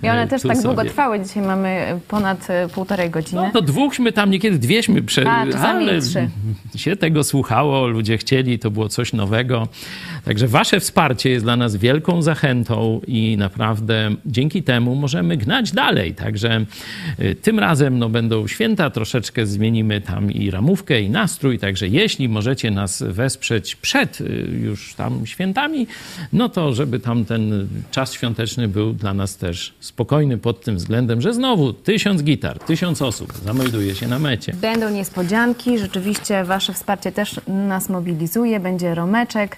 I one e, też tak długo sobie. trwały. Dzisiaj mamy ponad e, półtorej godziny. No to dwóchśmy tam, niekiedy dwieśmy, prze... A, ale trzy. się tego słuchało, ludzie chcieli, to było coś nowego. Także wasze wsparcie jest dla nas wielką zachętą i naprawdę dzięki temu możemy gnać dalej. Także y, tym razem no, będą święta, troszeczkę zmienimy tam i ramówkę, i nastrój. Także jeśli możecie nas wesprzeć przed y, już tam świętami, no to żeby tam ten czas świąteczny był dla nas też spokojny pod tym względem, że znowu tysiąc gitar, tysiąc osób zamelduje się na mecie. Będą niespodzianki, rzeczywiście Wasze wsparcie też nas mobilizuje. Będzie romeczek,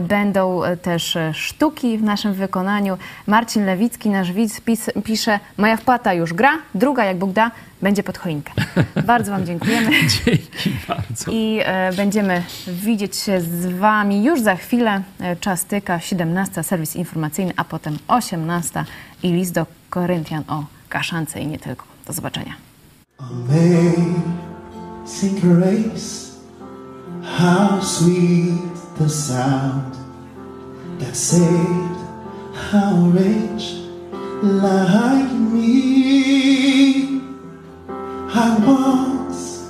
będą e, też e, sztuki w naszym wykonaniu. Marcin Lewicki, nasz widz, pis, pisze: Moja wpłata już gra, druga, jak Bóg da, będzie pod choinkę. Bardzo Wam dziękujemy. Dzięki bardzo. I e, będziemy widzieć się z Wami już za chwilę. E, czas tyka, 17, serwis informacyjny, a potem 18 i list do Koryntian o kaszance i nie tylko. Do zobaczenia. Amazing grace, how sweet the sound that saved a wretch like me. I once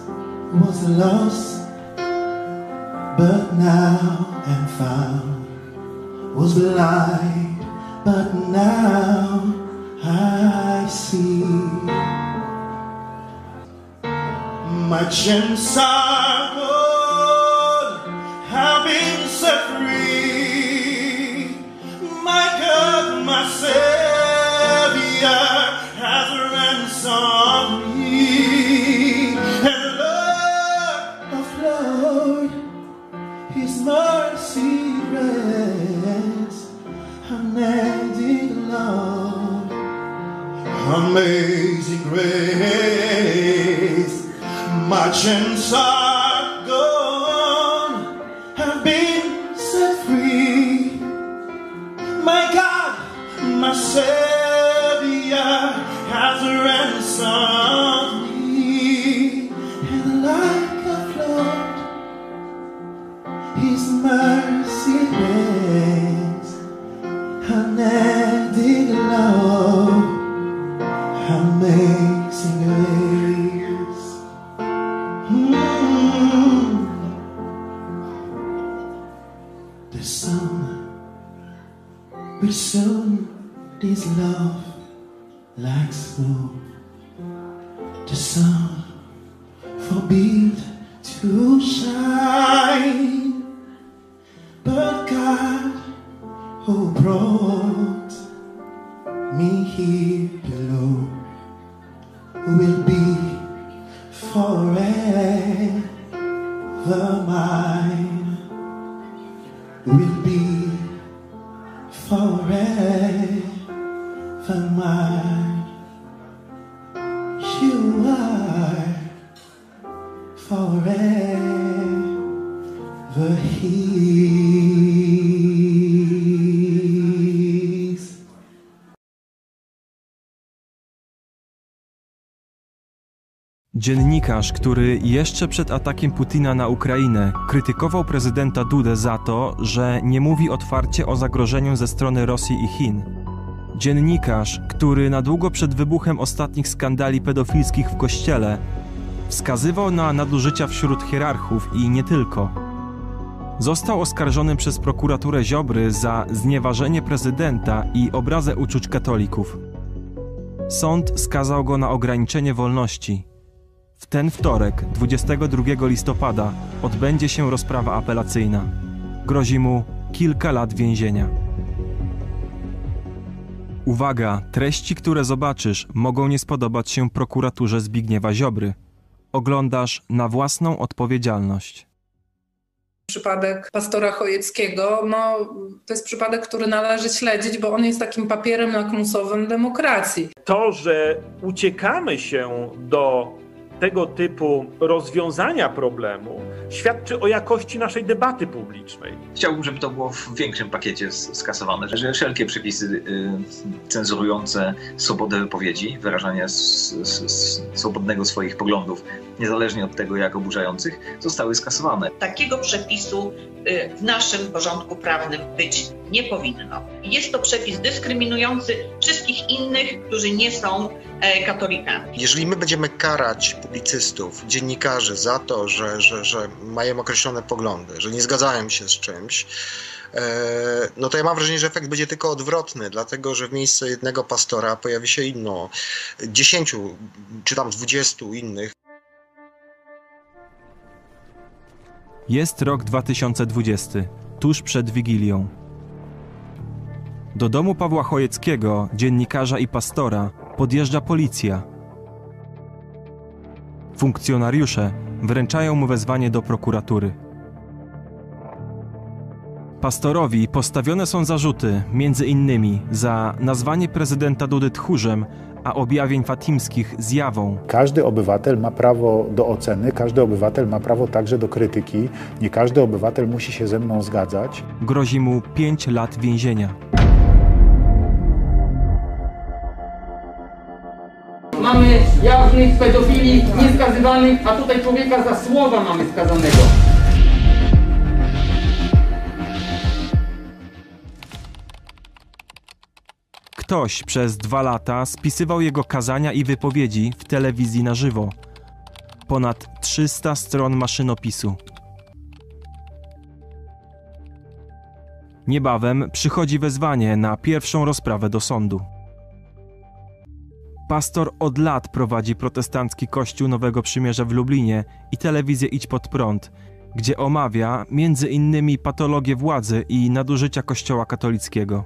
was lost, but now am found. Was blind, but now I see. My chains amazing grace. My chains Dziennikarz, który jeszcze przed atakiem Putina na Ukrainę krytykował prezydenta Dudę za to, że nie mówi otwarcie o zagrożeniu ze strony Rosji i Chin. Dziennikarz, który na długo przed wybuchem ostatnich skandali pedofilskich w kościele wskazywał na nadużycia wśród hierarchów i nie tylko. Został oskarżony przez prokuraturę Ziobry za znieważenie prezydenta i obrazę uczuć katolików. Sąd skazał go na ograniczenie wolności. W ten wtorek, 22 listopada, odbędzie się rozprawa apelacyjna. Grozi mu kilka lat więzienia. Uwaga, treści, które zobaczysz, mogą nie spodobać się prokuraturze Zbigniewa Ziobry. Oglądasz na własną odpowiedzialność. Przypadek pastora Chojeckiego, no to jest przypadek, który należy śledzić, bo on jest takim papierem lakmusowym demokracji. To, że uciekamy się do tego typu rozwiązania problemu, świadczy o jakości naszej debaty publicznej. Chciałbym, żeby to było w większym pakiecie skasowane, że wszelkie przepisy y, cenzurujące swobodę wypowiedzi, s- swobodnego swoich poglądów, niezależnie od tego, jak oburzających, zostały skasowane. Takiego przepisu y, w naszym porządku prawnym być nie powinno. Jest to przepis dyskryminujący wszystkich innych, którzy nie są katolikami. Jeżeli my będziemy karać publicystów, dziennikarzy za to, że, że, że mają określone poglądy, że nie zgadzają się z czymś, e, no to ja mam wrażenie, że efekt będzie tylko odwrotny, dlatego że w miejsce jednego pastora pojawi się inno, dziesięciu czy tam dwudziestu innych. Jest rok 2020, tuż przed Wigilią. Do domu Pawła Chojeckiego, dziennikarza i pastora, podjeżdża policja. Funkcjonariusze wręczają mu wezwanie do prokuratury. Pastorowi postawione są zarzuty, między innymi za nazwanie prezydenta Dudy tchórzem, a objawień fatimskich zjawą. Każdy obywatel ma prawo do oceny, każdy obywatel ma prawo także do krytyki. Nie każdy obywatel musi się ze mną zgadzać. Grozi mu 5 lat więzienia. Mamy jawnych pedofili nieskazywanych, a tutaj człowieka za słowa mamy skazanego. Ktoś przez dwa lata spisywał jego kazania i wypowiedzi w telewizji na żywo. Ponad 300 stron maszynopisu. Niebawem przychodzi wezwanie na pierwszą rozprawę do sądu. Pastor od lat prowadzi protestancki kościół Nowego Przymierza w Lublinie i telewizję Idź Pod Prąd, gdzie omawia między innymi patologię władzy i nadużycia kościoła katolickiego.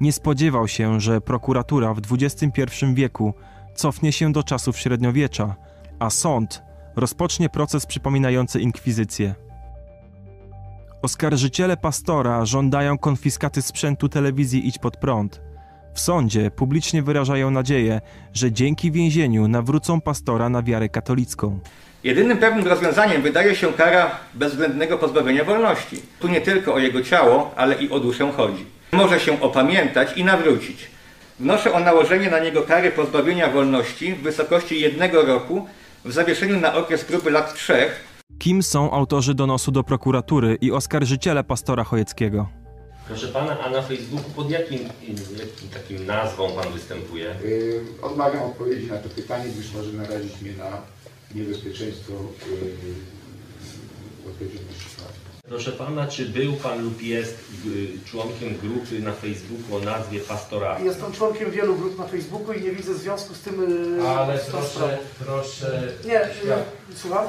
Nie spodziewał się, że prokuratura w XXI wieku cofnie się do czasów średniowiecza, a sąd rozpocznie proces przypominający inkwizycję. Oskarżyciele pastora żądają konfiskaty sprzętu telewizji Idź Pod Prąd. W sądzie publicznie wyrażają nadzieję, że dzięki więzieniu nawrócą pastora na wiarę katolicką. Jedynym pewnym rozwiązaniem wydaje się kara bezwzględnego pozbawienia wolności. Tu nie tylko o jego ciało, ale i o duszę chodzi. Może się opamiętać i nawrócić. Wnoszę o nałożenie na niego kary pozbawienia wolności w wysokości jednego roku w zawieszeniu na okres próby lat trzech Kim są autorzy donosu do prokuratury i oskarżyciele pastora Chojeckiego? Proszę pana, a na Facebooku pod jakim, jakim takim nazwą pan występuje? Yy, odmawiam odpowiedzi na to pytanie, gdyż może narazić mnie na niebezpieczeństwo yy, odpowiedzialności karnej. Proszę pana, czy był pan lub jest y, członkiem grupy na Facebooku o nazwie Pastora? Jestem członkiem wielu grup na Facebooku i nie widzę związku z tym. yy, Ale z tą proszę, sprawą. proszę... Nie, yy, słucham?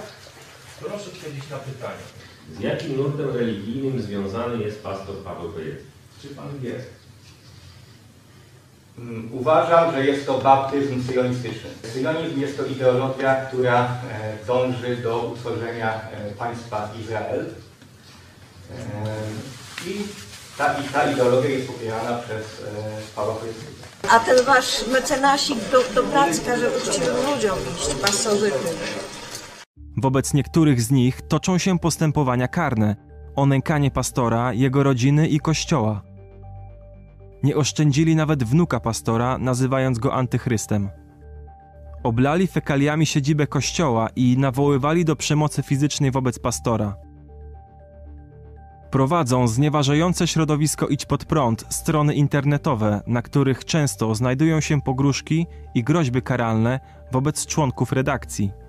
Proszę odpowiedzieć na pytanie. Z jakim nurtem religijnym związany jest pastor Paweł? Czy pan wie? Mm, Uważam, że jest to baptyzm syjonistyczny. Syjonizm jest to ideologia, która e, dąży do utworzenia e, państwa Izrael. E, I ta, i ta ideologia jest popierana przez Pawła. A ten wasz mecenasik do, do pracy każe uczciwym ludziom iść, pasożytnym. Wobec niektórych z nich toczą się postępowania karne o nękanie pastora, jego rodziny i kościoła. Nie oszczędzili nawet wnuka pastora, nazywając go antychrystem. Oblali fekaliami siedzibę kościoła i nawoływali do przemocy fizycznej wobec pastora. Prowadzą znieważające środowisko Idź Pod Prąd strony internetowe, na których często znajdują się pogróżki i groźby karalne wobec członków redakcji.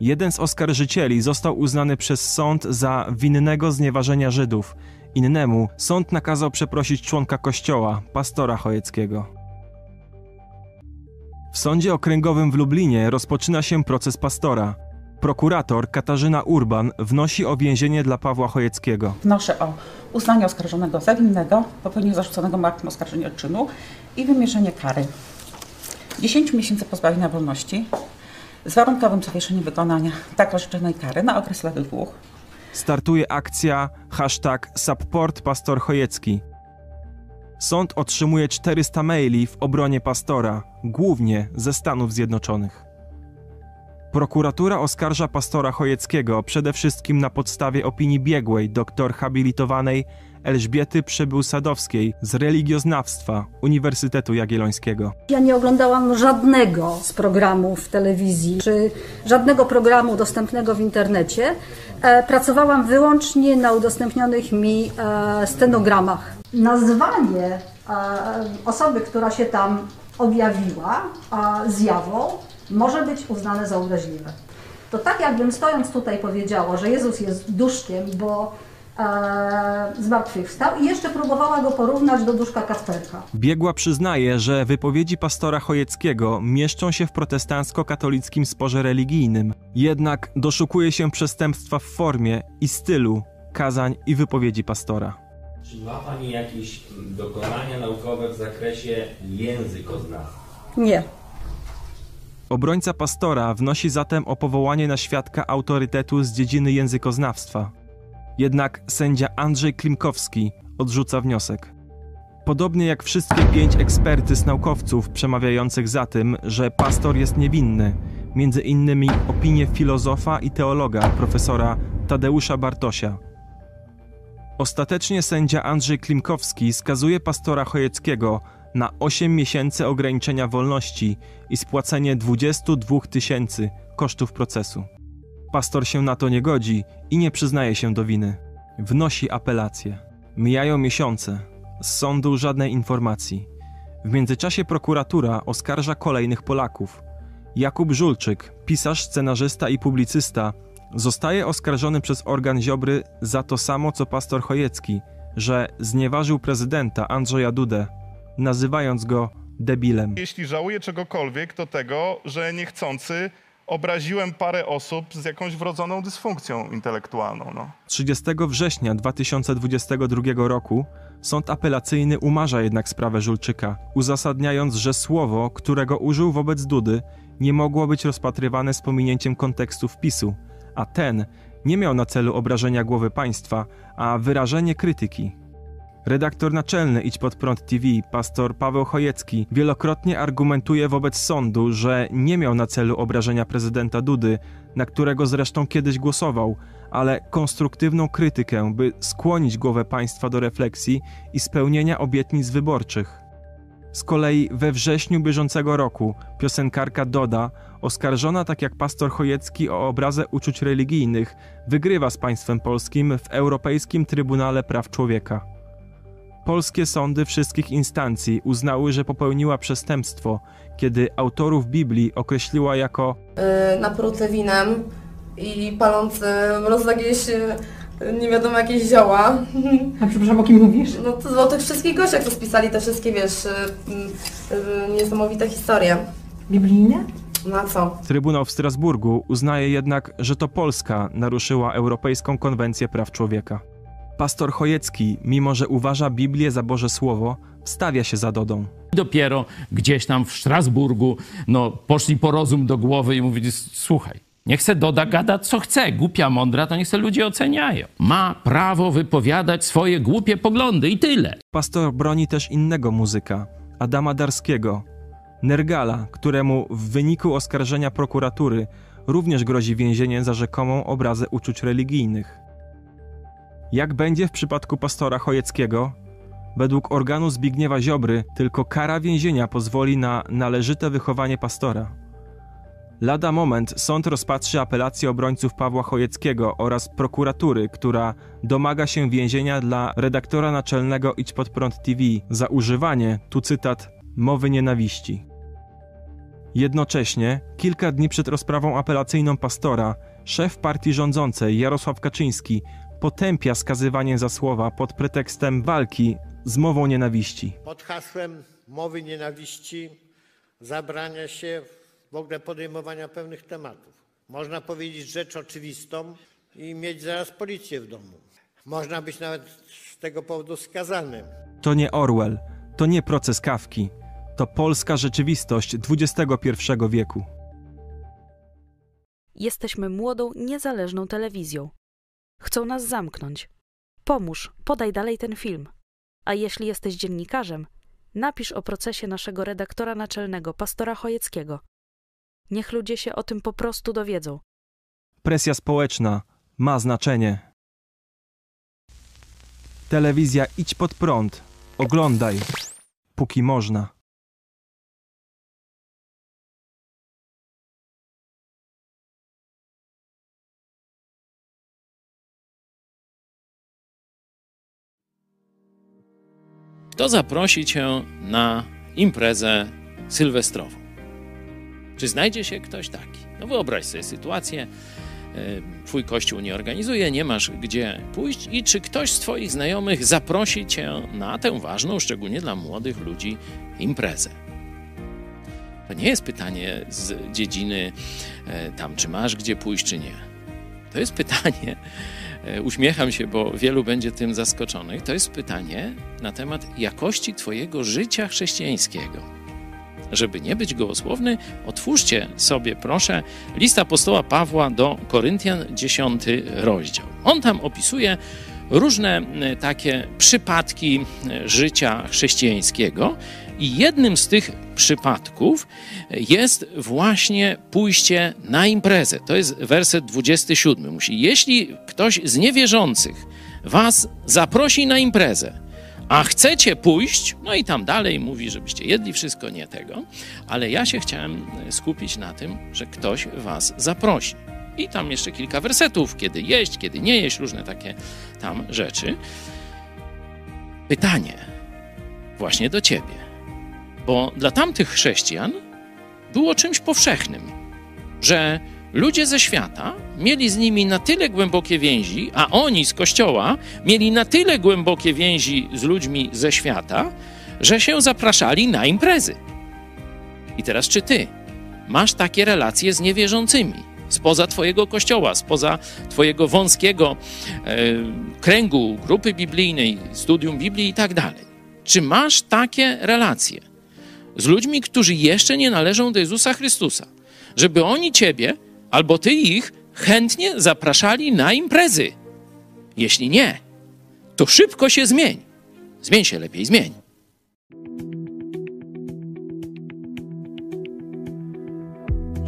Jeden z oskarżycieli został uznany przez sąd za winnego znieważenia Żydów. Innemu sąd nakazał przeprosić członka kościoła, pastora Chojeckiego. W sądzie okręgowym w Lublinie rozpoczyna się proces pastora. Prokurator Katarzyna Urban wnosi o więzienie dla Pawła Chojeckiego. Wnoszę o uznanie oskarżonego za winnego, popełnienie zarzuconego martwym oskarżenia czynu i wymierzenie kary 10 miesięcy pozbawienia wolności z warunkowym zawieszeniem wykonania tak orzeczonej kary na okres lat dwóch. Startuje akcja hashtag Support Pastor Chojecki. Sąd otrzymuje 400 maili w obronie pastora, głównie ze Stanów Zjednoczonych. Prokuratura oskarża pastora Chojeckiego przede wszystkim na podstawie opinii biegłej doktor habilitowanej Elżbiety Przybył-Sadowskiej z religioznawstwa Uniwersytetu Jagiellońskiego. Ja nie oglądałam żadnego z programów telewizji, czy żadnego programu dostępnego w internecie. E, pracowałam wyłącznie na udostępnionych mi e, stenogramach. Nazwanie e, osoby, która się tam objawiła zjawą, może być uznane za obraźliwe. To tak jakbym stojąc tutaj powiedziała, że Jezus jest duszkiem, bo zmartwychwstał i jeszcze próbowała go porównać do duszka Kasperka. Biegła przyznaje, że wypowiedzi pastora Chojeckiego mieszczą się w protestancko-katolickim sporze religijnym, jednak doszukuje się przestępstwa w formie i stylu kazań i wypowiedzi pastora. Czy ma pani jakieś dokonania naukowe w zakresie językoznawstwa? Nie. Obrońca pastora wnosi zatem o powołanie na świadka autorytetu z dziedziny językoznawstwa. Jednak sędzia Andrzej Klimkowski odrzuca wniosek. Podobnie jak wszystkie pięć ekspertyz naukowców przemawiających za tym, że pastor jest niewinny, między innymi opinie filozofa i teologa profesora Tadeusza Bartosia. Ostatecznie sędzia Andrzej Klimkowski skazuje pastora Chojeckiego na 8 miesięcy ograniczenia wolności i spłacenie 22 tysięcy kosztów procesu. Pastor się na to nie godzi i nie przyznaje się do winy. Wnosi apelację. Mijają miesiące. Z sądu żadnej informacji. W międzyczasie prokuratura oskarża kolejnych Polaków. Jakub Żulczyk, pisarz, scenarzysta i publicysta, zostaje oskarżony przez organ Ziobry za to samo co pastor Chojecki że znieważył prezydenta Andrzeja Dudę, nazywając go debilem. Jeśli żałuję czegokolwiek, to tego, że niechcący obraziłem parę osób z jakąś wrodzoną dysfunkcją intelektualną. No. 30 września 2022 roku sąd apelacyjny umarza jednak sprawę Żulczyka, uzasadniając, że słowo, którego użył wobec Dudy, nie mogło być rozpatrywane z pominięciem kontekstu wpisu, a ten nie miał na celu obrażenia głowy państwa, a wyrażenie krytyki. Redaktor naczelny Idź Pod Prąd TV, pastor Paweł Chojecki, wielokrotnie argumentuje wobec sądu, że nie miał na celu obrażenia prezydenta Dudy, na którego zresztą kiedyś głosował, ale konstruktywną krytykę, by skłonić głowę państwa do refleksji i spełnienia obietnic wyborczych. Z kolei we wrześniu bieżącego roku piosenkarka Doda, oskarżona tak jak pastor Chojecki o obrazę uczuć religijnych, wygrywa z państwem polskim w Europejskim Trybunale Praw Człowieka. Polskie sądy wszystkich instancji uznały, że popełniła przestępstwo, kiedy autorów Biblii określiła jako yy, napruty winem i paląc roz jakieś yy, nie wiadomo jakieś zioła. A przepraszam, o kim mówisz? No to o tych wszystkich gościach, co spisali te wszystkie, wiesz, yy, yy, niesamowite historie. Biblijne? Na co? Trybunał w Strasburgu uznaje jednak, że to Polska naruszyła Europejską Konwencję Praw Człowieka. Pastor Chojecki, mimo że uważa Biblię za Boże Słowo, wstawia się za Dodą. Dopiero gdzieś tam w Strasburgu no, poszli po rozum do głowy i mówili, słuchaj, niech se Doda gada co chce, głupia, mądra, to niech se ludzie oceniają. Ma prawo wypowiadać swoje głupie poglądy i tyle. Pastor broni też innego muzyka, Adama Darskiego, Nergala, któremu w wyniku oskarżenia prokuratury również grozi więzienie za rzekomą obrazę uczuć religijnych. Jak będzie w przypadku pastora Chojeckiego? Według organu Zbigniewa Ziobry tylko kara więzienia pozwoli na należyte wychowanie pastora. Lada moment sąd rozpatrzy apelację obrońców Pawła Chojeckiego oraz prokuratury, która domaga się więzienia dla redaktora naczelnego Idź Pod Prąd TV za używanie, tu cytat, mowy nienawiści. Jednocześnie, kilka dni przed rozprawą apelacyjną pastora, szef partii rządzącej Jarosław Kaczyński potępia skazywanie za słowa pod pretekstem walki z mową nienawiści. Pod hasłem mowy nienawiści zabrania się w ogóle podejmowania pewnych tematów. Można powiedzieć rzecz oczywistą i mieć zaraz policję w domu. Można być nawet z tego powodu skazanym. To nie Orwell, to nie proces Kawki, to polska rzeczywistość XXI wieku. Jesteśmy młodą, niezależną telewizją. Chcą nas zamknąć. Pomóż, podaj dalej ten film. A jeśli jesteś dziennikarzem, napisz o procesie naszego redaktora naczelnego, pastora Chojeckiego. Niech ludzie się o tym po prostu dowiedzą. Presja społeczna ma znaczenie. Telewizja idź pod prąd. Oglądaj, póki można. Kto zaprosi cię na imprezę sylwestrową? Czy znajdzie się ktoś taki? No wyobraź sobie sytuację, twój kościół nie organizuje, nie masz gdzie pójść i czy ktoś z twoich znajomych zaprosi cię na tę ważną, szczególnie dla młodych ludzi, imprezę? To nie jest pytanie z dziedziny tam, czy masz gdzie pójść, czy nie. To jest pytanie, uśmiecham się, bo wielu będzie tym zaskoczonych, to jest pytanie na temat jakości twojego życia chrześcijańskiego. Żeby nie być gołosłowny, otwórzcie sobie, proszę, list apostoła Pawła do Koryntian, 10 rozdział. On tam opisuje różne takie przypadki życia chrześcijańskiego i jednym z tych przypadków jest właśnie pójście na imprezę. To jest werset 27. Musi, jeśli ktoś z niewierzących was zaprosi na imprezę, a chcecie pójść, no i tam dalej mówi, żebyście jedli wszystko, nie tego, ale ja się chciałem skupić na tym, że ktoś was zaprosi. I tam jeszcze kilka wersetów, kiedy jeść, kiedy nie jeść, różne takie tam rzeczy. Pytanie właśnie do ciebie, bo dla tamtych chrześcijan było czymś powszechnym, że ludzie ze świata mieli z nimi na tyle głębokie więzi, a oni z kościoła mieli na tyle głębokie więzi z ludźmi ze świata, że się zapraszali na imprezy. I teraz, czy ty masz takie relacje z niewierzącymi? Spoza Twojego kościoła, spoza Twojego wąskiego e, kręgu, grupy biblijnej, studium Biblii i tak dalej. Czy masz takie relacje z ludźmi, którzy jeszcze nie należą do Jezusa Chrystusa? Żeby oni Ciebie albo Ty ich chętnie zapraszali na imprezy. Jeśli nie, to szybko się zmień. Zmień się lepiej, zmień.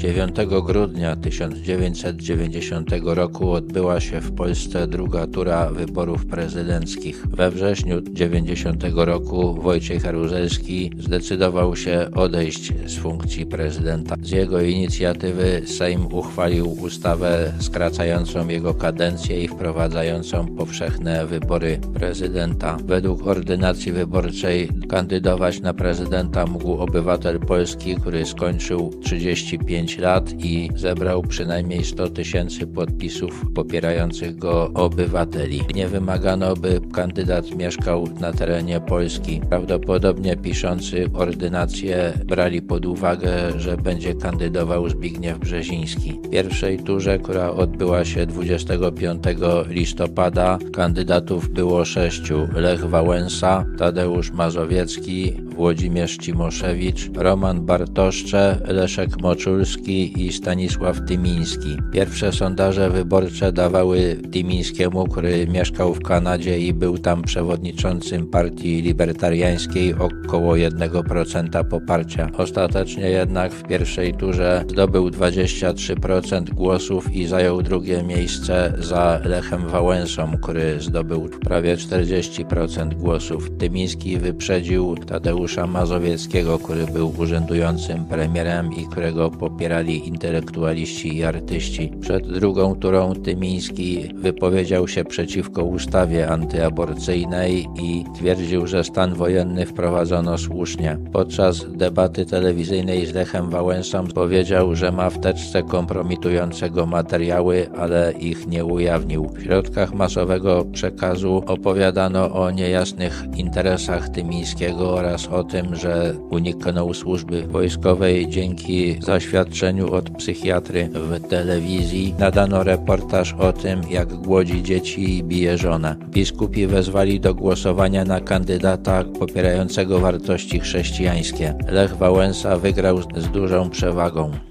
9 grudnia 1990 roku odbyła się w Polsce druga tura wyborów prezydenckich. We wrześniu 90 roku Wojciech Jaruzelski zdecydował się odejść z funkcji prezydenta. Z jego inicjatywy Sejm uchwalił ustawę skracającą jego kadencję i wprowadzającą powszechne wybory prezydenta. Według ordynacji wyborczej kandydować na prezydenta mógł obywatel polski, który skończył 35 lat i zebrał przynajmniej 100 tysięcy podpisów popierających go obywateli. Nie wymagano, by kandydat mieszkał na terenie Polski. Prawdopodobnie piszący ordynację brali pod uwagę, że będzie kandydował Zbigniew Brzeziński. W pierwszej turze, która odbyła się 25 listopada, kandydatów było sześciu. Lech Wałęsa, Tadeusz Mazowiecki, Włodzimierz Cimoszewicz, Roman Bartoszcze, Leszek Moczulski i Stanisław Tymiński. Pierwsze sondaże wyborcze dawały Tymińskiemu, który mieszkał w Kanadzie i był tam przewodniczącym partii libertariańskiej około 1% poparcia. Ostatecznie jednak w pierwszej turze zdobył 23% głosów i zajął drugie miejsce za Lechem Wałęsą, który zdobył prawie 40% głosów. Tymiński wyprzedził Tadeusz Tadeusza Mazowieckiego, który był urzędującym premierem i którego popierali intelektualiści i artyści. Przed drugą turą Tymiński wypowiedział się przeciwko ustawie antyaborcyjnej i twierdził, że stan wojenny wprowadzono słusznie. Podczas debaty telewizyjnej z Lechem Wałęsą powiedział, że ma w teczce kompromitującego materiały, ale ich nie ujawnił. W środkach masowego przekazu opowiadano o niejasnych interesach Tymińskiego oraz o tym, że uniknął służby wojskowej dzięki zaświadczeniu od psychiatry w telewizji. Nadano reportaż o tym, jak głodzi dzieci i bije żonę. Biskupi wezwali do głosowania na kandydata popierającego wartości chrześcijańskie. Lech Wałęsa wygrał z dużą przewagą.